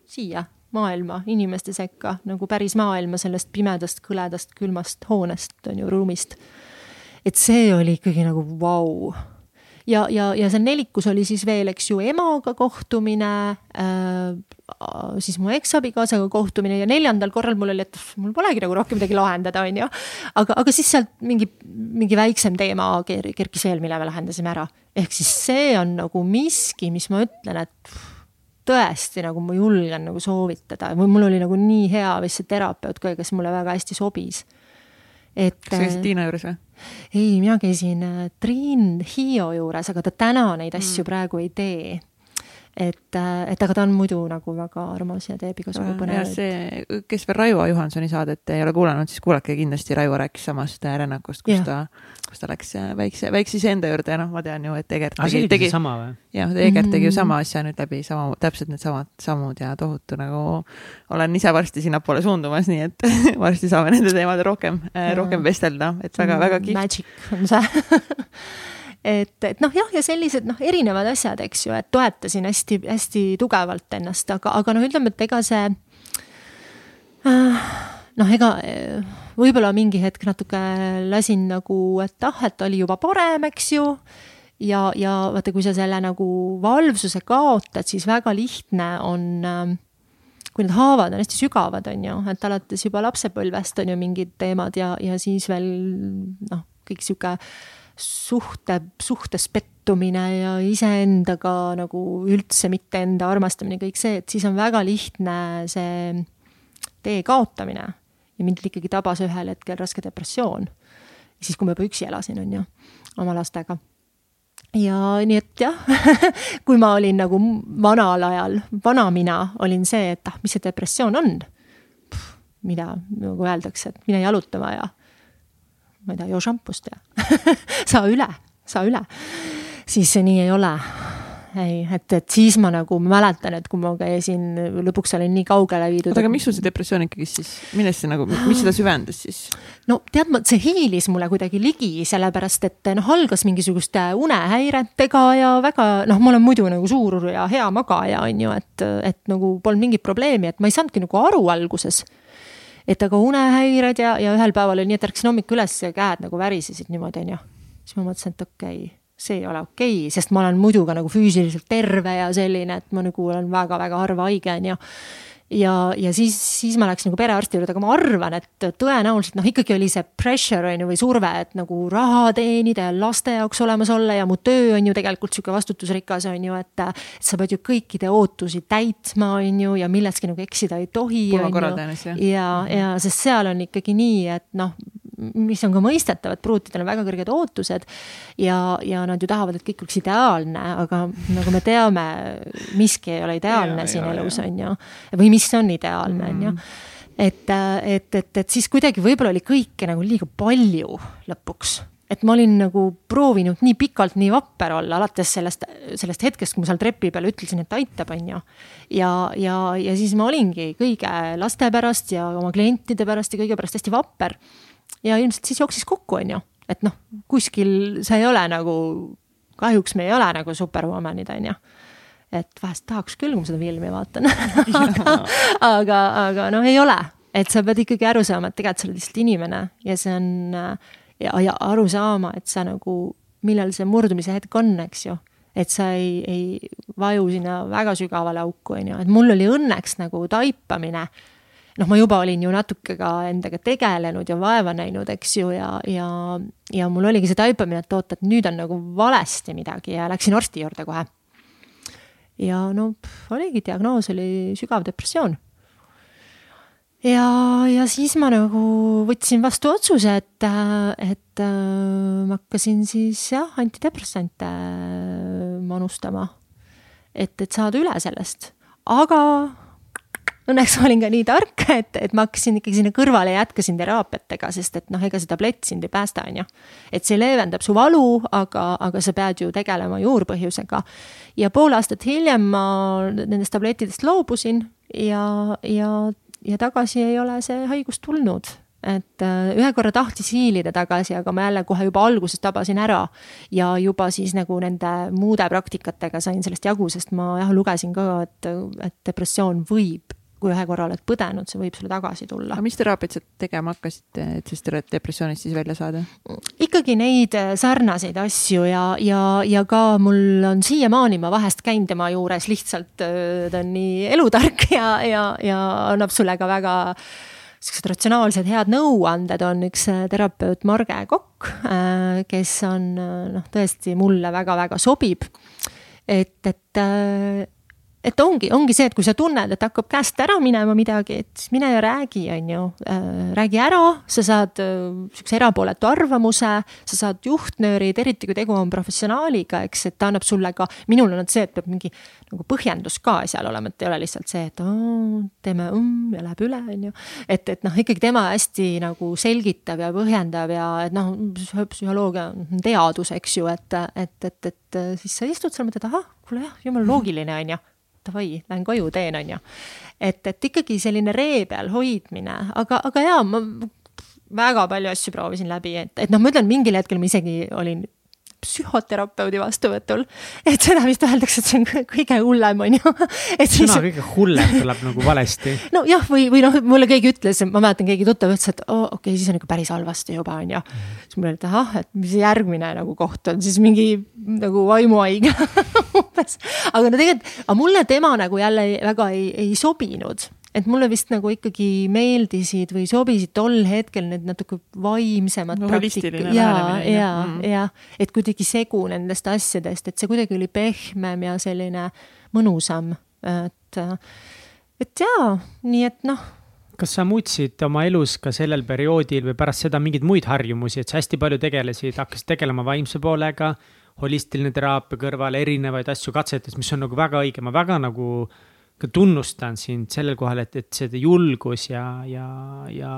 siia maailma, inimeste sekka, nagu päris maailma sellest pimedast, kõledast, külmast hoonest, on ju, ruumist. et see oli ikkagi nagu vau wow. Ja, ja, ja seal nelikus oli siis veel, eks ju, emaga kohtumine äh,, siis mu eksabikaasaga kohtumine ja neljandal korral mul oli, et mul polegi nagu rohkem midagi lahendada, on ju. aga, aga siis sealt mingi, mingi väiksem teema kerkis veel, mille me lahendasime ära. ehk siis see on nagu miski, mis ma ütlen, et tõesti nagu ma julgen nagu soovitada või mul oli nagu nii hea vist see terapeut ka, kes mulle väga hästi sobis. et. sa käisid Tiina juures või? Ei, mina käisin äh, Triin Hiio juures, aga ta täna neid asju mm. praegu ei tee et, äh, et aga ta on muidu nagu väga armas ja teeb igasugu põnevaid. see, kes veel Raivo Johansoni saadet ei ole kuulanud, siis kuulake kindlasti, Raivo rääkis samast rännakust, kus ja. ta, kus ta läks äh, väikse, väikse iseenda juurde ja noh, ma tean ju, et Egert tegi, tegi sama või? jah, Egert tegi ju mm. sama asja nüüd läbi sama, täpselt needsamad sammud ja tohutu nagu olen ise varsti sinnapoole suundumas, nii et <laughs> varsti saame nende teemadel rohkem, äh, rohkem vestelda, et väga-väga kihvt. Magic on see <laughs> et, et noh, jah, ja sellised noh, erinevad asjad, eks ju, et toetasin hästi-hästi tugevalt ennast, aga, aga noh, ütleme, et ega see äh, noh, ega võib-olla mingi hetk natuke lasin nagu, et ah, et oli juba parem, eks ju. ja, ja vaata, kui sa selle nagu valvsuse kaotad, siis väga lihtne on äh, kui need haavad on hästi sügavad, on ju, et alates juba lapsepõlvest on ju mingid teemad ja, ja siis veel noh, kõik sihuke suhte, suhtes pettumine ja iseendaga nagu üldse mitte enda armastamine, kõik see, et siis on väga lihtne see tee kaotamine. Ja mind ikkagi tabas ühel hetkel raske depressioon. siis, kui ma juba üksi elasin, on ju, oma lastega ja nii et jah <laughs> kui ma olin nagu vanal ajal, vana mina, olin see, et ah, mis see depressioon on. mida nagu öeldakse, et mine jalutama ja ma ei tea, joo šampust ja <laughs> saa üle, saa üle. siis see nii ei ole. Ei, et, et siis ma nagu mäletan, et kui ma käisin, lõpuks olin nii kaugele viidud. oota, aga mis sul see depressioon ikkagi siis, millest see nagu, mis seda süvendas siis? no tead, see hiilis mulle kuidagi ligi, sellepärast et noh, algas mingisuguste unehäiretega ja väga noh, ma olen muidu nagu suur ja hea magaja, on ju, et, et nagu polnud mingit probleemi, et ma ei saanudki nagu aru alguses et aga unehäired ja, ja ühel päeval oli nii, et ärkasin hommikul üles ja käed nagu värisesid niimoodi, onju. siis ma mõtlesin, et okei okay, see ei ole okei okay,, sest ma olen muidu ka nagu füüsiliselt terve ja selline, et ma nagu olen väga-väga harva haige, onju ja, ja siis, siis ma läks nagu perearsti juurde, aga ma arvan, et tõenäoliselt noh, ikkagi oli see pressure on ju või surve, et nagu raha teenida ja laste jaoks olemas olla ja mu töö on ju tegelikult sihuke vastutusrikas on ju, et. et sa pead ju kõikide ootusi täitma, on ju, ja milleski nagu eksida ei tohi. ja, ja sest seal on ikkagi nii, et noh, mis on ka mõistetav, et pruutidel on väga kõrged ootused ja, ja nad ju tahavad, et kõik oleks ideaalne, aga nagu me teame, miski ei ole ideaalne ja, siin ja, elus, on ju. või mis on ideaalne, on ju. et, et, et, et siis kuidagi võib-olla oli kõike nagu liiga palju lõpuks et ma olin nagu proovinud nii pikalt nii vapper olla, alates sellest, sellest hetkest, kui ma seal trepi peal ütlesin, et aitab, on ju. ja, ja, ja siis ma olingi kõige laste pärast ja oma klientide pärast ja kõige pärast hästi vapper. Ja ilmselt siis jooksis kokku, on ju, et noh, kuskil sa ei ole nagu, kahjuks me ei ole nagu superwoman'id, on ju et vahest tahaks küll, kui ma seda filmi vaatan. Aga, <laughs> aga, aga noh, ei ole, et sa pead ikkagi aru saama, et tegelikult sa oled lihtsalt inimene ja see on ja, ja aru saama, et sa nagu, millal see murdumise hetk on, eks ju. et sa ei, ei vaju sinna väga sügavale auku, on ju, et mul oli õnneks nagu taipamine. Noh, ma juba olin ju natuke ka endaga tegelenud ja vaeva näinud, eks ju, ja, ja, ja mul oligi see taipamine, et oot, et nüüd on nagu valesti midagi ja läksin arsti juurde kohe. ja no oligi, diagnoos oli sügav depressioon ja, ja siis ma nagu võtsin vastu otsuse, et, et äh, ma hakkasin siis jah, antidepressante manustama. et, et saada üle sellest, aga õnneks ma olin ka nii tark, et, et ma hakkasin ikkagi sinna kõrvale ja jätkasin teraapiatega, sest et noh, ega see tablett sind ei päästa, on ju. et see leevendab su valu, aga, aga sa pead ju tegelema juurpõhjusega. ja pool aastat hiljem ma nendest tablettidest loobusin ja, ja ja tagasi ei ole see haigus tulnud et äh, ühe korra tahtis hiilida tagasi, aga ma jälle kohe juba alguses tabasin ära. ja juba siis nagu nende muude praktikatega sain sellest jagu, sest ma jah, lugesin ka, et, et depressioon võib kui ühe korra oled põdenud, see võib sulle tagasi tulla. aga mis teraapiat sa tegema hakkasid, et sellest depressioonist siis välja saada? ikkagi neid äh, sarnaseid asju ja, ja, ja ka mul on siiamaani, ma vahest käin tema juures lihtsalt, äh, ta on nii elutark ja, ja, ja annab sulle ka väga siuksed ratsionaalsed head nõuanded on üks äh, terapeut Marge Kokk, kes on noh, tõesti mulle väga-väga sobib. et, et et ongi, ongi see, et kui sa tunned, et hakkab käest ära minema midagi, et siis mine ja räägi, on ju äh,. räägi ära, sa saad äh, sihukese erapooletu arvamuse, sa saad juhtnöörid, eriti kui tegu on professionaaliga, eks, et ta annab sulle ka, minul on see, et peab mingi nagu põhjendus ka seal olema, et ei ole lihtsalt see, et oo, teeme mm ja läheb üle, on ju. et, et noh, ikkagi tema hästi nagu selgitab ja põhjendab ja et noh, psühholoogia on teadus, eks ju, et, et, et, et siis sa istud seal, mõtled, ahah, kuule jah, jumala loogiline on ju davai, lähen koju teen, on ju. et, et ikkagi selline ree peal hoidmine, aga, aga jaa, ma väga palju asju proovisin läbi, et, et noh, ma ütlen, mingil hetkel ma isegi olin psühhoterapeudi vastuvõtul. et seda vist öeldakse, et see on kõige hullem, on ju. <laughs> Siis... sõna kõige hullem tuleb nagu valesti. <laughs> nojah, või, või noh, mulle keegi ütles, ma mäletan, keegi tuttav ütles, et oo oh, okei okay,, siis on ikka päris halvasti juba, on ju. siis mul oli, et ahah, et mis järgmine nagu koht on siis mingi nagu vaimuhaige <laughs> umbes. aga no tegelikult, aga mulle tema nagu jälle väga ei, ei sobinud et mulle vist nagu ikkagi meeldisid või sobisid tol hetkel need natuke vaimsemad no, praktikad ja, ja mm., ja et kuidagi segu nendest asjadest, et see kuidagi oli pehmem ja selline mõnusam, et, et jaa, nii et noh. Kas sa muutsid oma elus ka sellel perioodil või pärast seda mingeid muid harjumusi, et sa hästi palju tegelesid, hakkasid tegelema vaimse poolega, holistiline teraapia kõrval, erinevaid asju katsetas, mis on nagu väga õige, ma väga nagu äh, ka tunnustan sind sellel kohal, et, et see julgus ja, ja, ja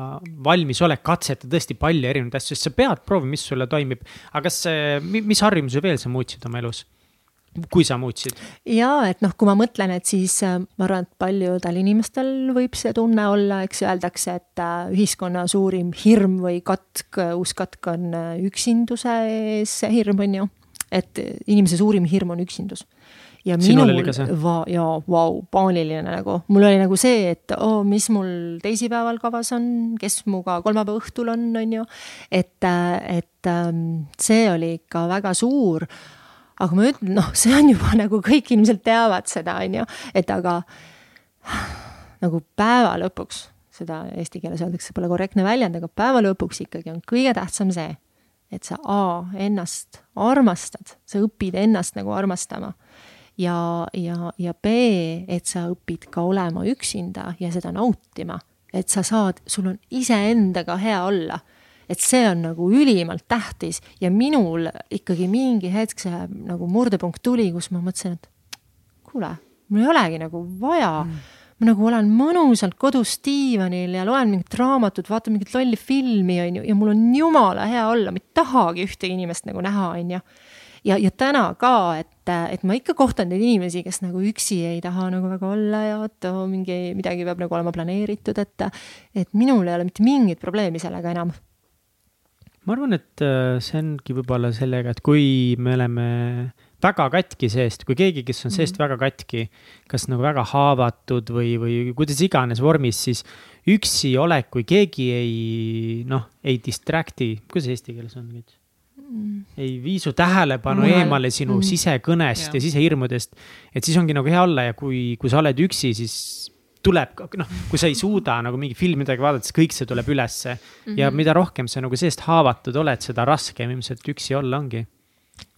valmisolek katsetada tõesti palju erinevaid asju, sest sa pead proovima, mis sulle toimib. aga kas, mis harjumusi veel sa muutsid oma elus? kui sa muutsid? ja et noh, kui ma mõtlen, et siis äh, ma arvan, et paljudel inimestel võib see tunne olla, eks öeldakse, et äh, ühiskonna suurim hirm või katk, uus katk on üksinduse ees hirm, on ju. et inimese suurim hirm on üksindus ja Sinul minul, jaa, vau, paaniline nagu. mul oli nagu see, et oo oh,, mis mul teisipäeval kavas on, kes minuga kolmapäeva õhtul on, on ju. et, et ähm, see oli ikka väga suur. aga ma ütlen, noh, see on juba nagu kõik ilmselt teavad seda, on ju, et aga nagu päeva lõpuks, seda eesti keeles öeldakse, pole korrektne väljend, aga päeva lõpuks ikkagi on kõige tähtsam see, et sa A ennast armastad, sa õpid ennast nagu armastama ja, ja, ja B, et sa õpid ka olema üksinda ja seda nautima. et sa saad, sul on iseendaga hea olla. et see on nagu ülimalt tähtis ja minul ikkagi mingi hetk see nagu murdepunkt tuli, kus ma mõtlesin, et kuule, mul ei olegi nagu vaja mm. ma nagu olen mõnusalt kodus diivanil ja loen mingit raamatut, vaatan mingit lolli filmi, on ju, ja mul on jumala hea olla, ma ei tahagi ühtegi inimest nagu näha, on ju. ja, ja täna ka, et, et ma ikka kohtan neid inimesi, kes nagu üksi ei taha nagu väga olla ja vot mingi, midagi peab nagu olema planeeritud, et, et minul ei ole mitte mingit probleemi sellega enam ma arvan, et äh, see ongi võib-olla sellega, et kui me oleme väga katki seest, kui keegi, kes on seest mm -hmm. väga katki, kas nagu väga haavatud või, või kuidas iganes vormis, siis üksi olek, kui keegi ei noh, ei distract'i, kuidas eesti keeles on nüüd? Mm. ei vii su tähelepanu mm. eemale sinu mm. sisekõnest ja. ja sisehirmudest. et siis ongi nagu hea olla ja kui, kui sa oled üksi, siis tuleb, noh, kui sa ei suuda nagu mingi filmi midagi vaadata, siis kõik see tuleb ülesse mm. -hmm. ja mida rohkem sa nagu seest haavatud oled, seda raskem ilmselt üksi olla ongi.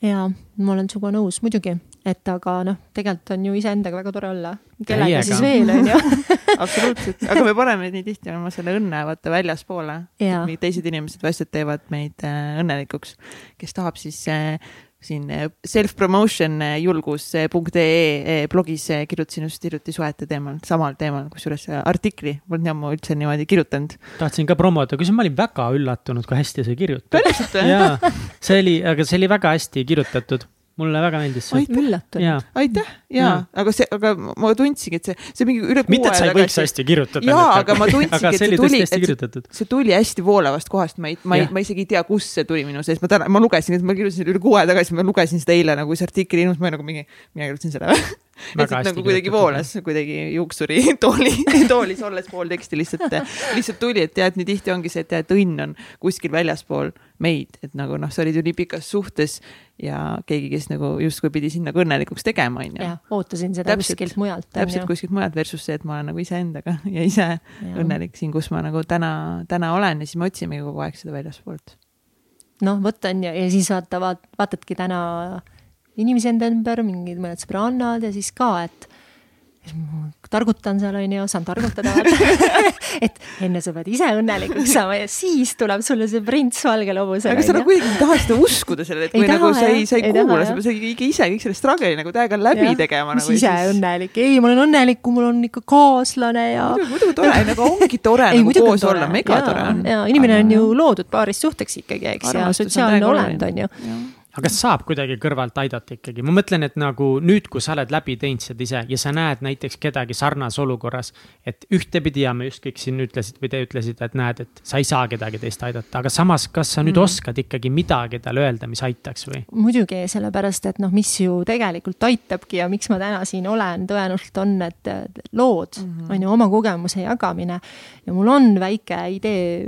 jaa, ma olen sinuga nõus, muidugi, et aga noh, tegelikult on ju iseendaga väga tore olla. kellega siis veel, on ju <laughs> absoluutselt, aga me paneme nii tihti oma selle õnne vaata väljaspoole. teised inimesed lihtsalt teevad meid äh, õnnelikuks, kes tahab siis äh, siin eh, self-promotion julgus.ee eh, blogis kirjutasin just hiljuti suhete teemal, samal teemal, kusjuures artikli, polnud ammu üldse niimoodi kirjutanud. tahtsin ka promoda, kusjuures ma olin väga üllatunud, kui hästi sa kirjutad. päriselt või? jaa, see oli, aga see oli väga hästi kirjutatud mulle väga meeldis see. üllatunud. aitäh, jaa, aga see, aga ma tundsingi, et see, see mingi üle kuu mitte, et sa ei võiks hästi kirjutada. jaa, aga ma tundsingi, et see tuli, et see tuli hästi voolavast kohast, ma ei, ma ei, ma isegi ei tea, kust see tuli minu sees, ma täna, ma lugesin, et ma kirjutasin üle kuu aja tagasi, ma lugesin seda eile nagu see artikkel ilmus, ma nagu mingi, mina kirjutasin selle või <laughs> et nagu kuidagi voolas, kuidagi juuksuri <laughs> tooli, toolis olles pool teksti lihtsalt, lihtsalt tuli, et tead, nii tihti ongi see, et tead, õnn on kuskil väljaspool meid, et nagu noh, sa olid ju nii pikas suhtes ja keegi, kes nagu justkui pidi sind nagu õnnelikuks tegema, onju. jah, ootasin seda täpselt, kuskilt mujalt. täpselt kuskilt mujalt versus see, et ma olen nagu iseendaga <laughs> ja ise ja. õnnelik siin, kus ma nagu täna, täna olen ja siis me otsimegi kogu aeg seda väljaspoolt. noh, vot on ju, ja siis vaata, vaat-, vaatadki täna inimesi enda ümber, mingid mõned sõbrannad ja siis ka, et targutan seal onju, saan targutada <laughs> et enne sa pead ise õnnelikuks saama ja siis tuleb sulle see prints valge lobus. aga sa nagu kuidagi ei taha seda uskuda sellele, et kui nagu taha, sa ei, sa ei, ei kuula, sa pead ikka ise kõik selle struggle'i nagu täiega läbi ja, tegema. mis nagu, ise siis... õnnelik, ei, ma olen õnnelik, kui mul on ikka kaaslane ja. muidugi tore, <laughs> nagu ongi tore ei, nagu koos tore. olla, megatore on. ja inimene on ju loodud paarist suhteks ikkagi, eks, ja sotsiaalne olend on ju aga kas saab kuidagi kõrvalt aidata ikkagi, ma mõtlen, et nagu nüüd, kui sa oled läbi teinud seda ise ja sa näed näiteks kedagi sarnases olukorras. et ühtepidi ja me just kõik siin ütlesid või te ütlesite, et näed, et sa ei saa kedagi teist aidata, aga samas, kas sa nüüd mm. oskad ikkagi midagi talle öelda, mis aitaks või? muidugi, sellepärast et noh, mis ju tegelikult aitabki ja miks ma täna siin olen, tõenäoliselt on need lood mm, -hmm. on ju, oma kogemuse jagamine. ja mul on väike idee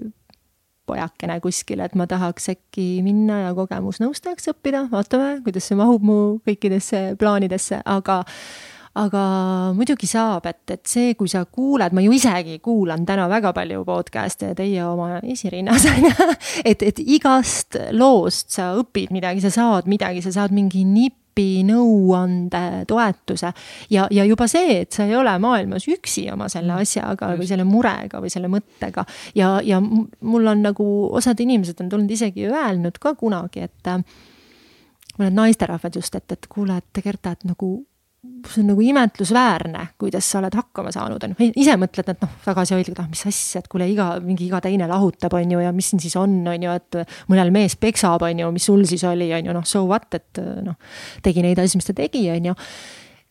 pojakene kuskil, et ma tahaks äkki minna ja kogemusnõustajaks õppida, vaatame, kuidas see mahub mu kõikidesse plaanidesse, aga aga muidugi saab, et, et see, kui sa kuuled, ma ju isegi kuulan täna väga palju podcast'e ja teie oma esirinnas <laughs> on ju, et, et igast loost sa õpid midagi, sa saad midagi, sa saad mingi nipp abi, nõuande, toetuse. ja, ja juba see, et sa ei ole maailmas üksi oma selle mm. asjaga või selle murega või selle mõttega. ja, ja mul on nagu osad inimesed on tulnud isegi öelnud ka kunagi, et äh, mõned naisterahvad just, et, et kuule, et Gerta, et nagu see on nagu imetlusväärne, kuidas sa oled hakkama saanud, on ju. ise mõtled, et noh, tagasihoidlikult, ah mis asja, et kuule, iga, mingi iga teine lahutab, on ju, ja mis siin siis on, on ju, et mõnel mees peksab, on ju, mis sul siis oli, on ju, noh, so what, et noh, tegi neid asju, mis ta tegi, on ju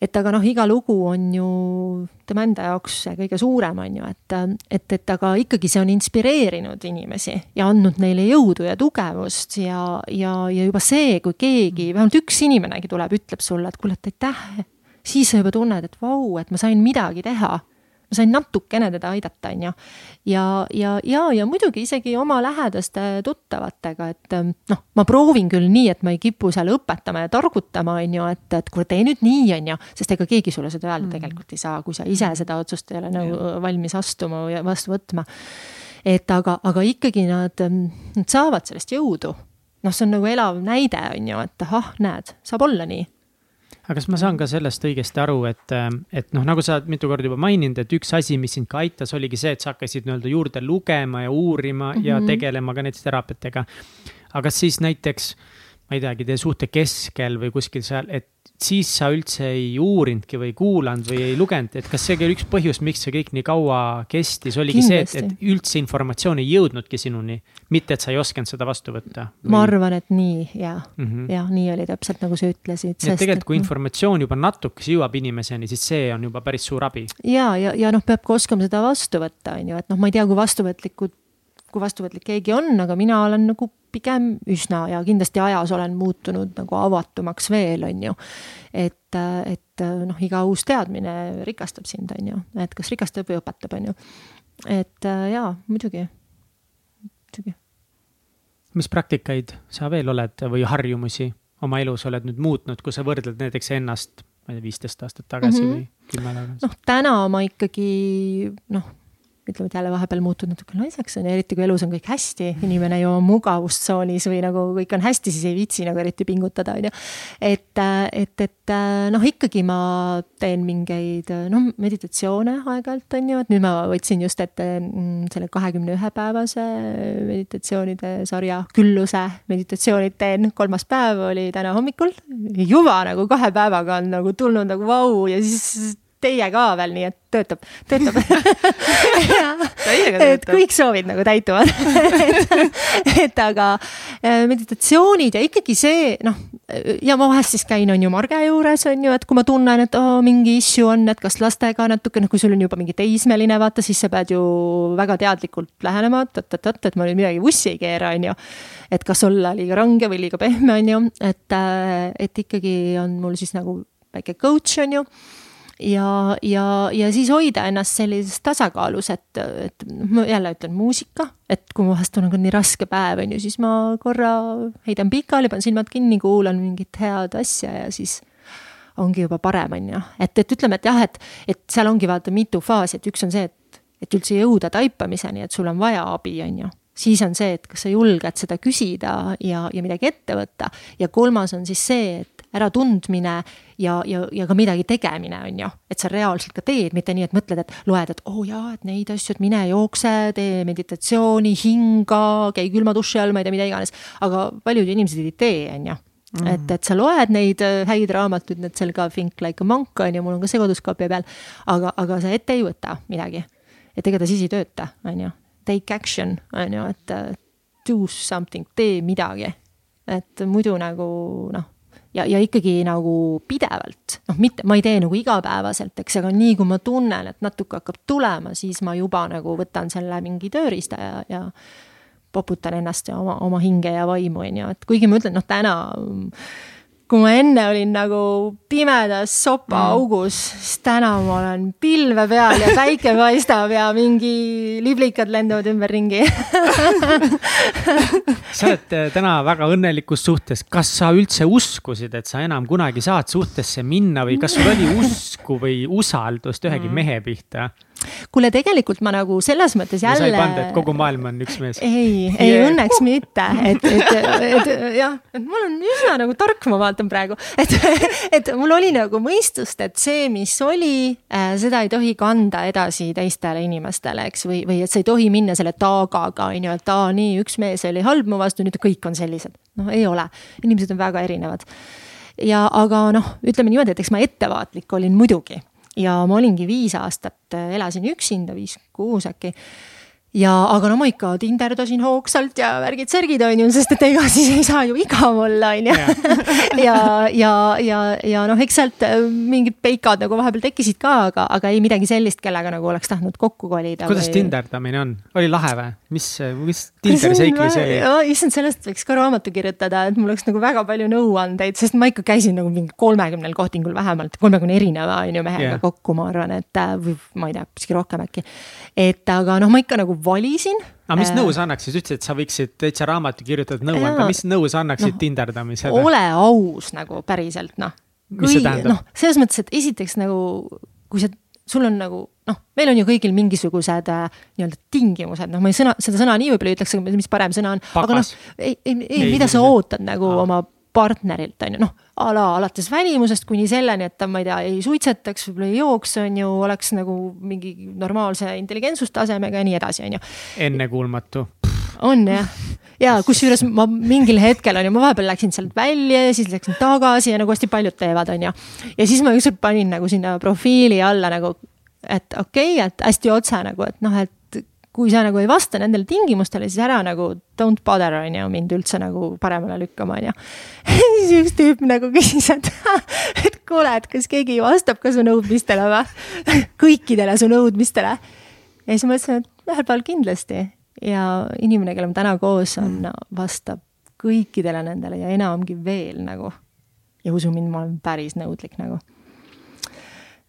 et aga noh, iga lugu on ju tema enda jaoks kõige suurem, on ju, et, et, et aga ikkagi see on inspireerinud inimesi ja andnud neile jõudu ja tugevust ja, ja, ja juba see, kui keegi, vähemalt üks inimenegi tuleb, ütleb sulle, et kuule, et aitäh siis sa juba tunned, et vau, et ma sain midagi teha. ma sain natukene teda aidata, on ju. ja, ja, ja, ja muidugi isegi oma lähedaste tuttavatega, et ähm, noh, ma proovin küll nii, et ma ei kipu seal õpetama ja targutama, on ju, et, et kuule, tee nüüd nii, on ju. sest ega keegi sulle seda öelda mm. tegelikult ei saa, kui sa ise seda otsust ei ole nagu valmis astuma ja vastu võtma. et aga, aga ikkagi nad, ähm, nad saavad sellest jõudu noh, see on nagu elav näide, on ju, et ahah, näed, saab olla nii aga kas ma saan ka sellest õigesti aru, et, et noh, nagu sa oled mitu korda juba maininud, et üks asi, mis sind ka aitas, oligi see, et sa hakkasid nii-öelda juurde lugema ja uurima mm -hmm. ja mhm. tegelema ka näiteks teraapiatega. aga kas siis näiteks, ma ei teagi, teie suhte keskel või kuskil seal, et siis sa üldse ei uurinudki või kuulanud või ei lugenud, et kas see oli üks põhjus, miks see kõik nii kaua kestis, oligi Kindlasti. see, et, et üldse informatsioon ei jõudnudki sinuni, mitte et sa ei osanud seda vastu võtta? ma arvan, et nii ja mm -hmm. ja nii oli täpselt nagu sa ütlesid. nii et tegelikult, kui informatsioon juba natukese jõuab inimeseni, siis see on juba päris suur abi. ja, ja, ja noh, peab ka oskama seda vastu võtta, on ju, et noh, ma ei tea, kui vastuvõtlikud, kui vastuvõtlik keegi on, aga mina olen nagu pigem üsna ja kindlasti ajas olen muutunud nagu avatumaks veel, on ju. et, et noh, iga uus teadmine rikastab sind, on ju, et kas rikastab või õpetab, on ju. et jaa, muidugi, muidugi. mis praktikaid sa veel oled või harjumusi oma elus oled nüüd muutnud, kui sa võrdled näiteks ennast, ma ei tea, viisteist aastat tagasi mm -hmm. või kümme tagasi? noh, täna ma ikkagi noh ütleme, et jälle vahepeal muutud natuke naiseks on ju, eriti kui elus on kõik hästi, inimene ju on mugavustsoonis või nagu kõik on hästi, siis ei viitsi nagu eriti pingutada, on ju. et, et, et noh, ikkagi ma teen mingeid noh, meditatsioone aeg-ajalt on ju, et nüüd ma võtsin just ette mm, selle kahekümne ühe päevase meditatsioonide sarja Külluse meditatsioonid teen, kolmas päev oli täna hommikul. juba nagu kahe päevaga on nagu tulnud nagu vau ja siis teie ka veel, nii et töötab, töötab. Et kõik soovid nagu täituvad. Et, et aga äh, meditatsioonid ja ikkagi see noh, ja ma vahest siis käin, on ju, Marge juures on ju, et kui ma tunnen, et oh, mingi issue on, et kas lastega natuke, noh, kui sul on juba mingi teismeline, vaata, siis sa pead ju väga teadlikult lähenema, et, et, et ma nüüd midagi vussi ei keera, on ju. et kas olla liiga range või liiga pehme, on ju, et, äh, et ikkagi on mul siis nagu väike coach, on ju ja, ja, ja siis hoida ennast sellises tasakaalus, et, et ma jälle ütlen muusika, et kui ma vahest on nagu nii raske päev, on ju, siis ma korra heidan pikali, panen silmad kinni, kuulan mingit head asja ja siis ongi juba parem, on ju. et, et ütleme, et jah, et, et seal ongi vaata mitu faasi, et üks on see, et, et üldse jõuda taipamiseni, et sul on vaja abi, on ju siis on see, et kas sa julged seda küsida ja, ja midagi ette võtta ja kolmas on siis see, et äratundmine ja, ja, ja ka midagi tegemine, on ju. et sa reaalselt ka teed, mitte nii, et mõtled, et loed, et oo oh jaa, et neid asju, et mine jookse, tee meditatsiooni, hinga, käi külma duši all, ma ei tea, mida iganes. aga paljud inimesed ei tee, on ju. Mm. et, et sa loed neid äh, häid raamatuid, need seal ka Think like a monk on ju, mul on ka see kodus kapi peal. aga, aga sa ette ei võta midagi. et ega ta siis ei tööta, on ju. Take action, on ju, et äh, do something, tee midagi. et muidu nagu noh ja, ja ikkagi nagu pidevalt, noh, mitte, ma ei tee nagu igapäevaselt, eks, aga nii kui ma tunnen, et natuke hakkab tulema, siis ma juba nagu võtan selle mingi tööriista ja, ja poputan ennast ja oma, oma hinge ja vaimu, on ju, et kuigi ma ütlen, noh, täna kui ma enne olin nagu pimedas sopaaugus mm., siis täna ma olen pilve peal ja päike <laughs> paistab ja mingi liblikad lendavad ümberringi <laughs> sa oled äh, täna väga õnnelikus suhtes, kas sa üldse uskusid, et sa enam kunagi saad suhtesse minna või kas sul oli <laughs> usku või usaldust ühegi mm. mehe pihta? Kuule, tegelikult ma nagu selles mõttes jälle. sa ei pannud, et kogu maailm on üks mees? ei, ei yeah. õnneks <laughs> mitte, et, et, et, et jah, et mul on üsna nagu tark, ma vaatan praegu, et, <laughs> et mul oli nagu mõistust, et see, mis oli äh,, seda ei tohi kanda edasi teistele inimestele, eks, või, või et sa ei tohi minna selle taagaga, on ju, et aa, nii, üks mees oli halb mu vastu, nüüd kõik on sellised. noh, ei ole, inimesed on väga erinevad ja aga noh, ütleme niimoodi, et eks ma ettevaatlik olin muidugi ja ma olingi viis aastat, äh, elasin üksinda, viis-kuus äkki ja, aga no ma ikka tinderdasin hoogsalt ja värgid-särgid on ju, sest et ega <laughs> siis ei saa ju igav olla, on ju. <laughs> ja, ja, ja, ja noh, eks sealt äh, mingid peikad nagu vahepeal tekkisid ka, aga, aga ei midagi sellist, kellega nagu oleks tahtnud kokku kolida. kuidas või... tinderdamine on, oli lahe või? Mis, mis Tinderi seiklus oli? issand, sellest võiks ka raamatu kirjutada, et mul oleks nagu väga palju nõuandeid, sest ma ikka käisin nagu mingi kolmekümnel kohtingul vähemalt, kolmekümne erineva on ju mehega yeah. kokku, ma arvan, et äh, või ma ei tea, isegi rohkem äkki. et aga noh, ma ikka nagu valisin. aga mis äh, nõu sa annaksid, ütlesid, et sa võiksid täitsa raamatu kirjutada nõu anda, mis nõu sa annaksid no, tinderdamisele? ole aus nagu päriselt noh. mis see tähendab? noh, selles mõttes, et esiteks nagu, kui sa, sul on nagu noh, meil on ju kõigil mingisugused äh, nii-öelda tingimused, noh, ma ei sõna, seda sõna nii võib-olla ei ütleks, aga mis parem sõna on, aga noh, ei, ei, ei, mida sa ootad nagu Aa. oma partnerilt, on ju, noh, a la alates välimusest kuni selleni, et ta, ma ei tea, ei suitsetaks, võib-olla ei jooks, on ju, oleks nagu mingi normaalse intelligentsustasemega ja nii edasi, on ju. ennekuulmatu. on jah ja kusjuures ma mingil hetkel on ju, ma vahepeal läksin sealt välja ja siis läksin tagasi ja nagu hästi paljud teevad, on ju. ja siis ma ükskord panin nagu sinna profiili alla nagu, et okei okay,, et hästi otse nagu, et noh, et kui sa nagu ei vasta nendele tingimustele, siis ära nagu don't bother on ju mind üldse nagu paremale lükkama on ju. <laughs> siis üks tüüp nagu küsis, et, <laughs> et kuule, et kas keegi vastab ka su nõudmistele või? <laughs> kõikidele su nõudmistele. ja siis ma ütlesin, et ühel päeval kindlasti ja inimene, kellega ma täna koos on, vastab kõikidele nendele ja enamgi veel nagu. ja usu mind, ma olen päris nõudlik nagu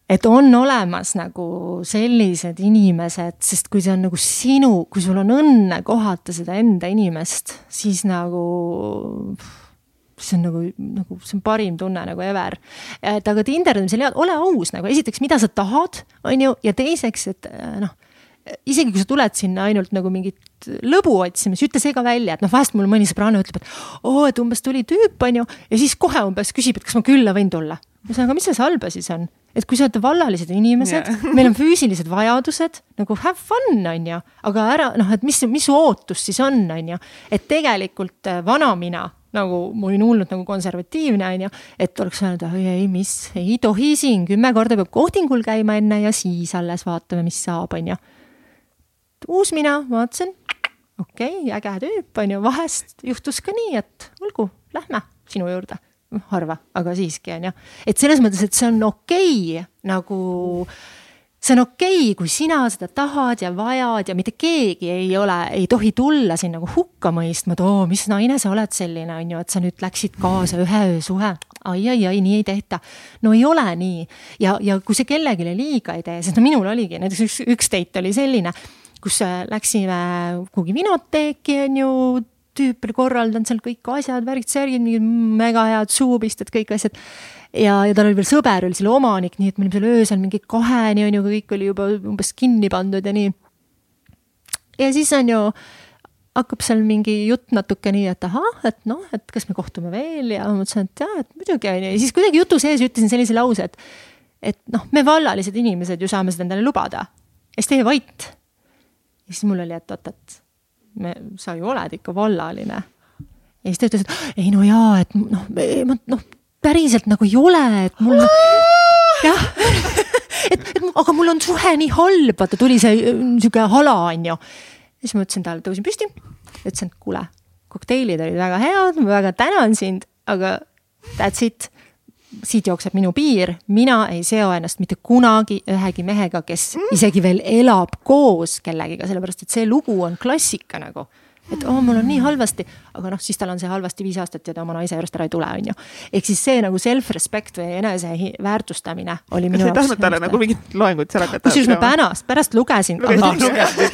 et on olemas nagu sellised inimesed, sest kui see on nagu sinu, kui sul on õnne kohata seda enda inimest, siis nagu see on nagu, nagu see on parim tunne nagu ever. et aga tinderdamisel, ole aus nagu esiteks, mida sa tahad, on ju, ja teiseks, et noh isegi kui sa tuled sinna ainult nagu mingit lõbu otsima, siis ütle see ka välja, et noh, vahest mul mõni sõbranna ütleb, et oo, et umbes tuli tüüp, on ju, ja siis kohe umbes küsib, et kas ma külla võin tulla. ma ütlen, aga mis selles halba siis on? et kui sa oled vallalised inimesed yeah. meil on füüsilised vajadused nagu have fun, on ju, aga ära noh, et mis, mis ootus siis on, on ju, et tegelikult äh, vana mina nagu ma olin hullult nagu konservatiivne, on ju, et oleks öelnud, ei, ei, mis, ei tohi siin, kümme korda peab kohtingul käima enne ja siis alles vaatame, mis saab, on ju. Uus mina, vaatasin, okei okay,, äge tüüp, on ju, vahest juhtus ka nii, et olgu, lähme sinu juurde harva, aga siiski on ju. et selles mõttes, et see on okei okay, nagu, see on okei okay,, kui sina seda tahad ja vajad ja mitte keegi ei ole, ei tohi tulla sind nagu hukka mõistma, et oo, mis naine sa oled selline, on ju, et sa nüüd läksid kaasa ühe öö suhe ai, ai, ai, nii ei tehta. no ei ole nii ja, ja kui see kellelegi liiga ei tee, sest no minul oligi näiteks üks, üks date oli selline, kus äh, läksime kuhugi vinoteeki, on ju tüüp oli korraldanud seal kõik asjad, värgid, särgid, mingid mega head suupisted, kõik asjad. ja, ja tal oli veel sõber, oli selle omanik, nii et me olime seal öösel mingi kaheni on ju, kõik oli juba umbes kinni pandud ja nii. ja siis on ju hakkab seal mingi jutt natuke nii, et ahah, et noh, et kas me kohtume veel ja ma mõtlesin, et jaa, et muidugi on ju, ja siis kuidagi jutu sees ütlesin sellise lause, et et noh, me vallalised inimesed ju saame seda endale lubada. ja siis teie vait. Ja siis mul oli, et oot, et me, sa ju oled ikka vallaline. ja siis ta ütles, et ei no jaa, et noh, ma noh, päriselt nagu ei ole, et mul jah et, et aga mul on suhe nii halb, vaata tuli see sihuke hala, onju. siis ma ütlesin talle, tõusin püsti, ütlesin, et kuule, kokteilid olid väga head, ma väga tänan sind, aga that's it siit jookseb minu piir, mina ei seo ennast mitte kunagi ühegi mehega, kes mm. isegi veel elab koos kellegiga, sellepärast et see lugu on klassika nagu et oo oh,, mul on nii halvasti, aga noh, siis tal on see halvasti viis aastat ja ta oma naise juurest ära ei tule, on ju. ehk siis see nagu self-respect või enese väärtustamine oli minu jaoks. sa ei tahtnud talle nagu mingit loengut seal hakata? kusjuures ma pärast, pärast lugesin.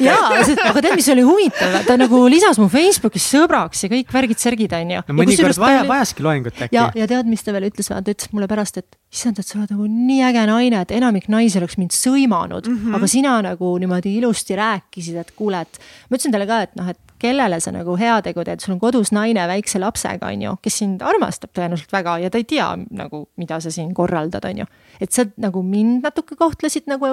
jaa, aga tead, mis oli huvitav, ta nagu lisas mu Facebookis sõbraks ja kõik värgid-särgid, on ju. mõnikord vaja, vajaski loengut äkki. ja, ja tead, mis ta veel ütles, vaata, ütles mulle pärast, et issand, et sa oled nagu nii äge naine, et enamik naisi oleks mind sõimanud mm, -hmm. aga sina nagu niimoodi ilusti rääkisid, et kuule, et ma ütlesin talle ka, et noh, et kellele sa nagu heategu teed, sul on kodus naine väikse lapsega, on ju, kes sind armastab tõenäoliselt väga ja ta ei tea nagu, mida sa siin korraldad, on ju. et sa nagu mind natuke kohtlesid nagu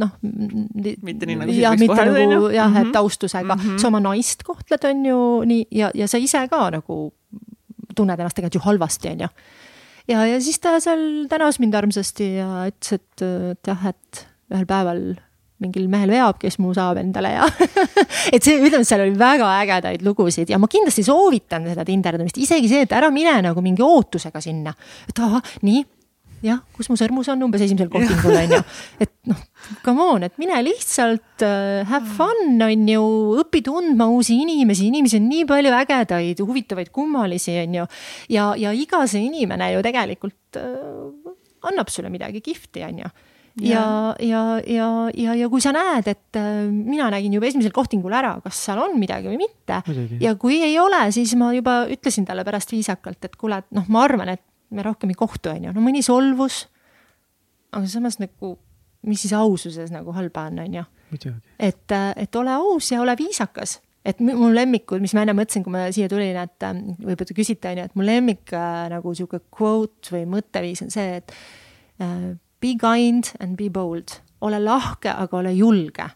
noh. mitte nii nagu. jah, mitte nagu jah mm -hmm., et austusega mm, -hmm. sa oma naist kohtled, on ju nii ja, ja sa ise ka nagu tunned ennast tegelikult ju halvasti, on ju ja, ja siis ta seal tänas mind armsasti ja ütles, et, et jah, et ühel päeval mingil mehel veab, kes mu saab endale ja <laughs> et see, ütleme, seal oli väga ägedaid lugusid ja ma kindlasti soovitan seda tinderdamist, isegi see, et ära mine nagu mingi ootusega sinna. et ahah, nii, jah, kus mu sõrmus on umbes esimesel kohtingul on ju. <laughs> et noh, come on, et mine lihtsalt uh, have fun on ju, õpi tundma uusi inimesi, inimesi on nii palju ägedaid, huvitavaid, kummalisi on ju. ja, ja iga see inimene ju tegelikult uh, annab sulle midagi kihvti, on ju ja, ja, ja, ja, ja kui sa näed, et äh, mina nägin juba esimesel kohtingul ära, kas seal on midagi või mitte. ja kui ei ole, siis ma juba ütlesin talle pärast viisakalt, et kuule, et noh, ma arvan, et me rohkem ei kohtu, on ju, no mõni solvus. aga samas nagu, mis siis aususes nagu halba on, on ju. et, äh, et ole aus ja ole viisakas et mu lemmikud, mis ma enne mõtlesin, kui ma siia tulin, et äh, võib-olla küsite, on ju, et mu lemmik nagu sihuke quote või mõtteviis on see, et Be kind and be bold, ole lahke, aga ole julge.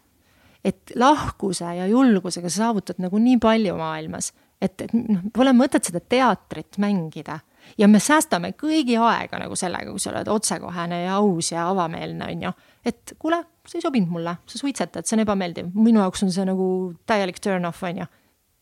et lahkuse ja julgusega sa saavutad nagu nii palju maailmas, et, et noh, pole mõtet seda teatrit mängida ja me säästame kõigi aega nagu sellega, kui sa oled otsekohene ja aus ja avameelne, on ju. et kuule, see ei sobinud mulle, sa suitsetad, see on ebameeldiv, minu jaoks on see nagu täielik turn off, on ju.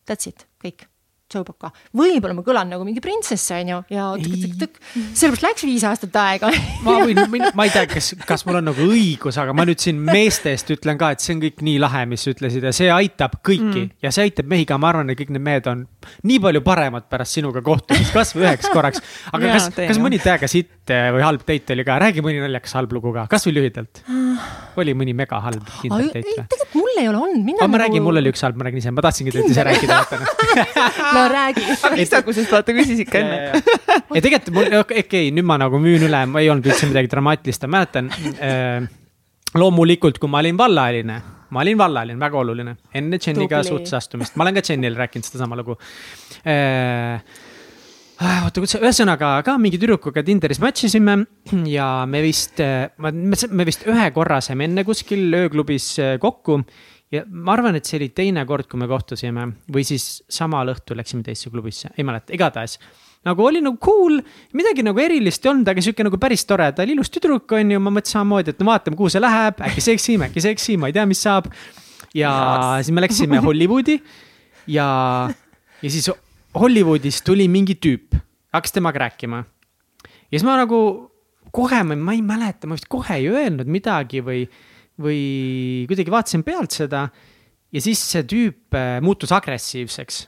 That's it, kõik Joe-Poka. võib-olla ma kõlan nagu mingi printsess, on ju, ja tõk-tõk-tõk, sellepärast läks viis aastat aega ma võin, ma ei tea, kas, kas mul on nagu õigus, aga ma nüüd siin meeste eest ütlen ka, et see on kõik nii lahe, mis sa ütlesid ja see aitab kõiki mm. ja see aitab mehi ka, ma arvan, et kõik need mehed on nii palju paremad pärast sinuga kohtumist, kasvõi üheks korraks. aga kas, kas mõni täiega sitt või halb date oli ka, räägi mõni naljakas halb lugu ka, kasvõi lühidalt. oli mõni mega halb kindel date või? Mul ei ole olnud. ma nagu... räägin, mul oli üks halb, ma räägin ise, ma tahtsingi teilt ise rääkida, vaata <laughs> no räägi. <laughs> istagusest vaata küsis ikka enne. ja tegelikult mul, okei okay,, nüüd ma nagu müün üle, ma ei olnud üldse midagi dramaatilist, ma mäletan äh,. loomulikult, kui ma olin vallaline, ma olin vallaline, väga oluline, enne Jeniga suhtesse astumist, ma olen ka Jenile rääkinud sedasama lugu äh, oota, kuidas, ühesõnaga ka mingi tüdrukuga Tinderis match isime <clears throat> ja me vist, me vist ühe korra saime enne kuskil ööklubis kokku ja ma arvan, et see oli teine kord, kui me kohtusime või siis samal õhtul läksime teisse klubisse, ei mäleta, igatahes. nagu oli nagu cool, midagi nagu erilist ei olnud, aga sihuke nagu päris tore, ta oli ilus tüdruk, on ju, ma mõtlesin samamoodi, et no vaatame, kuhu see läheb, äkki seksime, äkki seksime, ma ei tea, mis saab. ja yes. siis me läksime Hollywoodi ja, ja siis Hollywoodis tuli mingi tüüp, hakkas temaga rääkima. ja siis ma nagu kohe, ma ei mäleta, ma vist kohe ei öelnud midagi või või kuidagi vaatasin pealt seda ja siis see tüüp äh, muutus agressiivseks.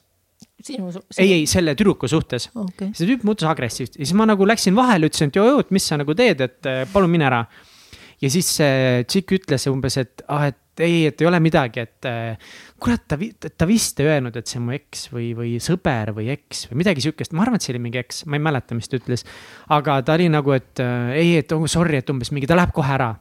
sinu su-? ei, ei, selle tüdruku suhtes okay.. see tüüp muutus agressiivseks ja siis ma nagu läksin vahele, ütlesin, et joo-joo, et mis sa nagu teed, et äh, palun mine ära. ja siis see tšikk ütles umbes, et ah, et ei, et ei ole midagi, et äh, kurat, ta, ta vist ei öelnud, et see on mu eks või, või sõber või eks või midagi sihukest, ma arvan, et see oli mingi eks, ma ei mäleta, mis ta ütles. aga ta oli nagu, et ei, et oh, sorry, et umbes mingi, ta läheb kohe ära.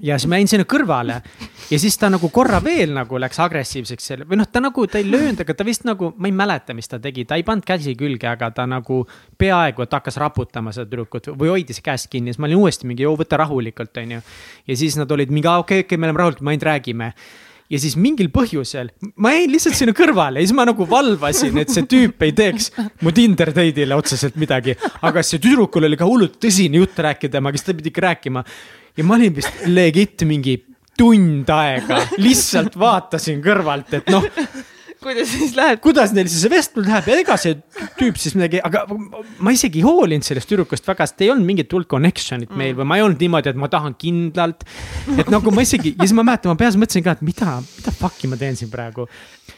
Ja siis ma jäin sinna kõrvale. Ja siis ta nagu korra veel nagu läks agressiivseks selle või noh, ta nagu, ta ei löönud, aga ta vist nagu, ma ei mäleta, mis ta tegi, ta ei pannud käsi külge, aga ta nagu peaaegu, et hakkas raputama seda tüdrukut või hoidis käest kinni, siis ma olin uuesti mingi, võta rahulikult, on ju. ja siis nad olid mingi, okei okay,, okei okay,, me oleme rahulikud, me ainult räägime ja siis mingil põhjusel ma jäin lihtsalt sinna kõrvale ja siis ma nagu valvasin, et see tüüp ei teeks mu Tinder date'ile otseselt midagi. aga see tüdrukul oli ka hullult tõsine jutt rääkida temaga, siis ta pidi ikka rääkima ja ma olin vist legit mingi tund aega, lihtsalt vaatasin kõrvalt, et noh kuidas siis läheb? kuidas neil siis see vestlus läheb ja ega see tüüp siis midagi, aga ma isegi ei hoolinud sellest tüdrukust väga, sest ei olnud mingit hulk connection'it mm. meil või ma ei olnud niimoodi, et ma tahan kindlalt. et nagu ma isegi ja siis ma mäletan, ma peas mõtlesin ka, et mida, mida fuck'i ma teen siin praegu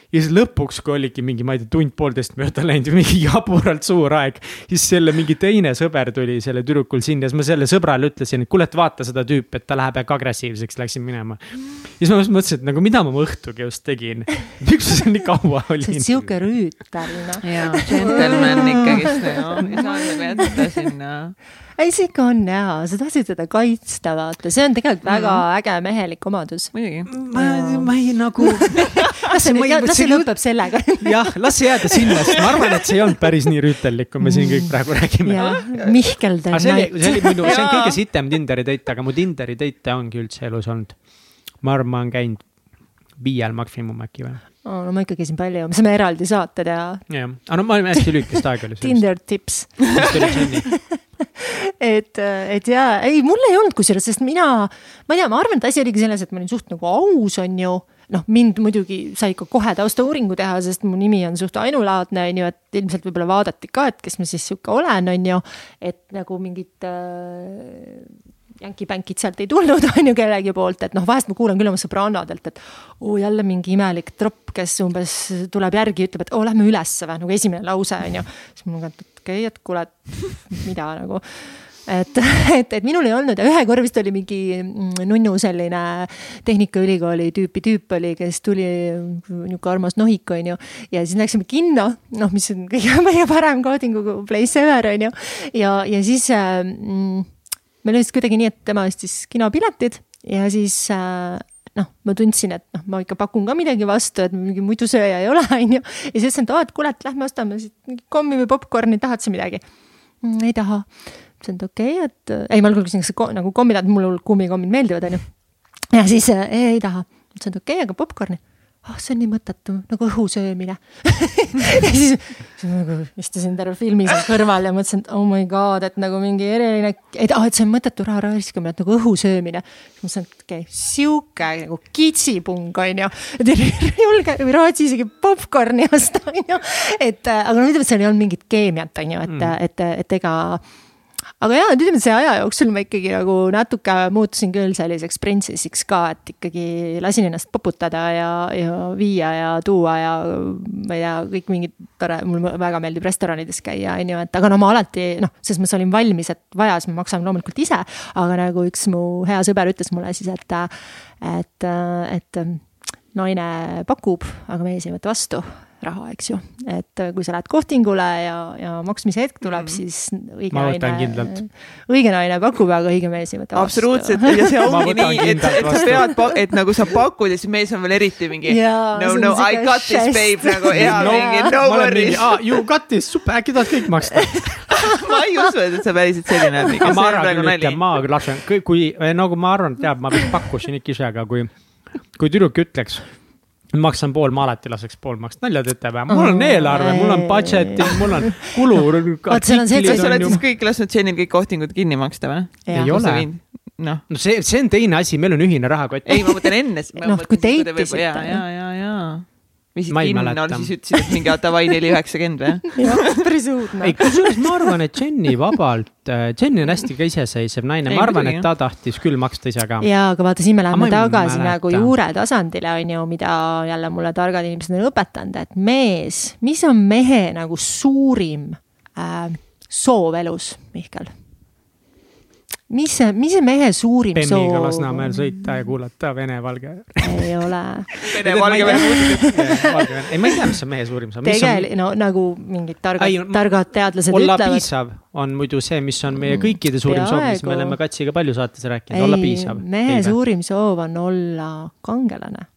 ja siis lõpuks, kui oligi mingi, ma ei tea, tund-poolteist mööda läinud, mingi <laughs> jaburalt suur aeg. siis selle mingi teine sõber tuli selle tüdrukul sinna ja siis ma selle sõbrale ütlesin, et kuule, et vaata seda tüüpi, et ta läheb äkki agressiivseks, läksin minema. ja siis ma mõtlesin, et nagu mida ma õhtugi just tegin. <laughs> miks ma seal nii kaua olin? sihuke rüütel noh. jaa, džentelmen <laughs> ikkagist, ei saa nagu jätta sinna ei, see ikka on hea, sa tahtsid teda kaitsta, vaata, see on tegelikult väga mm -hmm. äge mehelik omadus. muidugi. ma, ma ei nagu <laughs> las see, las see lõpeb sellega <laughs> jah, las see jääda sinna, sest ma arvan, et see ei olnud päris nii rüütellik, kui me siin kõik praegu räägime. Mihkel the Night. see oli, see oli muidu, see on kõige sitem Tinderi date, aga mu Tinderi date ongi üldse elus olnud. ma arvan, ma olen käinud viiel maksimum äkki või oh,. no ma ikka käisin palju, me saame eraldi saate teha. jah, aga no ma olin hästi lühikest aega. <laughs> Tinder tips <laughs> et, et ja ei, mul ei olnud kusjuures, sest mina, ma ei tea, ma arvan, et asi oligi selles, et ma olin suht nagu aus, on ju. noh, mind muidugi sai ikka kohe taustauuringu teha, sest mu nimi on suht ainulaadne, on ju, et ilmselt võib-olla vaadati ka, et kes ma siis sihuke olen, on ju. et nagu mingit äh, jänki-pänkid sealt ei tulnud, <laughs> on ju, kellegi poolt, et noh, vahest ma kuulen küll oma sõbrannadelt, et oo, jälle mingi imelik tropp, kes umbes tuleb järgi ütleb, et oo, lähme ülesse või, nagu esimene lause, on ju. siis ma mõtlen, et okei okay,, et kuule, et mida nagu et, <laughs> et, et minul ei olnud ja ühe korra vist oli mingi mm, nunnu selline Tehnikaülikooli tüüpi tüüp oli, kes tuli nihuke armas nohik, on ju. ja siis läksime kinno, noh, mis on kõige, <laughs> kõige parem coding place ever, on ju. ja, ja siis mm, meil oli siis kuidagi nii, et tema ostis kinopiletid ja siis äh, noh, ma tundsin, et noh, ma ikka pakun ka midagi vastu, et mingi muidu sööja ei ole, <laughs> on ju. ja siis ütlesin, et aa, et kuule, et lähme ostame siit mingi kommi või popkorni, tahad sa midagi mm,? ei taha. ütlesin, et okei okay,, et ei, ma algul küsisin, kas see nagu kommid, mulle kummikommid meeldivad, on ju. ja siis äh, ei, ei taha mõtlesin, et okei okay,, aga popkorni ah oh,, see on nii mõttetu, nagu õhu söömine <laughs> ja siis, siis nagu istusin terve filmi seal kõrval ja mõtlesin, et oh my god, et nagu mingi eriline, et ah, et see on mõttetu raha raiskamine, et nagu õhu söömine. siis mõtlesin, et okei okay,, sihuke nagu kitsipung on ju, et ei julge või Rootsi isegi popkorni osta on ju. et aga no ütleme, et seal ei olnud mingit keemiat on ju, et mm., et, et ega aga jaa, ütleme see aja jooksul ma ikkagi nagu natuke muutusin küll selliseks printsessiks ka, et ikkagi lasin ennast poputada ja, ja viia ja tuua ja ma ei tea, kõik mingid tore, mulle väga meeldib restoranides käia, on ju, et aga no ma alati noh, selles mõttes olin valmis, et vaja, siis ma maksan loomulikult ise. aga nagu üks mu hea sõber ütles mulle siis, et, et, et naine pakub, aga mees ei võta vastu raha, eks ju. et äh, kui sa lähed kohtingule ja, ja maksmise hetk tuleb mm, -hmm. siis õige ma naine, õige naine pakub, aga õige mees ei võta vastu. absoluutselt <laughs> ja see ongi nii, et, et sa pead, et nagu sa pakud ja siis mees on veel eriti mingi ja, no, no I got this babe nagu ja no, mingi no worries. You got this, super, äkki tahad kõik maksta <laughs> ma ei usu, et sa päriselt selline oled. ma arvan küll, et ma lasen, kui nagu ma arvan, et jah, ma vist pakkusin ikka ise, aga kui, kui tüdruk ütleks maksan pool, ma alati laseks pool maksta, nalja teete või? mul on eelarve, mul on budget'id, mul on kulu. oota, seal on see, et sa oled siis kõik lasknud Jenil kõik kohtingud kinni maksta või? ei ole. noh, no see, see on teine asi, meil on ühine rahakott. ei, ma mõtlen enne. noh, kui deitisite. ja, ja, ja, ja viisid kinno, siis ütlesid, et mingi davai neli üheksakümmend või? <laughs> jah, päris õudne. ei, kusjuures ma arvan, et Jenny vabalt, äh, Jenny on hästi ka iseseisev naine, ma arvan, et ta tahtis küll maksta ise ka. ja, aga vaata, siin me läheme tagasi nagu juure tasandile on ju, mida jälle mulle targad inimesed on õpetanud, et mees, mis on mehe nagu suurim äh, soov elus, Mihkel mis see, mis see mehe suurim Bemmiga soov? Bemmiga Lasnamäel sõita ja kuulata Vene-Valge. ei ole. Vene-Valgevene muusikat. ei, ma ei tea, mis on mehe suurim soov. tegelikult, no nagu mingid targad, targad teadlased olla ütlevad. olla piisav on muidu see, mis on meie kõikide suurim Peaaegu. soov, mis me oleme Katsiga palju saates rääkinud, olla piisav. mehe Eive. suurim soov on olla kangelane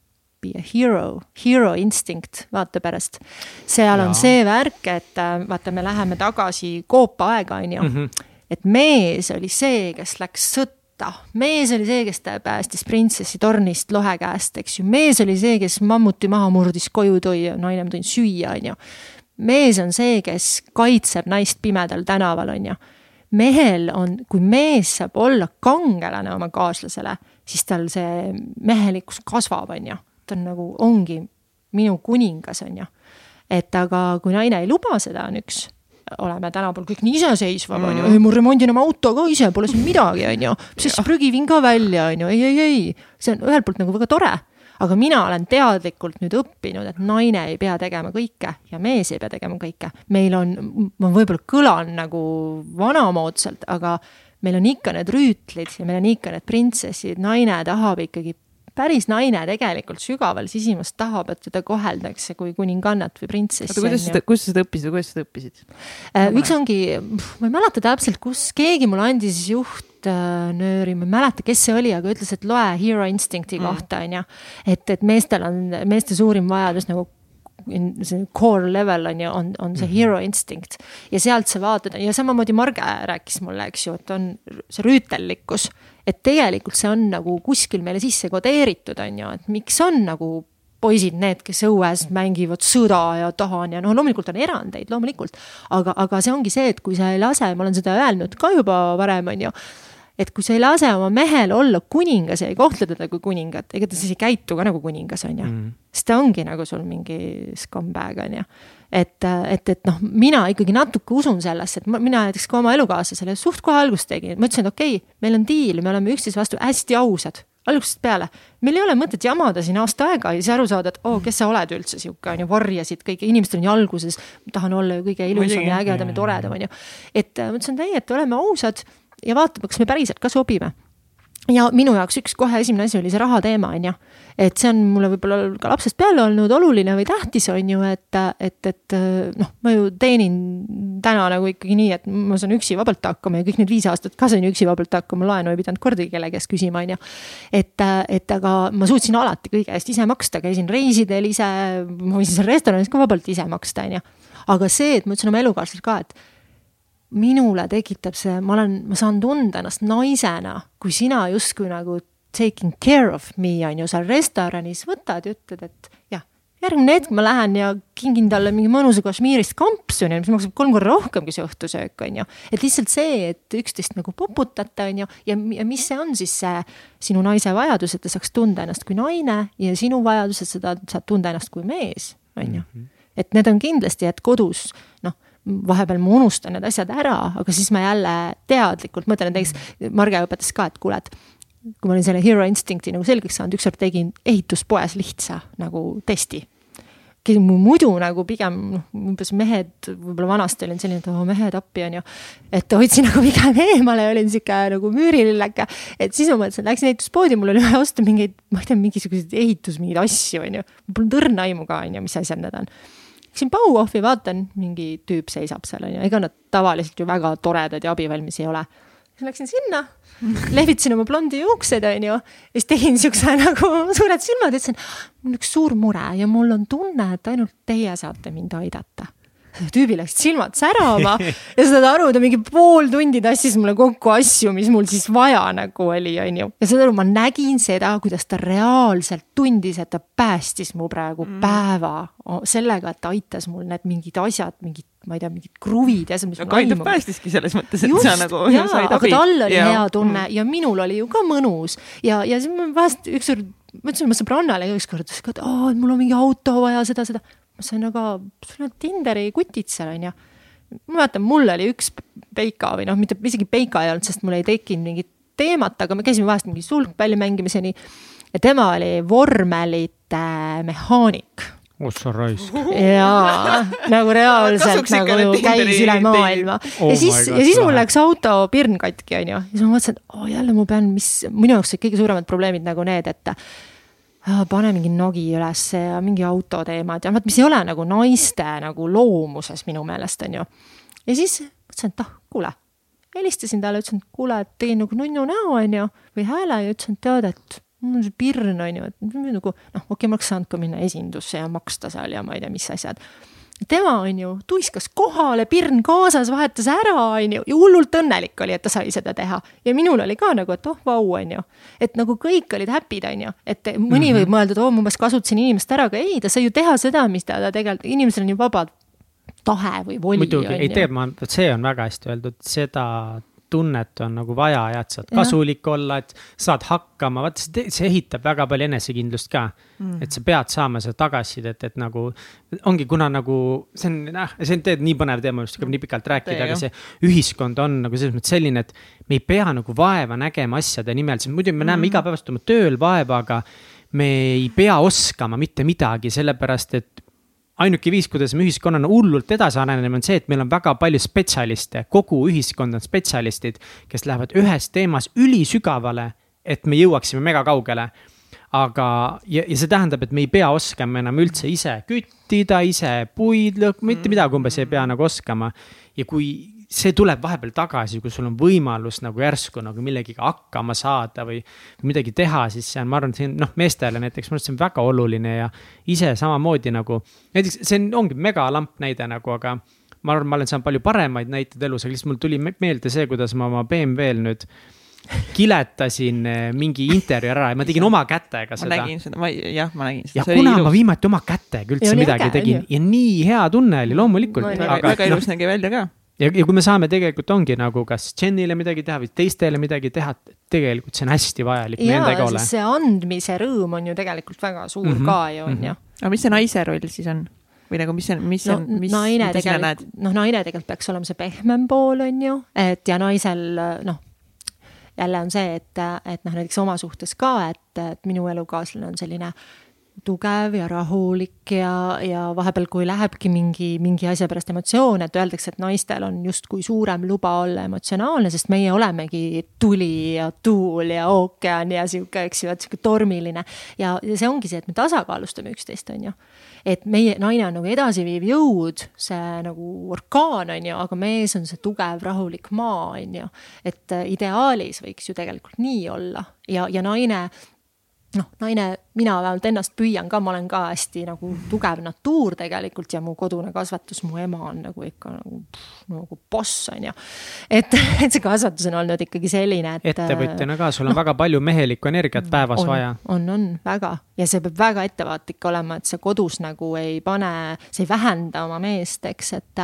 be a hero, hero instinct, vaata pärast. seal ja. on see värk, et äh, vaata, me läheme tagasi koopa aega, on ju mm. -hmm et mees oli see, kes läks sõtta, mees oli see, kes päästis printsessi tornist lohe käest, eks ju, mees oli see, kes mammuti maha murdis, koju tõi, naine ma tõin süüa, on ju. mees on see, kes kaitseb naist pimedal tänaval, on ju. mehel on, kui mees saab olla kangelane oma kaaslasele, siis tal see mehelikkus kasvab, on ju. ta on nagu, ongi minu kuningas, on ju. et aga kui naine ei luba seda, on üks oleme tänapäeval kõik nii iseseisvad, on ju, mm. ei ma remondin oma auto ka ise, pole siin midagi, on ju. siis prügi viin ka välja, on ju, ei, ei, ei, see on ühelt poolt nagu väga tore. aga mina olen teadlikult nüüd õppinud, et naine ei pea tegema kõike ja mees ei pea tegema kõike. meil on, ma võib-olla kõlan nagu vanamoodsalt, aga meil on ikka need rüütlid ja meil on ikka need printsessid, naine tahab ikkagi päris naine tegelikult sügaval sisimas tahab, et teda koheldakse kui kuningannat või printsessi. oota, kuidas seda, kus sa seda õppisid, kuidas sa seda õppisid? Äh, üks ongi, ma ei mäleta täpselt, kus keegi mulle andis juhtnööri, ma ei mäleta, kes see oli, aga ütles, et loe Hero Instincti mm. kohta, on ju. et, et meestel on, meeste suurim vajadus nagu see core level on ju, on, on see mhm. hero instinct. ja sealt sa vaatad ja samamoodi Marge rääkis mulle, eks ju, et on see rüütellikkus et tegelikult see on nagu kuskil meile sisse kodeeritud, on ju, et miks on nagu poisid need, kes õues mängivad sõda ja tahan ja noh, loomulikult on erandeid, loomulikult. aga, aga see ongi see, et kui sa ei lase, ma olen seda öelnud ka juba varem, on ju et kui sa ei lase oma mehel olla kuningas ja ei kohtle teda kui kuningat, ega ta siis ei käitu ka nagu kuningas, on ju mm.. sest ta ongi nagu sul mingi scumbag, on ju. et, et, et noh, mina ikkagi natuke usun sellesse, et ma, mina näiteks ka oma elukaaslasele suht kohe algust tegin, ma ütlesin, et okei okay,, meil on diil, me oleme üksteise vastu hästi ausad algusest peale, meil ei ole mõtet jamada siin aasta aega ja siis aru saada, et oo oh,, kes sa oled üldse sihuke on ju, varjasid kõike, inimestel on ju alguses, tahan olla ju kõige ilusam ja ägedam ja toredam on ju. et ma ütlesin, ei, et oleme ausad ja vaatame, kas me päriselt ka sobime ja minu jaoks üks kohe esimene asi oli see raha teema, on ju. et see on mulle võib-olla ka lapsest peale olnud oluline või tähtis, on ju, et, et, et noh, ma ju teenin täna nagu ikkagi nii, et ma saan üksi vabalt hakkama ja kõik need viis aastat ka sain üksi vabalt hakkama, laenu ei pidanud kordagi kellegi käest küsima, on ju. et, et aga ma suutsin alati kõige eest ise maksta, käisin reisidel ise, ma võisin seal restoranis ka vabalt ise maksta, on ju. aga see, et ma ütlesin oma elukaaslasele ka, et minule tekitab see, ma olen, ma saan tunda ennast naisena, kui sina justkui nagu taking care of me on ju seal restoranis, võtad ja ütled, et jah, järgmine hetk ma lähen ja kingin talle mingi mõnusa kašmiirist kampsu, on ju, mis maksab kolm korda rohkem kui see õhtusöök, on ju. et lihtsalt see, et üksteist nagu poputate, on ju, ja, ja mis see on siis see sinu naise vajadus, et ta saaks tunda ennast kui naine ja sinu vajadus, et seda saad tunda ennast kui mees, on ju. Mhm. et need on kindlasti, et kodus noh vahepeal ma unustan need asjad ära, aga siis ma jälle teadlikult mõtlen, näiteks Marge õpetas ka, et kuule, et kui ma olin selle hero instinct'i nagu selgeks saanud, ükskord tegin ehituspoes lihtsa nagu testi. mu muidu nagu pigem noh, umbes mehed, võib-olla vanasti olin selline, et oo mehed appi on ju. et hoidsin nagu pigem eemale ja olin sihuke nagu müürililleke. et siis ma mõtlesin, läksin ehituspoodi, mul oli vaja osta mingeid, ma ei tea, mingisuguseid ehitus, mingeid asju on ju. mul polnud õrna aimu ka on ju, mis asjad need on läksin Bauhofi, vaatan, mingi tüüp seisab seal on ju, ega nad tavaliselt ju väga toredad ja abivalmis ei ole. siis läksin sinna, <laughs> lehvitasin oma blondi juuksed, on ju, ja siis tegin siukse <laughs> nagu suured silmad, ütlesin, mul on üks suur mure ja mul on tunne, et ainult teie saate mind aidata tüübil läksid silmad särama <laughs> ja saad aru, ta mingi pool tundi tassis mulle kokku asju, mis mul siis vaja nagu oli, onju. ja saad aru, ma nägin seda, kuidas ta reaalselt tundis, et ta päästis mu praegu mm. päeva sellega, et ta aitas mul need mingid asjad, mingid, ma ei tea, mingid kruvid ja asjad, mis mul aimu. päästiski selles mõttes, et Just, sa nagu jaa, said abi. aga tal oli ja. hea tunne mm. ja minul oli ju ka mõnus ja, ja siis ma vahest ükskord ma ütlesin oma sõbrannale ükskord, et aa, et mul on mingi auto vaja, seda, seda ma sain, aga sul on Tinderi kutid seal, on ju. ma mäletan, mul oli üks Peika või noh, mitte isegi Peika ei olnud, sest mul ei tekkinud mingit teemat, aga me käisime vahest mingi sulgpalli mängimiseni. ja tema oli vormelite mehaanik ossa raisk. jaa, nagu reaalselt nagu käis üle maailma oh. ja siis, ja siis mul läks auto pirn katki, onju. ja siis ma mõtlesin, et oo oh, jälle ma pean, mis, minu jaoks olid kõige suuremad probleemid nagu need, et pane mingi nogi ülesse ja mingi autoteemad ja vot, mis ei ole nagu naiste nagu loomuses minu meelest on ju. ja siis mõtlesin, et ah, kuule, helistasin talle, ütlesin, et kuule, et tegin nagu nunnu näo on ju või hääle ja ütlesin, et tead, et mul on see pirn on ju, et nagu noh, okei okay,, ma oleks saanud ka minna esindusse ja maksta seal ja ma ei tea, mis asjad tema on ju tuiskas kohale, pirn kaasas, vahetas ära, on ju, ja hullult õnnelik oli, et ta sai seda teha. ja minul oli ka nagu, et oh vau, on ju. et nagu kõik olid happy'd, on ju, et mõni mm -hmm. võib mõelda, et oo oh,, ma umbes kasutasin inimest ära, aga ei, ta sai ju teha seda, mis ta, ta tegelikult, inimesel on ju vaba tahe või voli. muidugi, ei tee, ma, see on väga hästi öeldud, seda tunnet on nagu vaja ja et saad kasulik ja. olla, et saad hakkama, vaata see, see ehitab väga palju enesekindlust ka mm.. et sa pead saama seda tagasisidet, et nagu ongi, kuna nagu see on, noh, see on tegelikult nii põnev teema, tuleb nii pikalt rääkida, aga see ühiskond on nagu selles mõttes selline, et me ei pea nagu vaeva nägema asjade nimel, sest muidu me näeme mm. igapäevaselt oma tööl vaeva, aga me ei pea oskama mitte midagi, sellepärast et ainuke viis, kuidas me ühiskonnana hullult edasi areneme, on see, et meil on väga palju spetsialiste, kogu ühiskond on spetsialistid, kes lähevad ühes teemas ülisügavale, et me jõuaksime mega kaugele. Aga, ja, ja see tähendab, et me ei pea oskama enam üldse ise küttida, ise puid lõhk-, mitte midagi umbes ei pea nagu oskama. ja kui see tuleb vahepeal tagasi, kui sul on võimalus nagu järsku nagu millegagi hakkama saada või midagi teha, siis see on, ma arvan, see on noh, meestele näiteks, ma arvan, et see on väga oluline ja ise samamoodi nagu. näiteks see on, ongi megalamp näide nagu, aga ma arvan, ma olen saanud palju paremaid näiteid elus, aga lihtsalt mul tuli meelde see, kuidas ma oma BMW-l nüüd kiletasin eh, mingi intervjuu ära ja ma tegin oma kätega seda. ma nägin seda, ma jah, ma nägin seda. ja kuna ma viimati oma kätega üldse midagi äge, tegin ja nii hea tunne oli loomulikult väga, ilus no, nägi välja ka ja, ja kui me saame tegelikult ongi nagu kas Jenile midagi teha või teistele midagi teha, tegelikult see on hästi vajalik. jaa, sest see andmise rõõm on ju tegelikult väga suur mm -hmm. ka ju on ju. aga mis see naise roll siis on? või nagu, mis on, mis no, on, mis, naine tegelikult, noh, naine tegelikult peaks olema see pehmem pool, on ju, et ja naisel noh, jälle on see, et, et noh, näiteks oma suhtes ka, et, et minu elukaaslane on selline tugev ja rahulik ja, ja vahepeal, kui lähebki mingi, mingi asja pärast emotsioone, et öeldakse, et naistel on justkui suurem luba olla emotsionaalne, sest meie olemegi tuli ja tuul ja ookean ja sihuke, eks ju, et sihuke tormiline. ja, ja see ongi see, et me tasakaalustame üksteist, on ju. et meie naine on nagu edasiviiv jõud, see nagu orkaan, on ju, aga mees on see tugev, rahulik maa, on ju. et ideaalis võiks ju tegelikult nii olla ja, ja naine noh, naine, mina vähemalt ennast püüan ka, ma olen ka hästi nagu tugev natuur tegelikult ja mu kodune kasvatus, mu ema on nagu ikka nagu, nagu boss on ju. et, et see kasvatus on olnud ikkagi selline, et. ettevõtjana ka, sul on no, väga palju mehelikku energiat päevas on, vaja. on, on väga ja see peab väga ettevaatlik olema, et sa kodus nagu ei pane, see ei vähenda oma meest, eks, et.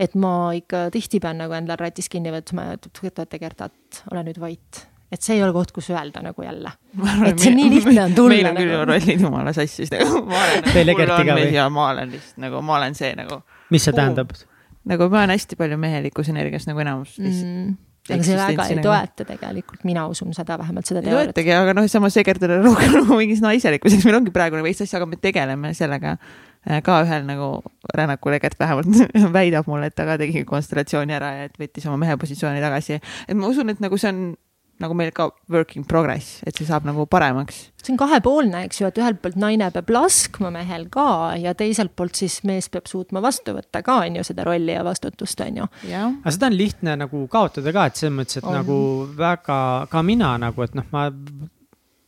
et ma ikka tihti pean nagu endal ratis kinni võtma ja ütlema, et Gerda, et ole nüüd vait et see ei ole koht, kus öelda nagu jälle. <laughs> et see nii lihtne on tulla. meil on küll nagu. rollid jumala sassis <laughs> nagu, ma olen nagu, mul on mees ja ma olen lihtsalt nagu, ma olen see nagu. mis see tähendab? nagu ma olen hästi palju mehelikus energias nagu enamus lihtsalt mm aga see väga ei nagu. toeta tegelikult, mina usun seda, vähemalt seda teooriat. ei toetagi, aga noh, samas Egerdile rohkem <laughs> nagu mingis naiselikkuseks, meil ongi praegu nagu veits asja, aga me tegeleme sellega äh, ka ühel nagu rännakul Egert vähemalt väidab mulle, et ta ka tegi konstellatsiooni ära ja et võttis oma mehe positsiooni tagasi. et ma usun, et nagu see on nagu meil ka work in progress, et see saab nagu paremaks. see on kahepoolne, eks ju, et ühelt poolt naine peab laskma mehel ka ja teiselt poolt siis mees peab suutma vastu võtta ka, on ju, seda rolli ja vastutust, on ju. aga seda on lihtne nagu kaotada ka, et selles mõttes, et on. nagu väga, ka mina nagu, et noh, ma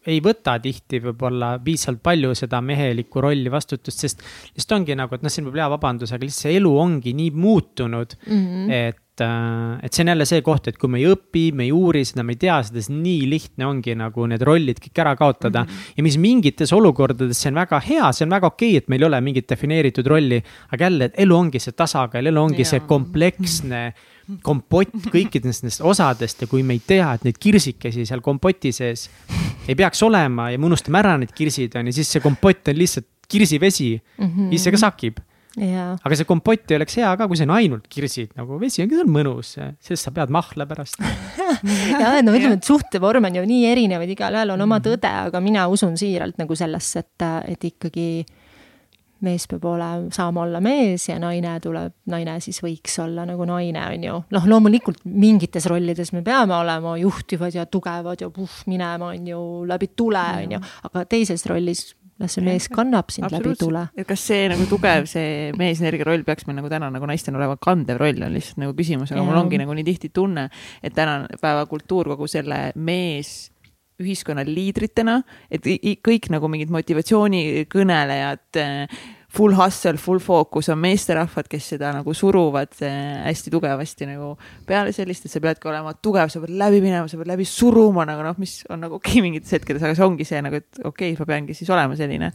ei võta tihti võib-olla piisavalt palju seda mehelikku rolli, vastutust, sest lihtsalt ongi nagu, et noh, siin võib hea vabandus, aga lihtsalt see elu ongi nii muutunud mm, -hmm. et et, äh, et see on jälle see koht, et kui me ei õpi, me ei uuri seda, me ei tea seda, siis nii lihtne ongi nagu need rollid kõik ära kaotada mm. -hmm. ja mis mingites olukordades, see on väga hea, see on väga okei okay,, et meil ei ole mingit defineeritud rolli. aga jälle, et elu ongi see tasakaal, elu ongi ja. see kompleksne kompott kõikidest nendest osadest ja kui me ei tea, et neid kirsikesi seal kompoti sees ei peaks olema ja me unustame ära need kirsid on ju, siis see kompott on lihtsalt kirsivesi mm, -hmm. ise ka sakib aga see kompott ei oleks hea ka, kui see on ainult kirsid, nagu vesi on küll mõnus, sest sa pead mahla pärast <laughs> ja no ütleme, et suhtevorm on ju nii erinevaid, igalühel on oma mhm. tõde, aga mina usun siiralt nagu sellesse, et, et ikkagi mees peab olema, saama olla mees ja naine tuleb, naine siis võiks olla nagu naine, on ju. noh, loomulikult mingites rollides me peame olema juhtivad ja tugevad ja puh, minema, on ju, läbi tule, on ju, aga teises rollis las see mees kannab sind läbi tule. kas see nagu tugev, see meesenergia roll peaks meil nagu täna nagu naistel olema kandev roll, on lihtsalt nagu küsimus, aga ja. mul ongi nagu nii tihti tunne, et tänapäeva kultuur kogu selle mees ühiskonna liidritena, et kõik nagu mingid motivatsioonikõnelejad full hustle, full focus on meesterahvad, kes seda nagu suruvad eh, hästi tugevasti nagu peale sellist, et sa peadki olema tugev, sa pead läbi minema, sa pead läbi suruma nagu noh, mis on nagu okei <laughs> okay, mingites hetkedes, aga see ongi see nagu, et okei okay,, ma peangi siis olema selline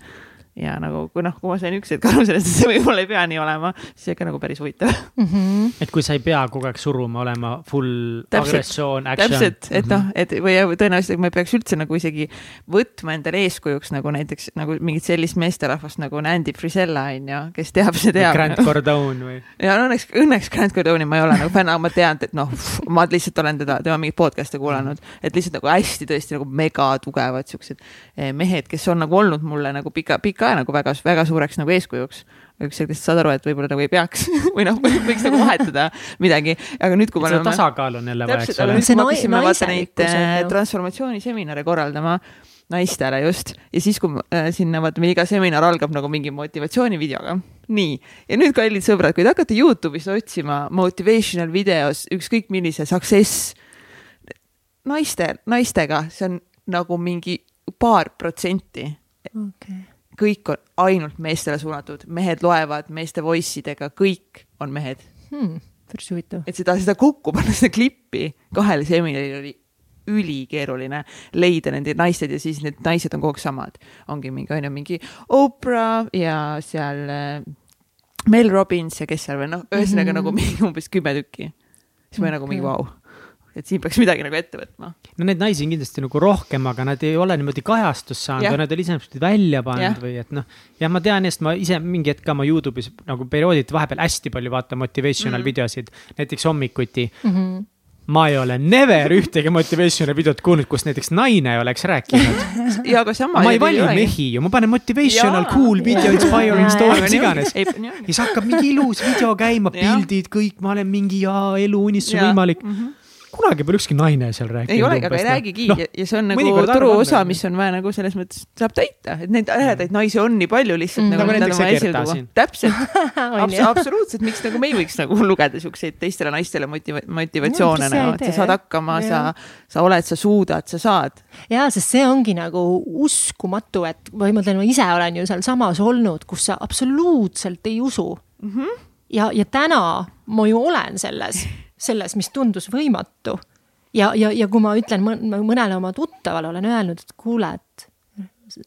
ja nagu, kui noh, kui ma sain üks hetk aru sellest, et see võib-olla ei pea nii olema, siis ikka nagu päris huvitav mm. -hmm. et kui sa ei pea kogu aeg suruma, olema full täpselt, agressioon, action. täpselt, et noh, mhm. et või tõenäoliselt ma ei peaks üldse nagu isegi võtma endale eeskujuks nagu näiteks nagu mingit sellist meesterahvast nagu Andy Frisella on ju, kes teab, see teab. Grant Cardone või? <laughs> ja no õnneks, õnneks Grant Cardone'i ma ei ole nagu fänn, aga ma tean, et noh, ma lihtsalt olen teda, tema mingeid podcast'e kuulanud, et lihtsalt nagu hästi tõesti nagu mega tugevad siuksed eh, mehed, kes on nagu olnud mulle nagu pika, pika ka nagu väga, väga suureks nagu eeskujuks. üks hetk lihtsalt saad aru, et võib-olla nagu ei peaks <laughs> või noh, võiks nagu vahetada midagi, aga nüüd, kui me oleme. tasakaal on jälle vaja, eks ole. nüüd, kui me hakkasime vaata neid äh, transformatsiooniseminare korraldama naistele just ja siis, kui äh, sinna vaata, meil iga seminar algab nagu mingi motivatsioonivideoga. nii, ja nüüd, kallid sõbrad, kui te hakkate Youtube'is otsima motivational videos ükskõik millise success naiste, naistega, see on nagu mingi paar protsenti okay kõik on ainult meestele suunatud, mehed loevad meeste voice idega, kõik on mehed hmm,. päris huvitav. et seda, seda kokku panna, seda klippi kahele seminaril oli ülikeeruline leida nende naised ja siis need naised on kogu aeg samad. ongi mingi, on ju, mingi Oprah ja seal äh, Mel Robbins ja kes seal veel, noh, ühesõnaga mm -hmm. nagu mingi umbes kümme tükki. siis ma okay. nagu mingi vau wow et siin peaks midagi nagu ette võtma. no neid naisi on kindlasti nagu rohkem, aga nad ei ole niimoodi kajastust saanud või nad ei ole ise välja pannud või et noh. jah, ma tean, sest ma ise mingi hetk ka oma Youtube'is nagu periooditi vahepeal hästi palju vaatan motivational mm -hmm. videosid, näiteks hommikuti mm. -hmm ma ei ole never ühtegi motivational videot kuulnud, kus näiteks naine oleks rääkinud. <laughs> ja aga sama. ma ei vali mehi ju, ma panen motivational, cool video, inspiring story, mis iganes. ja siis hakkab mingi ilus video käima, pildid, kõik, ma olen mingi ja elu unistus on võimalik mm. -hmm kunagi pole ükski naine seal rääkinud. ei olegi, aga ei räägigi no, ja see on nagu turuosa, mis on vaja nagu selles mõttes saab täita, et neid äredaid naisi on nii palju lihtsalt mm. nagu. nagu näiteks see Gerda siin. täpselt <laughs> Abs, absoluutselt, miks nagu me ei võiks nagu lugeda siukseid teistele naistele motiva motivatsioone no, nagu, et sa saad hakkama, sa, sa oled, sa suudad, sa saad. ja, sest see ongi nagu uskumatu, et või ma ütlen, ma ise olen ju sealsamas olnud, kus sa absoluutselt ei usu mm. -hmm. ja, ja täna ma ju olen selles selles, mis tundus võimatu. ja, ja, ja kui ma ütlen mõnele oma tuttavale, olen öelnud, et kuule, et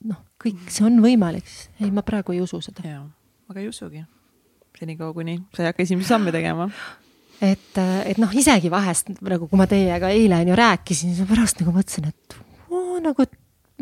noh, kõik see on võimalik, siis ei, ma praegu ei usu seda. jaa, aga ei usugi. senikaua, kuni sa ei hakka esimesi samme tegema et, et noh, isegi vahest nagu, kui ma teiega eile on ju rääkisin, siis ma pärast nagu mõtlesin, et oo, nagu,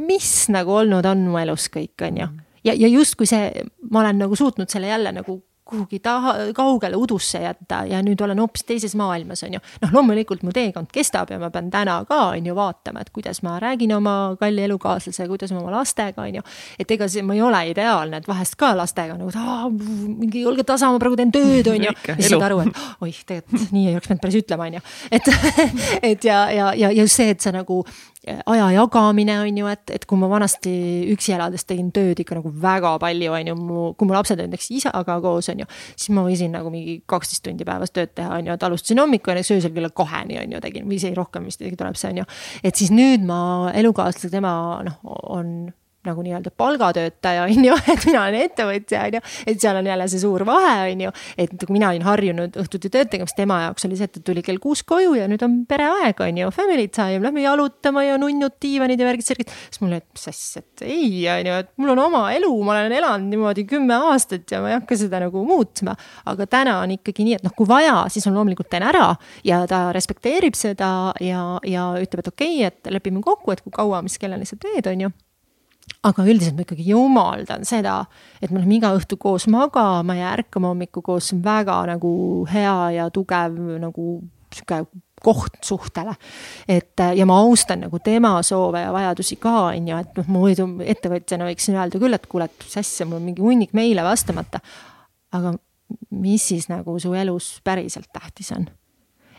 mis nagu olnud on mu elus kõik, on ju. ja, ja justkui see, ma olen nagu suutnud selle jälle nagu kuhugi taha, kaugele udusse jätta ja nüüd olen hoopis teises maailmas, on ju. noh, loomulikult mu teekond kestab ja ma pean täna ka, on ju, vaatama, et kuidas ma räägin oma kalli elukaaslasega, kuidas ma oma lastega, on ju. et ega see, ma ei ole ideaalne, et vahest ka lastega nagu, mingi olge tasa, ma praegu teen tööd, on ju. ja siis saad aru, et oih, tegelikult nii ei oleks pidanud päris ütlema, on ju. et, <laughs> et ja, ja, ja just see, et sa nagu aja jagamine on ju, et, et kui ma vanasti üksi elades tegin tööd ikka nagu väga palju, on ju, mu, kui mu lapsed olid näiteks isaga koos, on ju, siis ma võisin nagu mingi kaksteist tundi päevas tööd teha, on ju, et alustasin hommikul ja näiteks öösel kella kaheni, on ju, tegin või isegi rohkem vist isegi tuleb see, on ju. et siis nüüd ma elukaaslasega, tema noh, on nagu nii-öelda palgatöötaja, <laughs> on ju, et mina olen ettevõtja, on ju. et seal on jälle see suur vahe, on ju, et mina olin harjunud õhtuti tööd tegema, siis tema jaoks oli see, et ta tuli kell kuus koju ja nüüd on pereaeg, on ju, family time, lähme jalutama ja nunnud, diivanid ja värgid-särgid. siis mulle, et mis asja, et ei, on ju, et mul on oma elu, ma olen elanud niimoodi kümme aastat ja ma ei hakka seda nagu muutma. aga täna on ikkagi nii, et noh, kui vaja, siis on loomulikult teen ära ja ta respekteerib seda ja, ja ütleb, et okei okay,, et lepime kokku, et kui kaua, mis kellani sa teed, on ju aga üldiselt ma ikkagi jumaldan seda, et me läheme iga õhtu koos magama ja ärkame hommikul koos, see on väga nagu hea ja tugev nagu sihuke koht suhtele. et ja ma austan nagu tema soove ja vajadusi ka, on ju, et noh, muidu ettevõtjana võiksin öelda küll, et kuule, et mis asja, mul on mingi hunnik meile vastamata. aga mis siis nagu su elus päriselt tähtis on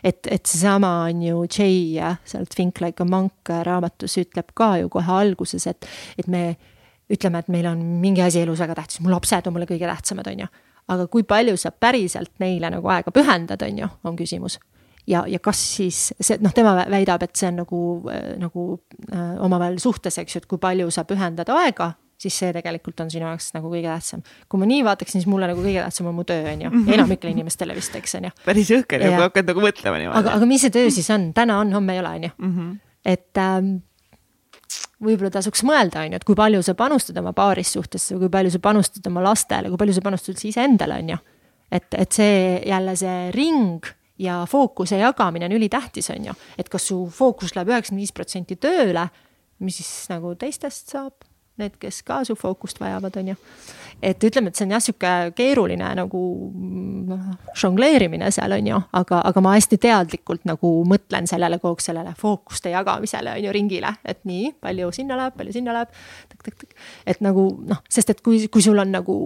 et, et seesama on ju Jay sealt Think like a monk raamatus ütleb ka ju kohe alguses, et, et me ütleme, et meil on mingi asi elus väga tähtis, mu lapsed on mulle kõige tähtsamad, on ju. aga kui palju sa päriselt neile nagu aega pühendad, on ju, on küsimus ja, ja kas siis see, noh, tema väidab, et see on nagu, nagu äh, omavahel suhtes, eks ju, et kui palju sa pühendad aega siis see tegelikult on sinu jaoks nagu kõige tähtsam. kui ma nii vaataksin, siis mulle nagu kõige tähtsam on mu töö, on ju, mhm. enamikele inimestele vist, eks on ju. päris jõhker ja kui hakkad nagu mõtlema niimoodi. aga, aga mis see töö siis on, täna on, homme ei ole, on ju. Mhm. et ähm, võib-olla tasuks mõelda, on ju, et kui palju sa panustad oma paarissuhtesse, kui palju sa panustad oma lastele, kui palju sa panustad üldse iseendale, on ju. et, et see jälle see ring ja fookuse jagamine on ülitähtis, on ju, et kas su fookus läheb üheksakümmend viis protsenti tööle, mis siis nagu teistest saab need, kes ka su fookust vajavad, on ju. Et ütleme, et see on jah, sihuke keeruline nagu noh, žongleerimine seal on ju, aga, aga ma hästi teadlikult nagu mõtlen sellele kogu aeg sellele fookuste jagamisele on ju ringile, et nii palju sinna läheb, palju sinna läheb. et nagu noh, sest et kui, kui sul on nagu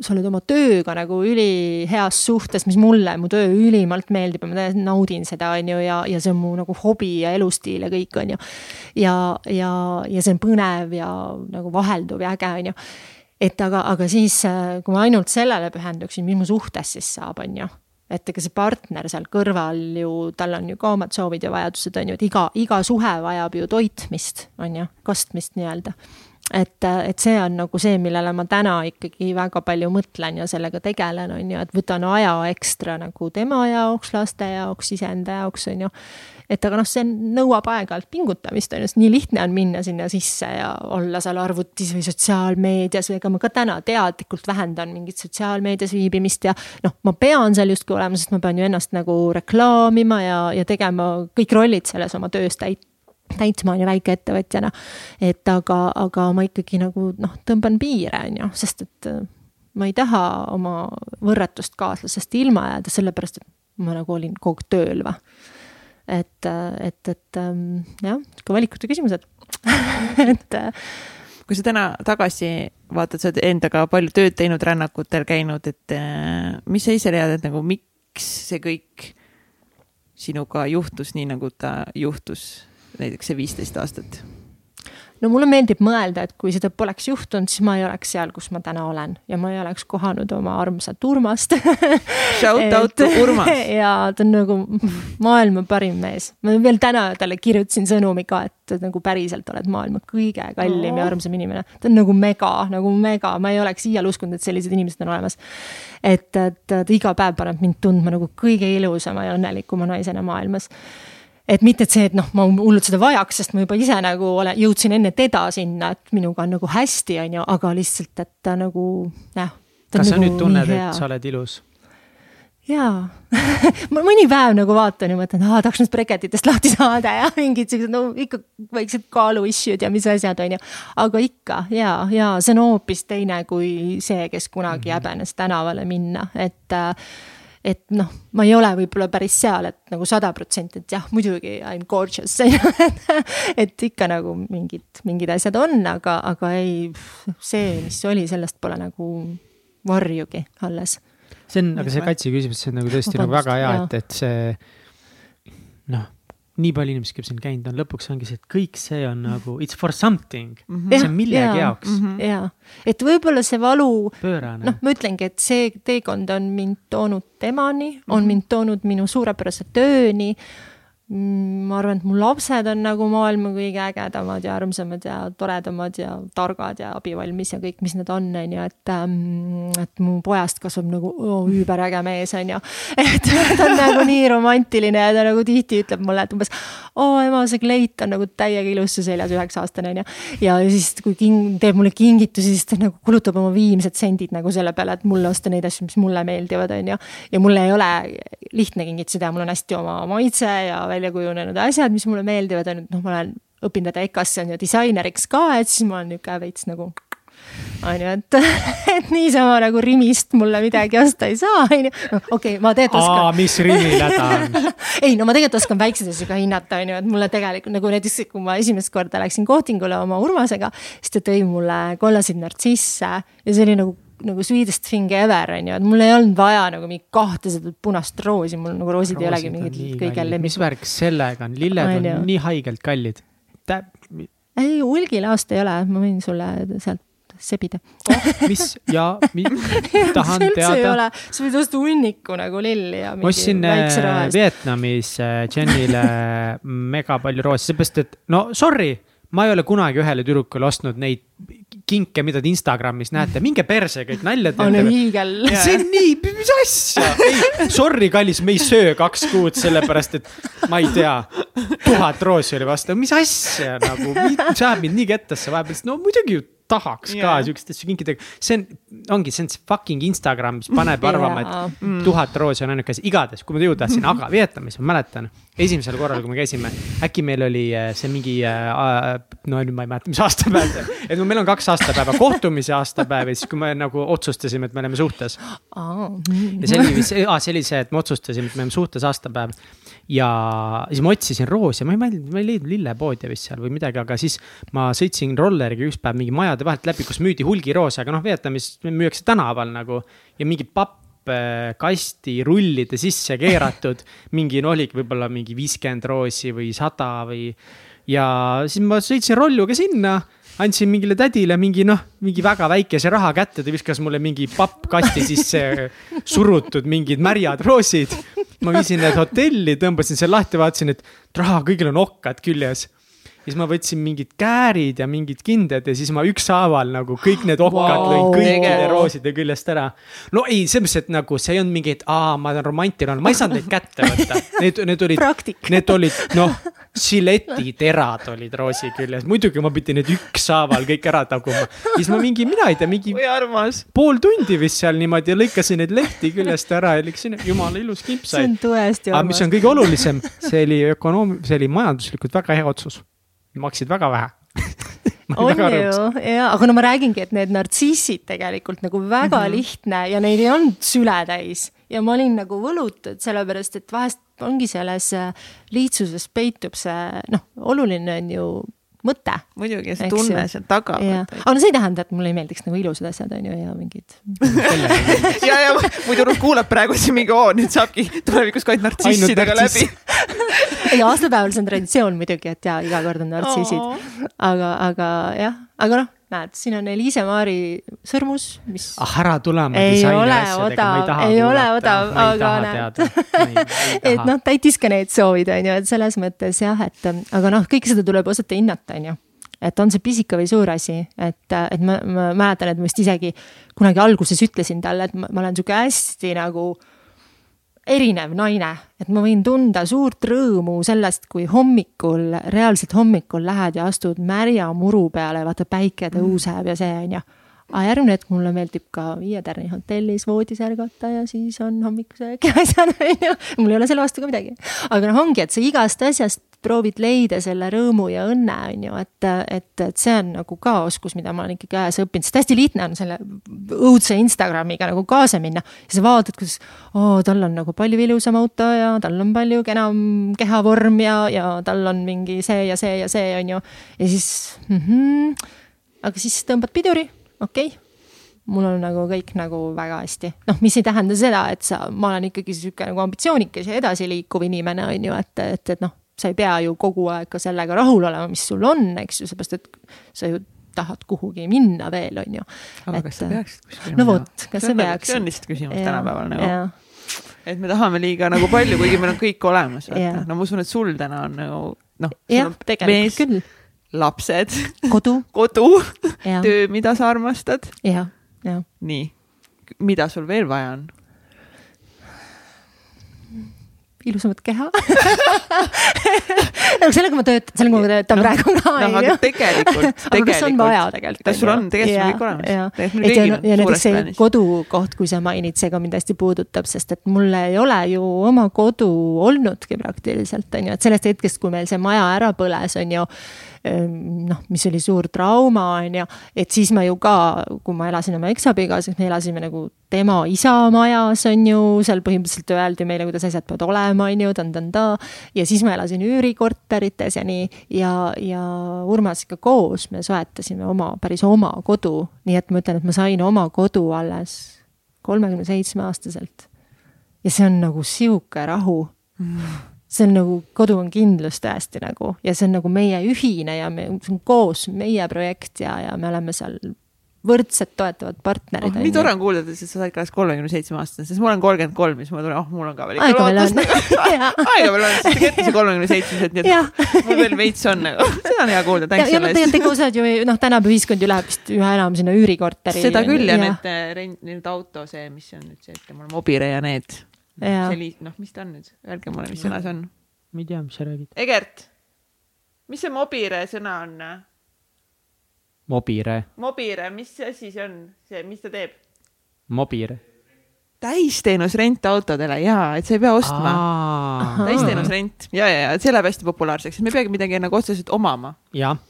sa oled oma tööga nagu üliheas suhtes, mis mulle, mu töö ülimalt meeldib ja ma täiesti naudin seda, on ju, ja, ja see on mu nagu hobi ja elustiil ja kõik, on ju. ja, ja, ja see on põnev ja nagu vahelduv ja äge, on ju. Et aga, aga siis, kui ma ainult sellele pühenduksin, mis mu suhtes siis saab, on ju et ega see partner seal kõrval ju, tal on ju ka omad soovid ja vajadused, on ju, et iga, iga suhe vajab ju toitmist, on ju, kastmist nii-öelda et, et see on nagu see, millele ma täna ikkagi väga palju mõtlen ja sellega tegelen, on ju, et võtan aja ekstra nagu tema jaoks, laste jaoks, iseenda jaoks, on ju. Et aga noh, see nõuab aeg-ajalt pingutamist, on ju, sest nii lihtne on minna sinna sisse ja olla seal arvutis või sotsiaalmeedias või ega ma ka täna teadlikult vähendan mingit sotsiaalmeedias viibimist ja noh, ma pean seal justkui olema, sest ma pean ju ennast nagu reklaamima ja, ja tegema kõik rollid selles oma töös täit-, täitma, on ju, väikeettevõtjana. et aga, aga ma ikkagi nagu noh, tõmban piire, on ju, sest et äh, ma ei taha oma võrratust kaaslasest ilma jääda, sellepärast et ma nagu olin kogu aeg tööl või. Et, äh, et, et ähm, jah, sihuke valikute küsimused <laughs> et äh, kui sa täna tagasi vaatad, sa oled endaga palju tööd teinud, rännakutel käinud, et mis sa ise leiad, et nagu miks see kõik sinuga juhtus nii, nagu ta juhtus näiteks see viisteist aastat? No mulle meeldib mõelda, et kui seda poleks juhtunud, siis ma ei oleks seal, kus ma täna olen ja ma ei oleks kohanud oma armsat Urmast <laughs> Shout out to Urmas. <laughs> ja ta on nagu maailma parim mees. ma veel täna talle kirjutasin sõnumi ka, et nagu päriselt oled maailma kõige kallim oh. ja armsam inimene. ta on nagu mega, nagu mega, ma ei oleks iial uskunud, et sellised inimesed on olemas. et, et ta iga päev paneb mind tundma nagu kõige ilusama ja õnnelikuma naisena maailmas et mitte, et see, et noh, ma hullult seda vajaks, sest ma juba ise nagu olen, jõudsin enne teda sinna, et minuga on nagu hästi, on ju, aga lihtsalt, et ta nagu jah. kas sa nagu nüüd tunned, et sa oled ilus? jaa <laughs> ma mõni päev nagu vaatan ja mõtlen, aa tahaks nendest breketitest lahti saada ja <laughs> mingid siuksed, no ikka väiksed kaalu issue'd ja mis asjad, on ju. aga ikka ja, ja see on hoopis teine kui see, kes kunagi mm -hmm. häbenes tänavale minna, et äh, et noh, ma ei ole võib-olla päris seal, et nagu sada protsenti, et jah, muidugi I m gorgeous <laughs> et ikka nagu mingid, mingid asjad on, aga, aga ei, see, mis oli, sellest pole nagu varjugi alles. see on, aga see Katsi küsimus, see on nagu tõesti nagu väga hea, et, et see noh nii palju inimesi, kes siin käinud on, lõpuks ongi see, et kõik see on nagu it's for something mm, -hmm. see on millegi ja, jaoks mm. -hmm. ja, et võib-olla see valu, noh, ma ütlengi, et see teekond on mind toonud temani mm, -hmm. on mind toonud minu suurepärase tööni ma arvan, et mu lapsed on nagu maailma kõige ägedamad ja armsamad ja toredamad ja targad ja abivalmis ja kõik, mis nad on, on ju, et ähm,. et mu pojast kasvab nagu oh, üüberäge mees, on ju. et <laughs> ta on nagu nii romantiline ja ta nagu tihti ütleb mulle, et umbes. oo ema, see kleit on nagu täiega ilus su seljas, üheksa aastane on ju. ja siis, kui king-, teeb mulle kingitusi, siis ta nagu kulutab oma viimsed sendid nagu selle peale, et mulle osta neid asju, mis mulle meeldivad, on ju. ja mul ei ole lihtne kingitusi teha, mul on hästi oma maitse ja välja kujunenud asjad, mis mulle meeldivad, on noh, ma olen, õpin teda EKA-sse on ju disaineriks ka, et siis ma olen niisugune veits nagu on ju, et, <laughs> et niisama nagu Rimist mulle midagi osta ei saa, on ju. okei okay,, ma tegelikult oskan. mis Rimi häda on? <laughs> ei, no ma tegelikult oskan väikseid asju ka hinnata, on ju, et mulle tegelikult nagu näiteks, kui ma esimest korda läksin kohtingule oma Urmasega, siis ta tõi mulle kollaseid nartsisse ja see oli nagu nagu sweetest thing ever on ju, et mul ei olnud vaja nagu mingit kahtesadat punast roosi, mul nagu roosid, roosid ei olegi mingid kõige lemmik. mis värk sellega on, lilled on, on nii haigelt kallid Tä.... ei, hulgilaost ei ole, ma võin sulle sealt sebida oh,. mis ja mi, <laughs> tahan teada. sa võid osta hunniku nagu lilli ja. ma ostsin äh, Vietnamis äh, Jenile <laughs> mega palju roosi, seepärast et no sorry ma ei ole kunagi ühele tüdrukule ostnud neid kinke, mida te Instagramis näete, minge perse kõik nalja teete. on hiigel. see on nii, mis asja, ei, sorry, kallis, me ei söö kaks kuud, sellepärast et ma ei tea, tuhat roosi oli vastu, mis asja nagu, see ajab mind nii kettasse vahepeal, no muidugi ju tahaks yeah. ka siukest asju kinkida. see on, ongi, see on see fucking Instagram, mis paneb arvama, et mm. tuhat roosi on ainuke asi, igatahes, kui ma jõuda tahtsin, aga Vietnamis ma mäletan. esimesel korral, kui me käisime, äkki meil oli äh, see mingi äh,, no nüüd ma ei mäleta, mis aastapäev see, et meil on kaks aastapäeva, kohtumise aastapäev ja siis, kui me nagu otsustasime, et me oleme suhtes. ja see oli, see oli see, et me otsustasime, et me oleme suhtes aastapäev ja siis ma otsisin roosi, ma ei mäleta, ma ei leidnud lillepoodi vist seal või midagi, aga siis ma sõitsin rolleriga üks päev mingi majade vahelt läbi, kus müüdi hulgiroose, aga noh, Vietnamis müüakse tänaval nagu ja mingi papp äh, kasti rullide sisse keeratud, <laughs> mingi no oligi võib-olla mingi viiskümmend roosi või sada või. ja siis ma sõitsin rolluga sinna, andsin mingile tädile mingi noh, mingi väga väikese raha kätte, ta viskas mulle mingi pappkasti sisse <laughs> surutud mingid märjad roosid ma viisin need hotelli, tõmbasin selle lahti, vaatasin, et raha, kõigil on okkad küljes siis ma võtsin mingid käärid ja mingid kindad ja siis ma ükshaaval nagu kõik need okkad wow, lõin kõikide rooside küljest ära. no ei, selles mõttes, et nagu see ei olnud mingi, et aa, ma olen romantiline, ma ei saanud neid kätte võtta. Need, need olid, need olid noh, žiletiterad olid roosi küljes, muidugi ma pidin need ükshaaval kõik ära taguma. siis ma mingi, mina ei tea, mingi pool tundi vist seal niimoodi lõikasin neid lehti küljest ära ja läksin, jumala ilus kimp sai. see on tõesti armas. aga mis on kõige olulisem, see oli ökonoom-, see oli majanduslikult väga hea otsus maksid väga vähe <laughs> on ju, ja, aga no ma räägingi, et need nartsissid tegelikult nagu väga mm -hmm. lihtne ja neid ei olnud süle täis ja ma olin nagu võlutud, sellepärast et vahest ongi selles äh, lihtsuses peitub see, noh, oluline on ju mõte. muidugi, see tunne seal taga. aga no see ei tähenda, et mulle ei meeldiks nagu ilusad asjad, on ju, ja mingid <laughs> ja, ja muidu kuulab praegu siin mingi, oo, nüüd saabki tulevikus ka ainult nartsissidega läbi <laughs> ei, aastapäeval see on traditsioon muidugi, et ja iga kord on nartsissid. aga, aga jah, aga noh näed, siin on Eliise Maari sõrmus, mis. ah, ära tule oma disaini asjadega, ma ei taha. ei ole odav, aga näed. et noh, täitis ka need soovid, on ju, et selles mõttes jah, et aga noh, kõike seda tuleb osata hinnata, on ju et on see pisike või suur asi, et, et ma, ma mäletan, et ma vist isegi kunagi alguses ütlesin talle, et ma, ma olen sihuke hästi nagu äh, erinev naine, et ma võin tunda suurt rõõmu sellest, kui hommikul, reaalselt hommikul lähed ja astud märja muru peale, vaata päike tõuseb ja see on ju. aga järgmine hetk mulle meeldib ka Viie Tärni hotellis voodis ärgata ja siis on hommikusöök ja asjad on ju. mul ei ole selle vastu ka midagi. aga noh, ongi, et sa igast asjast proovid leida selle rõõmu ja õnne, on ju, et, et, et see on nagu ka oskus, mida ma olen ikkagi ajas õppinud, sest hästi lihtne on selle õudse Instagramiga nagu kaasa minna. ja sa vaatad, kuidas, oo, tal on nagu palju ilusam auto ja tal on palju kenam kehavorm ja, ja tal on mingi see ja see ja see, on ju. ja siis mm, -hmm, aga siis tõmbad piduri, okei okay mul on nagu kõik nagu väga hästi, noh, mis ei tähenda seda, et sa, ma olen ikkagi sihuke nagu ambitsioonikas ja edasiliikuv inimene, on ju, et, et, et noh, sa ei pea ju kogu aeg ka sellega rahul olema, mis sul on, eks ju, seepärast et sa ju tahad kuhugi minna veel, on ju. aga et, kas sa peaksid kuskile no vot, kas sa peaks. see on lihtsalt küsimus ja, tänapäeval nagu. et me tahame liiga nagu palju, kuigi meil on kõik olemas, vaata. no ma usun, et sul täna on nagu noh. jah, tegelikult küll. lapsed. kodu <laughs> kodu, töö, mida sa armastad. jah, jah. nii, mida sul veel vaja on? Ilusamat keha <laughs> nagu sellega ma töötan, sellega ma töötan no, praegu ka. noh, aga tegelikult, <laughs> tegelikult. kas on tegelikult? sul on, tegelikult sul kõik olemas. ja, ja näiteks see plaanis. kodukoht, kui sa mainid, see ka mind hästi puudutab, sest et mul ei ole ju oma kodu olnudki praktiliselt, on ju, et sellest hetkest, kui meil see maja ära põles, on ju noh, mis oli suur trauma, on ju, et siis ma ju ka, kui ma elasin oma eksabikaasas, me elasime nagu tema isa majas, on ju, seal põhimõtteliselt öeldi meile, kuidas asjad peavad olema, on ju, tan-tan-ta. ja siis ma elasin üürikorterites ja nii. Ja, ja Urmasega koos me soetasime oma, päris oma kodu, nii et ma ütlen, et ma sain oma kodu alles kolmekümne seitsme aastaselt. ja see on nagu sihuke rahu. Mm see on nagu, kodu on kindlus tõesti nagu ja see on nagu meie ühine ja me, see on koos meie projekt ja, ja me oleme seal võrdsed toetavad partnerid oh,. nii tore on kuulda, et sa said ka kolmekümne seitsme aastasena, sest ma olen kolmkümmend kolm, siis ma tunnen, oh, mul on ka veel ikka on aega veel on, <laughs> sest te käite see kolmekümne seitsmesed, nii et <laughs> mul veel veits on nagu, seda on hea kuulda, thanks selle eest. tegelikult ega osad ju, noh, tänapäeva ühiskond ju läheb vist üha enam sinna üürikorteri. seda küll ja, need, eh, need auto, see, mis on nüüd see, et mul on Mobire ja need selli-, noh, mis ta on nüüd, öelge mulle, mis sõna see on. ma ei tea, mis sa räägid. Egert, mis see mobire sõna on? Mobire. Mobire, mis asi see on, see, mis ta teeb? Mobire täisteenus rentautodele ja, et sa ei pea ostma. täisteenus rent ja, ja, ja see läheb hästi populaarseks, et me ei peagi midagi nagu otseselt omama. jah,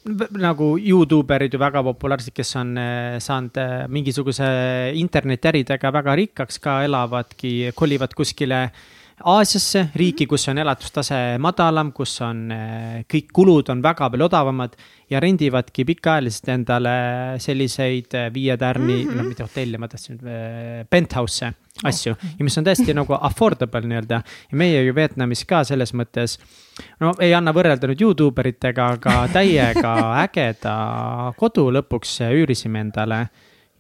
nagu Youtube erid ju väga populaarsed, kes on eh, saanud eh, mingisuguse internetiäridega väga rikkaks ka, elavadki, kolivad kuskile Aasiasse, riiki, kus on elatustase madalam, kus on eh, kõik kulud on väga palju odavamad ja rendivadki pikaajaliselt endale selliseid viie tärni mm, -hmm. no mitte hotelle, ma tahtsin, penthouse'e asju ja mis on täiesti nagu affordable nii-öelda. ja meie ju Vietnamis ka selles mõttes, no ei anna võrrelda nüüd Youtube eritega, aga täiega <laughs> ägeda kodu lõpuks üürisime endale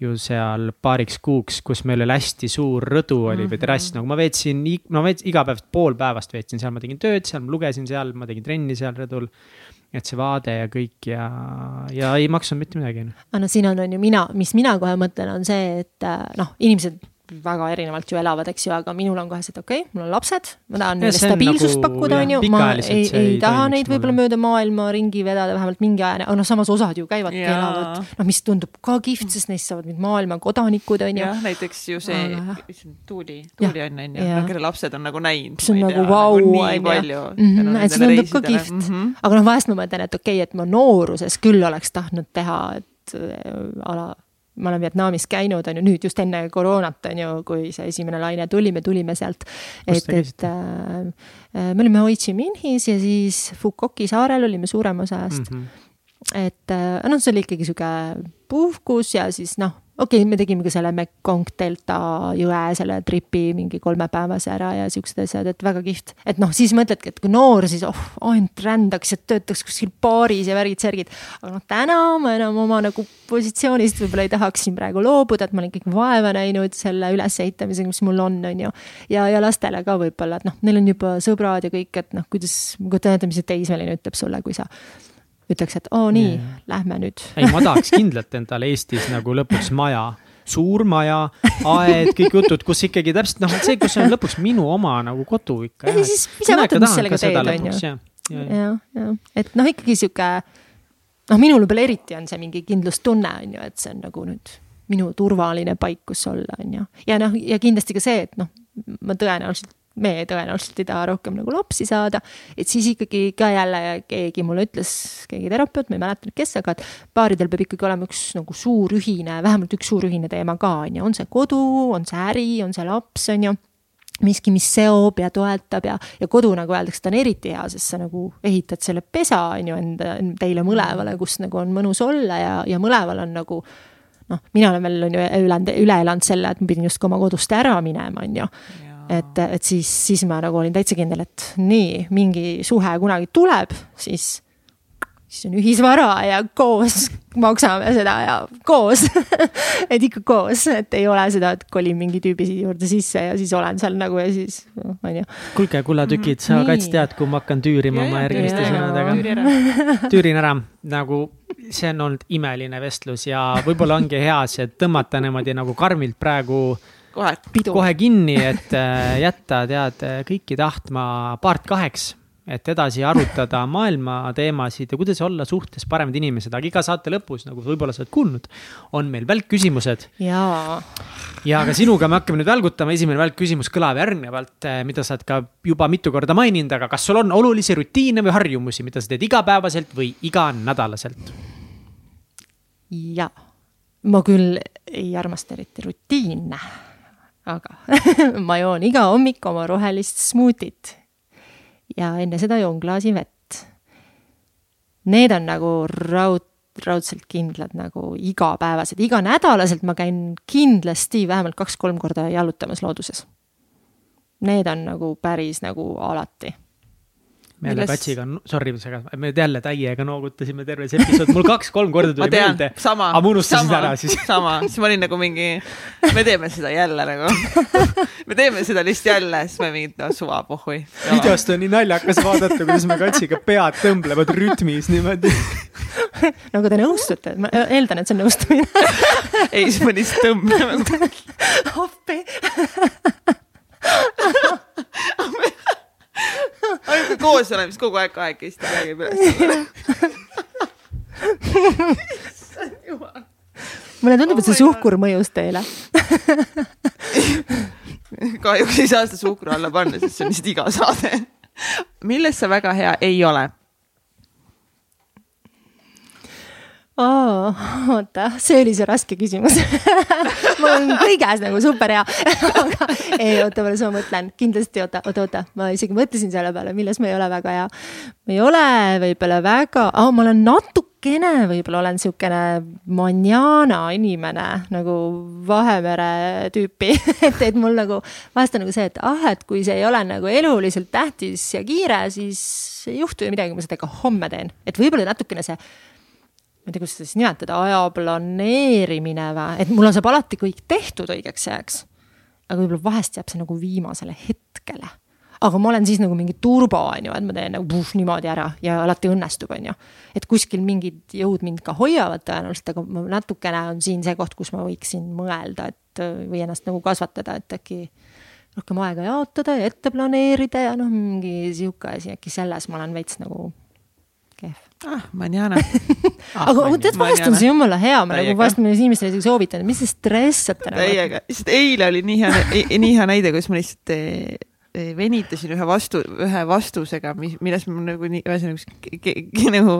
ju seal paariks kuuks, kus meil oli hästi suur rõdu oli või terrass, mhm. nagu ma veetsin, no veetsin iga päev pool päevast veetsin seal, ma tegin tööd seal, ma lugesin seal, ma tegin trenni seal rõdul. et see vaade ja kõik ja, ja ei maksnud mitte midagi. aga no siin on, on ju mina, mis mina kohe mõtlen, on see, et noh, inimesed väga erinevalt ju elavad, eks ju, aga minul on kohe see, et okei okay,, mul on lapsed, ma tahan neile stabiilsust nagu, pakkuda, on ju, ma ei, ei taha neid võib-olla mööda maailma ringi vedada vähemalt mingi aja, aga noh, samas osad ju käivadki, elavad, noh, mis tundub ka kihvt, sest neist saavad nüüd maailma kodanikud, on ju. jah, näiteks ju see, Tuuli, Tuuli on, on ju, kelle lapsed on nagu näinud. see on nagu vau, on ju. Mhm, et see tundub ka kihvt. Mm, -hmm. aga noh, vahest ma mõtlen, et okei okay,, et ma nooruses küll oleks tahtnud teha, et äh, ala ma olen Vietnamis käinud, on ju, nüüd just enne koroonat, on ju, kui see esimene laine tuli, me tulime sealt. et, et äh, me olime Ho Chi Minhis ja siis Fukoki saarel olime suurema osa ajast mm. -hmm et noh, see oli ikkagi sihuke puhkus ja siis noh, okei okay,, me tegime ka selle Mekong delta jõe selle tripi mingi kolmepäevase ära ja siuksed asjad, et väga kihvt. et noh, siis mõtledki, et kui noor, siis oh, ainult rändaks ja töötaks kuskil baaris ja värgid-särgid. aga noh, täna ma enam oma nagu positsioonist võib-olla ei tahaks siin praegu loobuda, et ma olen ikkagi vaeva näinud selle ülesehitamisega, mis mul on, on ju. ja, ja lastele ka võib-olla, et noh, neil on juba sõbrad ja kõik, et noh, kuidas, ma kujutan ette, mis see teismeline ütleb sulle, kui sa ütleks, et oo nii yeah., lähme nüüd. ei, ma tahaks kindlalt endale Eestis nagu lõpuks maja, suur maja, aed, kõik jutud, kus ikkagi täpselt noh, see, kus on lõpuks minu oma nagu kodu ikka. ja siis ise vaatad, mis sellega teed, on ju. jah, jah, et noh, ikkagi sihuke, noh, minul võib-olla eriti on see mingi kindlustunne, on ju, et see on nagu nüüd minu turvaline paik, kus olla, on ju. ja noh, ja kindlasti ka see, et noh, ma tõenäoliselt me tõenäoliselt ei taha rohkem nagu lapsi saada. et siis ikkagi ka jälle keegi mulle ütles, keegi terapeut, ma ei mäleta nüüd, kes, aga et paaridel peab ikkagi olema üks nagu suur ühine, vähemalt üks suur ühine teema ka, on ju, on see kodu, on see äri, on see laps, on ju. Miski, mis seob ja toetab ja, ja kodu, nagu öeldakse, ta on eriti hea, sest sa nagu ehitad selle pesa, on ju, enda, teile mõlemale, kus nagu on mõnus olla ja, ja mõlemal on nagu noh, mina olen veel on ju üle, üle elanud selle, et ma pidin justkui oma kodust ära minema, on ju et, et siis, siis ma nagu olin täitsa kindel, et nii, mingi suhe kunagi tuleb, siis, siis on ühisvara ja koos maksame seda ja koos <laughs> et ikka koos, et ei ole seda, et kolin mingi tüübi juurde sisse ja siis olen seal nagu ja siis, on ju. kuulge, kullatükid, sa kats tead, kui ma hakkan tüürima oma järgmiste sõnadega. <laughs> tüürin ära, nagu see on olnud imeline vestlus ja võib-olla ongi hea see, et tõmmata niimoodi nagu karmilt praegu kohe, kohe kinni, et äh, jätta, tead, kõiki tahtma part kaheks et edasi arutada maailma teemasid ja kuidas olla suhtes paremad inimesed, aga iga saate lõpus, nagu võib-olla sa oled kuulnud, on meil välkküsimused. jaa. ja ka sinuga me hakkame nüüd välgutama, esimene välkküsimus kõlab järgnevalt, äh, mida sa oled ka juba mitu korda maininud, aga kas sul on olulisi rutiine või harjumusi, mida sa teed igapäevaselt või iganädalaselt? jaa, ma küll ei armasta eriti rutiine aga <laughs> ma joon iga hommik oma rohelist smuutit. ja enne seda joon klaasi vett. Need on nagu raud, raudselt kindlad nagu igapäevased, iganädalaselt ma käin kindlasti vähemalt kaks-kolm korda jalutamas looduses. Need on nagu päris nagu alati me jälle Milles... katsiga, sorry, me jälle täiega noogutasime terve see episood, mul kaks-kolm korda tuli meelde. aga ma unustasin ära siis. <laughs> sama, siis ma olin nagu mingi, me teeme seda jälle nagu <laughs> me teeme seda lihtsalt jälle, siis me mingi, no suva, pohhui. videost on nii naljakas vaadata, kuidas me katsiga pead tõmblevad rütmis niimoodi <laughs> nagu te nõustute, ma eeldan, et see on nõustumine ei, siis me lihtsalt tõmbleme. appi ainult koos oleme, siis kogu aeg kahekesti räägib üles. mulle tundub, et see suhkur mõjus teile kahjuks ei saa seda suhkru alla panna, sest see on lihtsalt iga saade. milles sa väga hea ei ole? Oh,. oota, see oli see raske küsimus. <laughs> Ma olen kõiges nagu super hea <laughs> aga ei, oota, alles ma mõtlen, kindlasti oota, oota, oota, ma isegi mõtlesin selle peale, milles ma ei ole väga hea. ma ei ole võib-olla väga oh,, ma olen natukene, võib-olla olen niisugune manjana inimene nagu Vahemere tüüpi. <laughs> Et, et mul nagu vahest on nagu see, et ah, et kui see ei ole nagu eluliselt tähtis ja kiire, siis ei juhtu ju midagi, ma seda ka homme teen, et võib-olla natukene see ma ei tea, kuidas seda siis nimetada, aja planeerimine või, et mul on, saab alati kõik tehtud õigeks ajaks. aga võib-olla vahest jääb see nagu viimasele hetkele. aga ma olen siis nagu mingi turbo, on ju, et ma teen nagu puh, niimoodi ära ja alati õnnestub, on ju. et kuskil mingid jõud mind ka hoiavad tõenäoliselt, aga ma natukene on siin see koht, kus ma võiksin mõelda, et või ennast nagu kasvatada, et äkki rohkem aega jaotada ja ette planeerida ja noh, mingi sihuke asi, äkki selles ma olen veits nagu ah, manjana <laughs> ah, aga tead, vahest on see jumala hea, ma nagu vahest inimestele isegi soovitan, mis te stressate täiega, lihtsalt eile oli nii hea, nii hea näide, kus ma lihtsalt eh, eh, venitasin ühe vastu, ühe vastusega, mis, milles mul nagu nii, ühesõnaga nagu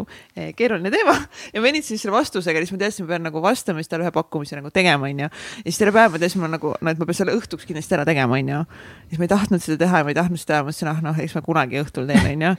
keeruline teema. Ja venitasin selle vastusega, siis ma teadsin, ma pean nagu vastama, siis talle ühe pakkumise nagu tegema, onju. ja siis terve päev ma teadsin, ma nagu, no et ma pean selle õhtuks kindlasti ära tegema, onju. siis ma ei tahtnud seda teha ja ma ei tahtnud seda teha, mõtlesin, ah noh, eks ma kunagi õhtul teen, onju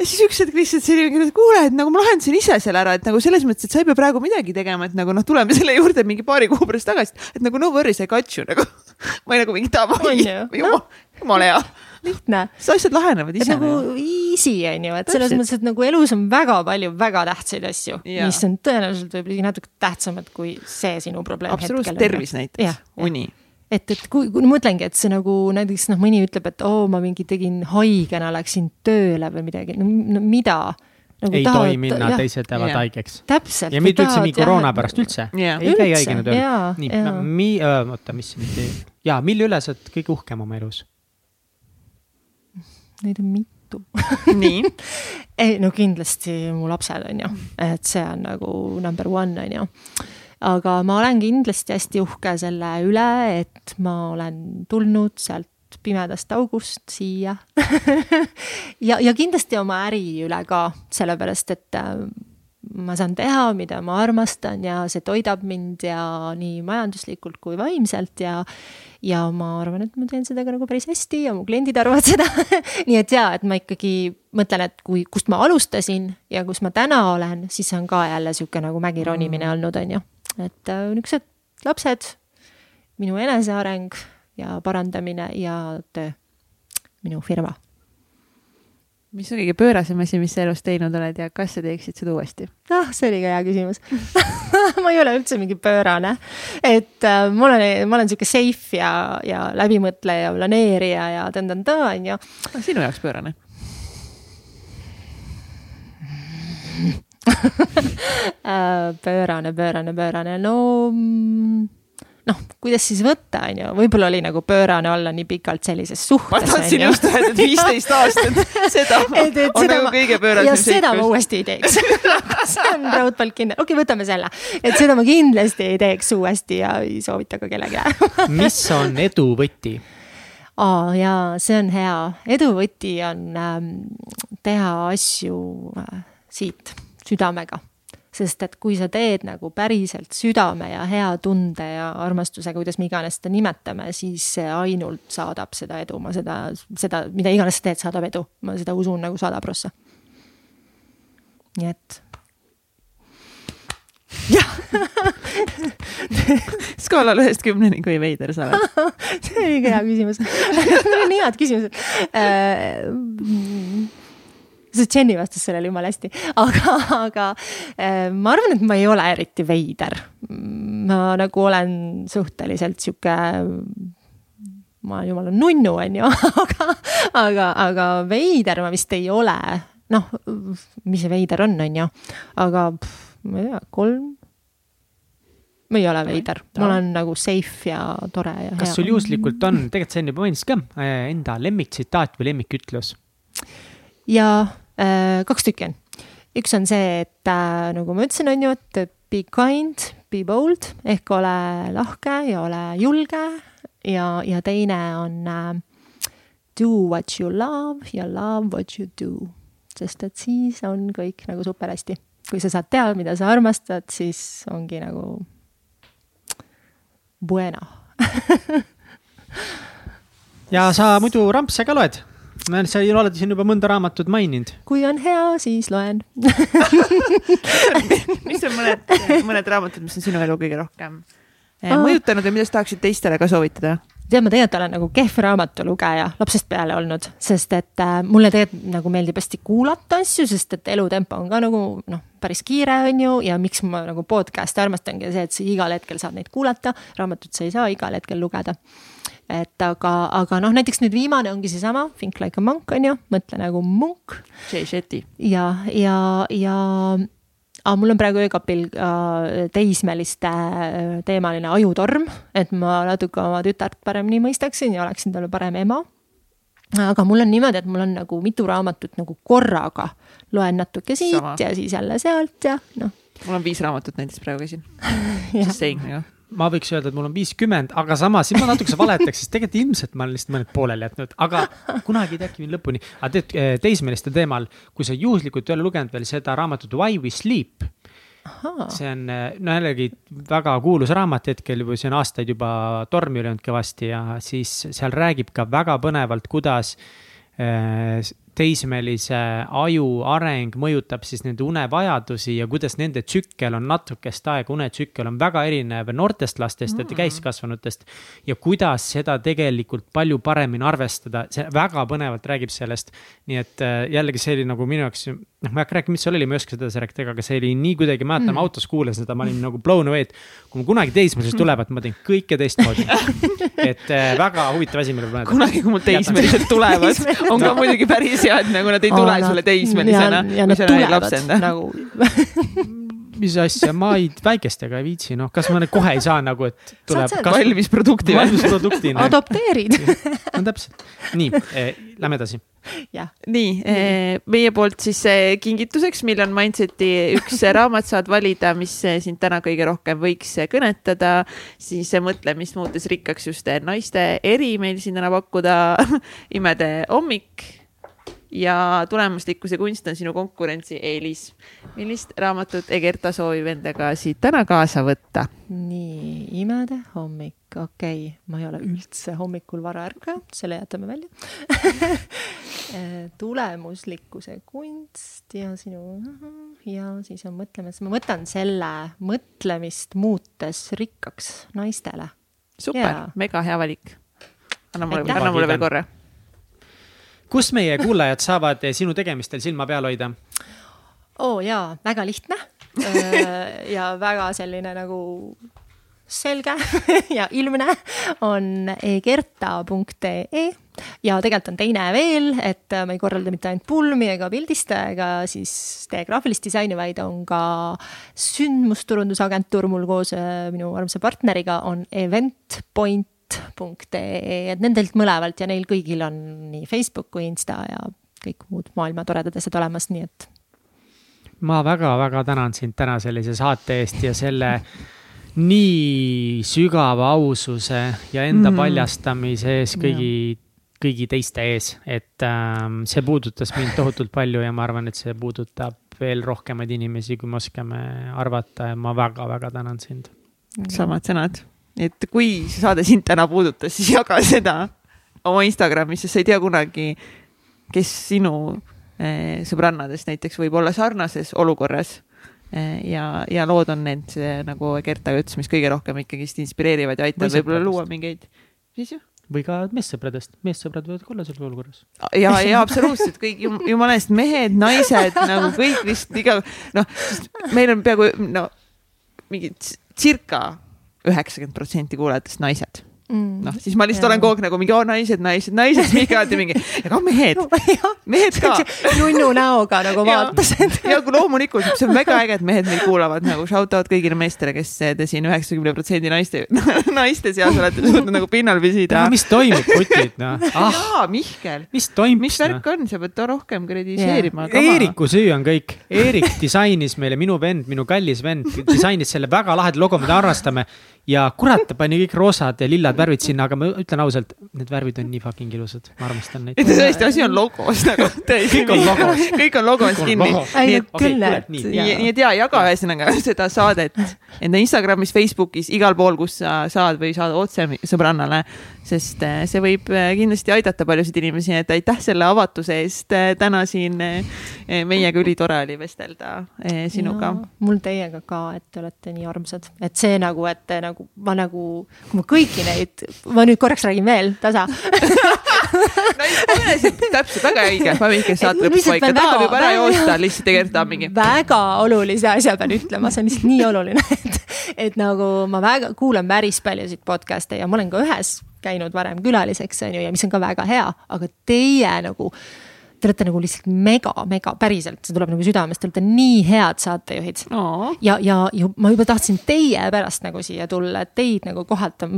ja siis üks hetk lihtsalt selline, et kuule, et nagu ma lahendasin ise selle ära, et nagu selles mõttes, et sa ei pea praegu midagi tegema, et nagu noh, tuleme selle juurde mingi paari kuu pärast tagasi, et nagu no worries, I got you nagu. <laughs> ma ei nagu mingi davai, <laughs> jumala, jumala hea. lihtne. siis asjad lahenevad ise. nagu easy on ju, et selles mõttes, et nagu elus on väga palju väga tähtsaid asju, mis on tõenäoliselt võib-olla isegi natuke tähtsamad kui see sinu probleem. absoluutselt, tervis näiteks, uni et, et kui, kui mõtlengi, et see nagu näiteks noh, mõni ütleb, et oo oh,, ma mingi tegin haigena, läksin tööle või midagi, no, no mida nagu. ei tahavad, tohi minna, teised jäävad yeah. haigeks. täpselt. ja mitte üldse mingi koroona pärast üldse yeah.. ei käi haigena tööl. nii, no mi-, oota, mis nüüd, jaa, mille üle sa oled kõige uhkem oma elus? Neid on mitu nii <laughs> ei, no kindlasti mu lapsed on ju, et see on nagu number one on ju aga ma olen kindlasti hästi uhke selle üle, et ma olen tulnud sealt pimedast august siia. <laughs> Ja, ja kindlasti oma äri üle ka, sellepärast et äh, ma saan teha, mida ma armastan ja see toidab mind ja nii majanduslikult kui vaimselt ja ja ma arvan, et ma teen seda ka nagu päris hästi ja mu kliendid arvavad <laughs> seda. Nii et jaa, et ma ikkagi mõtlen, et kui, kust ma alustasin ja kus ma täna olen, siis on ka jälle sihuke nagu mägi ronimine mm. olnud, on ju et äh, niisugused lapsed, minu eneseareng ja parandamine ja töö, minu firma. mis on kõige pöörasem asi, mis sa elus teinud oled ja kas sa teeksid seda uuesti? ah, see oli ka hea küsimus <laughs> ma ei ole üldse mingi pöörane, et äh, ma olen, ma olen sihuke safe ja, ja läbimõtleja, planeerija ja tõn-tõn-tõn on ju. sinu jaoks pöörane <laughs> <laughs> pöörane, pöörane, pöörane, no mm, noh, kuidas siis võtta, on ju, võib-olla oli nagu pöörane olla nii pikalt sellises suhtes. ma tahtsin just öelda, et viisteist <laughs> aastat, seda et, et on seda nagu kõige pöörasem. ja seda ma uuesti ei teeks. <laughs> See on raudpalt kindel, okei okay,, võtame selle, et seda ma kindlasti ei teeks uuesti ja ei soovita ka kellelegi mis on edu võti? aa oh, jaa, see on hea, edu võti on ähm, teha asju äh, siit südamega. sest et kui sa teed nagu päriselt südame ja hea tunde ja armastusega, kuidas me iganes seda nimetame, siis see ainult saadab seda edu, ma seda, seda, mida iganes sa teed, saadab edu, ma seda usun nagu sada prossa. nii et. Jah. <laughs> Skaalal ühest kümneni, kui veider sa oled. <laughs> See oli ka hea küsimus. <laughs> Nii head küsimused. Äh, see Jenny vastas sellele jumala hästi, aga, aga äh, ma arvan, et ma ei ole eriti veider. ma nagu olen suhteliselt sihuke, ma jumala nunnu, on ju, <laughs> aga, aga, aga veider ma vist ei ole. noh, mis see veider on, on ju, aga pff, ma ei tea, kolm ma ei ole veider, ma olen nagu safe ja tore ja kas hea. sul juhuslikult on, tegelikult sa enne juba mainisid ka, äh, enda lemmiktsitaat või lemmikütlus? Ja äh, kaks tükki on. üks on see, et äh, nagu ma ütlesin, on ju, et be kind, be bold ehk ole lahke ja ole julge ja, ja teine on äh, do what you love ja love what you do. sest et siis on kõik nagu super hästi. kui sa saad teha, mida sa armastad, siis ongi nagu bueno <laughs> ja sa muidu rampse ka loed? Sa oled siin juba mõnda raamatut maininud. kui on hea, siis loen <laughs> mis on mõned, mõned raamatud, mis on sinu elu kõige rohkem eh, mõjutanud ja mida sa tahaksid teistele ka soovitada? tead, ma tegelikult olen nagu kehv raamatulugeja lapsest peale olnud, sest et äh, mulle tegelikult nagu meeldib hästi kuulata asju, sest et elutempo on ka nagu noh, päris kiire, on ju, ja miks ma nagu podcast'e armastangi, see, et sa igal hetkel saad neid kuulata, raamatut sa ei saa igal hetkel lugeda et aga, aga noh, näiteks nüüd viimane ongi seesama Think like a monk on ju, mõtle nagu munk. Jay Shetty. ja, ja, ja aga mul on praegu öökapil äh, teismeliste äh, teemaline ajutorm, et ma natuke oma tütart paremini mõistaksin ja oleksin talle parem ema. aga mul on niimoodi, et mul on nagu mitu raamatut nagu korraga, loen natuke siit Sama. ja siis jälle sealt ja noh. mul on viis raamatut näiteks praegu käsil. <laughs> Just saying nagu ma võiks öelda, et mul on viiskümmend, aga samas siis ma natukese valetaks, sest tegelikult ilmselt ma olen lihtsalt mõned pooleli jätnud, aga kunagi ei teagi mind lõpuni. aga tead, eh, teismeliste teemal, kui sa juhuslikult ei ole lugenud veel seda raamatut Why we sleep. see on, eh, no jällegi väga kuulus raamat hetkel see on aastaid juba tormi löönud kõvasti ja siis seal räägib ka väga põnevalt, kuidas äh, teismelise aju areng mõjutab siis nende unevajadusi ja kuidas nende tsükkel on natukest aega, unetsükkel on väga erinev noortest lastest mm. ja täiskasvanutest. ja kuidas seda tegelikult palju paremini arvestada, see väga põnevalt räägib sellest. nii et äh, jällegi see oli nagu minu jaoks, noh, ma ei hakka rääkima, mis seal oli, ma ei oska seda rääkida, aga see oli nii kuidagi, mäletan mm., autos kuulasin seda, ma olin nagu blown away, et kui ma kunagi teismeliseks <laughs> tulevad, ma teen kõike teistmoodi <laughs> et äh, väga huvitav asi, mille peale mõelda. kunagi, kui mul teismelised tulevad, <laughs> on ka muidugi päris hea, et nagu nad ei tule oh, sulle teismelisena. ja nad tulevad nagu <laughs> mis asja, ma ei, väikestega ei viitsi, noh, kas ma nüüd kohe ei saa nagu, et tuleb. valmis produkti. valmis produktina <laughs> adopteerid no täpselt, nii eh,, lähme edasi. nii eh,, meie poolt siis eh, kingituseks, mille on Mindseti üks <laughs> raamat saad valida, mis eh, sind täna kõige rohkem võiks eh, kõnetada, siis mõtle, mis muutus rikkaks just naiste eri meil siin täna pakkuda imede hommik ja tulemuslikkuse kunst on sinu konkurentsieelis. millist raamatut Egerta soovib endaga siit täna kaasa võtta? nii, imede hommik, okei okay., ma ei ole üldse hommikul vara ärkaja, selle jätame välja <laughs> tulemuslikkuse kunst ja sinu ja siis on mõtlemas, ma võtan selle mõtlemist muutes rikkaks naistele. super, mega hea valik. anna mulle, anna mulle veel korra kus meie kuulajad saavad sinu tegemistel silma peal hoida? oo oh, jaa, väga lihtne. Äh, ja väga selline nagu selge <laughs> ja ilmne on egerta.ee ja tegelikult on teine veel, et ma ei korralda mitte ainult pulmi ega pildiste ega siis tee graafilist disaini, vaid on ka sündmusturundusagentuur. Mul koos äh, minu armsa partneriga on Event Point et.ee, et nendelt mõlemalt ja neil kõigil on nii Facebook kui Insta ja kõik muud maailma toredad asjad olemas, nii et. ma väga-väga tänan sind täna sellise saate eest ja selle nii sügava aususe ja enda mm. paljastamise ees kõigi, kõigi teiste ees, et ähm, see puudutas mind tohutult palju ja ma arvan, et see puudutab veel rohkemaid inimesi, kui me oskame arvata ja ma väga-väga tänan sind. samad sõnad et kui saade sind täna puudutas, siis jaga seda oma Instagramis, sest sa ei tea kunagi, kes sinu eh, sõbrannadest näiteks võib olla sarnases olukorras eh,. ja, ja lood on need, nagu Gerta ütles, mis kõige rohkem ikkagist inspireerivad ja aitavad võib-olla luua mingeid, mis ju või ka meessõpradest, meessõbrad võivad ka olla selles olukorras. ja, ja absoluutselt kõik jum, jumala eest mehed, naised nagu kõik vist iga, noh, meil on peaaegu no mingi circa üheksakümmend protsenti kuulajatest naised mm.. noh, siis ma lihtsalt ja. olen kogu aeg nagu mingi, oo naised, naised, naised, siis mingi alati mingi, ega mehed <laughs> mehed ka. <laughs> nunnu näoga nagu vaatasid. ja kui loomulikult, see on väga äge, et mehed meid kuulavad nagu shout out kõigile meestele, kes te siin üheksakümne protsendi naiste, <laughs> naiste seas olete suutnud nagu pinnal püsida. mis toimub, kutid, noh ah.. jaa, Mihkel. mis toimub? mis värk no? on, sa pead rohkem krediseerima. Eeriku süü on kõik. Eerik disainis meile, minu vend, minu kallis vend, disainis selle väga laheda logo, mida harrastame ja kurat, ta pani kõik roosad ja lillad värvid sinna, aga ma ütlen ausalt, need värvid on nii fucking ilusad, ma armastan neid. tõesti, asi on logos nagu tõesti. kõik on logos. kõik on logos kinni. nii et okay,, nii, nii et ja jaga ühesõnaga seda saadet enda Instagramis, Facebookis, igal pool, kus sa saad või saad otse sõbrannale sest eh, see võib eh, kindlasti aidata paljusid inimesi, et aitäh selle avatuse eest eh, täna siin meiega, ülitore oli vestelda sinuga. mul teiega ka, et te olete nii armsad, et see nagu, et nagu, ma nagu, kui ma kõiki neid, ma nüüd korraks räägin veel, tasa täpselt, väga õige, ma võin ikka saate lõpuks paika, tahab juba ära joosta, lihtsalt tegelikult tahab mingi. väga olulise asja pean ütlema, see on lihtsalt nii oluline, <laughs> et, et nagu ma väga kuulan päris paljusid podcast'e ja ma olen ka ühes käinud varem külaliseks, on ju, ja mis on ka väga hea, aga teie nagu te olete nagu lihtsalt mega, mega, päriselt, see tuleb nagu südamest, te olete nii head saatejuhid oh.. ja, ja, ja ma juba tahtsin teie pärast nagu siia tulla, et teid nagu kohata,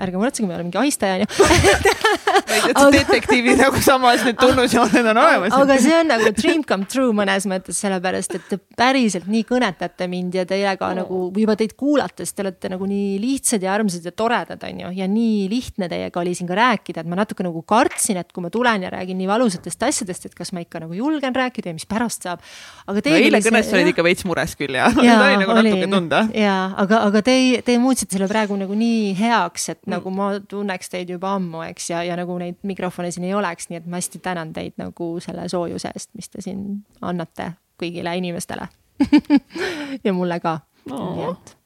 ärge muretsege, me oleme mingi ahistaja on ju detektiivi nagu samas need tunnusjooned on olemas. aga see on nagu dream come true mõnes mõttes, sellepärast et te päriselt nii kõnetate mind ja teiega oh. nagu juba teid kuulates, te olete nagu nii lihtsad ja armsad ja toredad, on ju, ja nii lihtne teiega oli siin ka rääkida, et ma natuke nagu kartsin, et kui ma tulen ja räägin nii valusatest asjadest, et kas ma ikka nagu julgen rääkida ja mis pärast saab. aga no teil eile kõnes olid ikka veits mures küll ja, ja <laughs> oli nagu natuke olin. tunda. jaa, aga, aga teie, te muutsite selle praegu nagu nii heaks, et Mm. nagu ma tunneks teid juba ammu, eks, ja, ja nagu neid mikrofone siin ei oleks, nii et ma hästi tänan teid nagu selle soojuse eest, mis te siin annate kõigile inimestele. <laughs> ja mulle ka.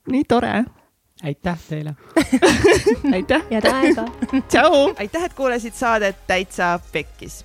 nii tore. aitäh teile. <laughs> aitäh. head aega. tšau. aitäh, et kuulasid saadet Täitsa Pekkis.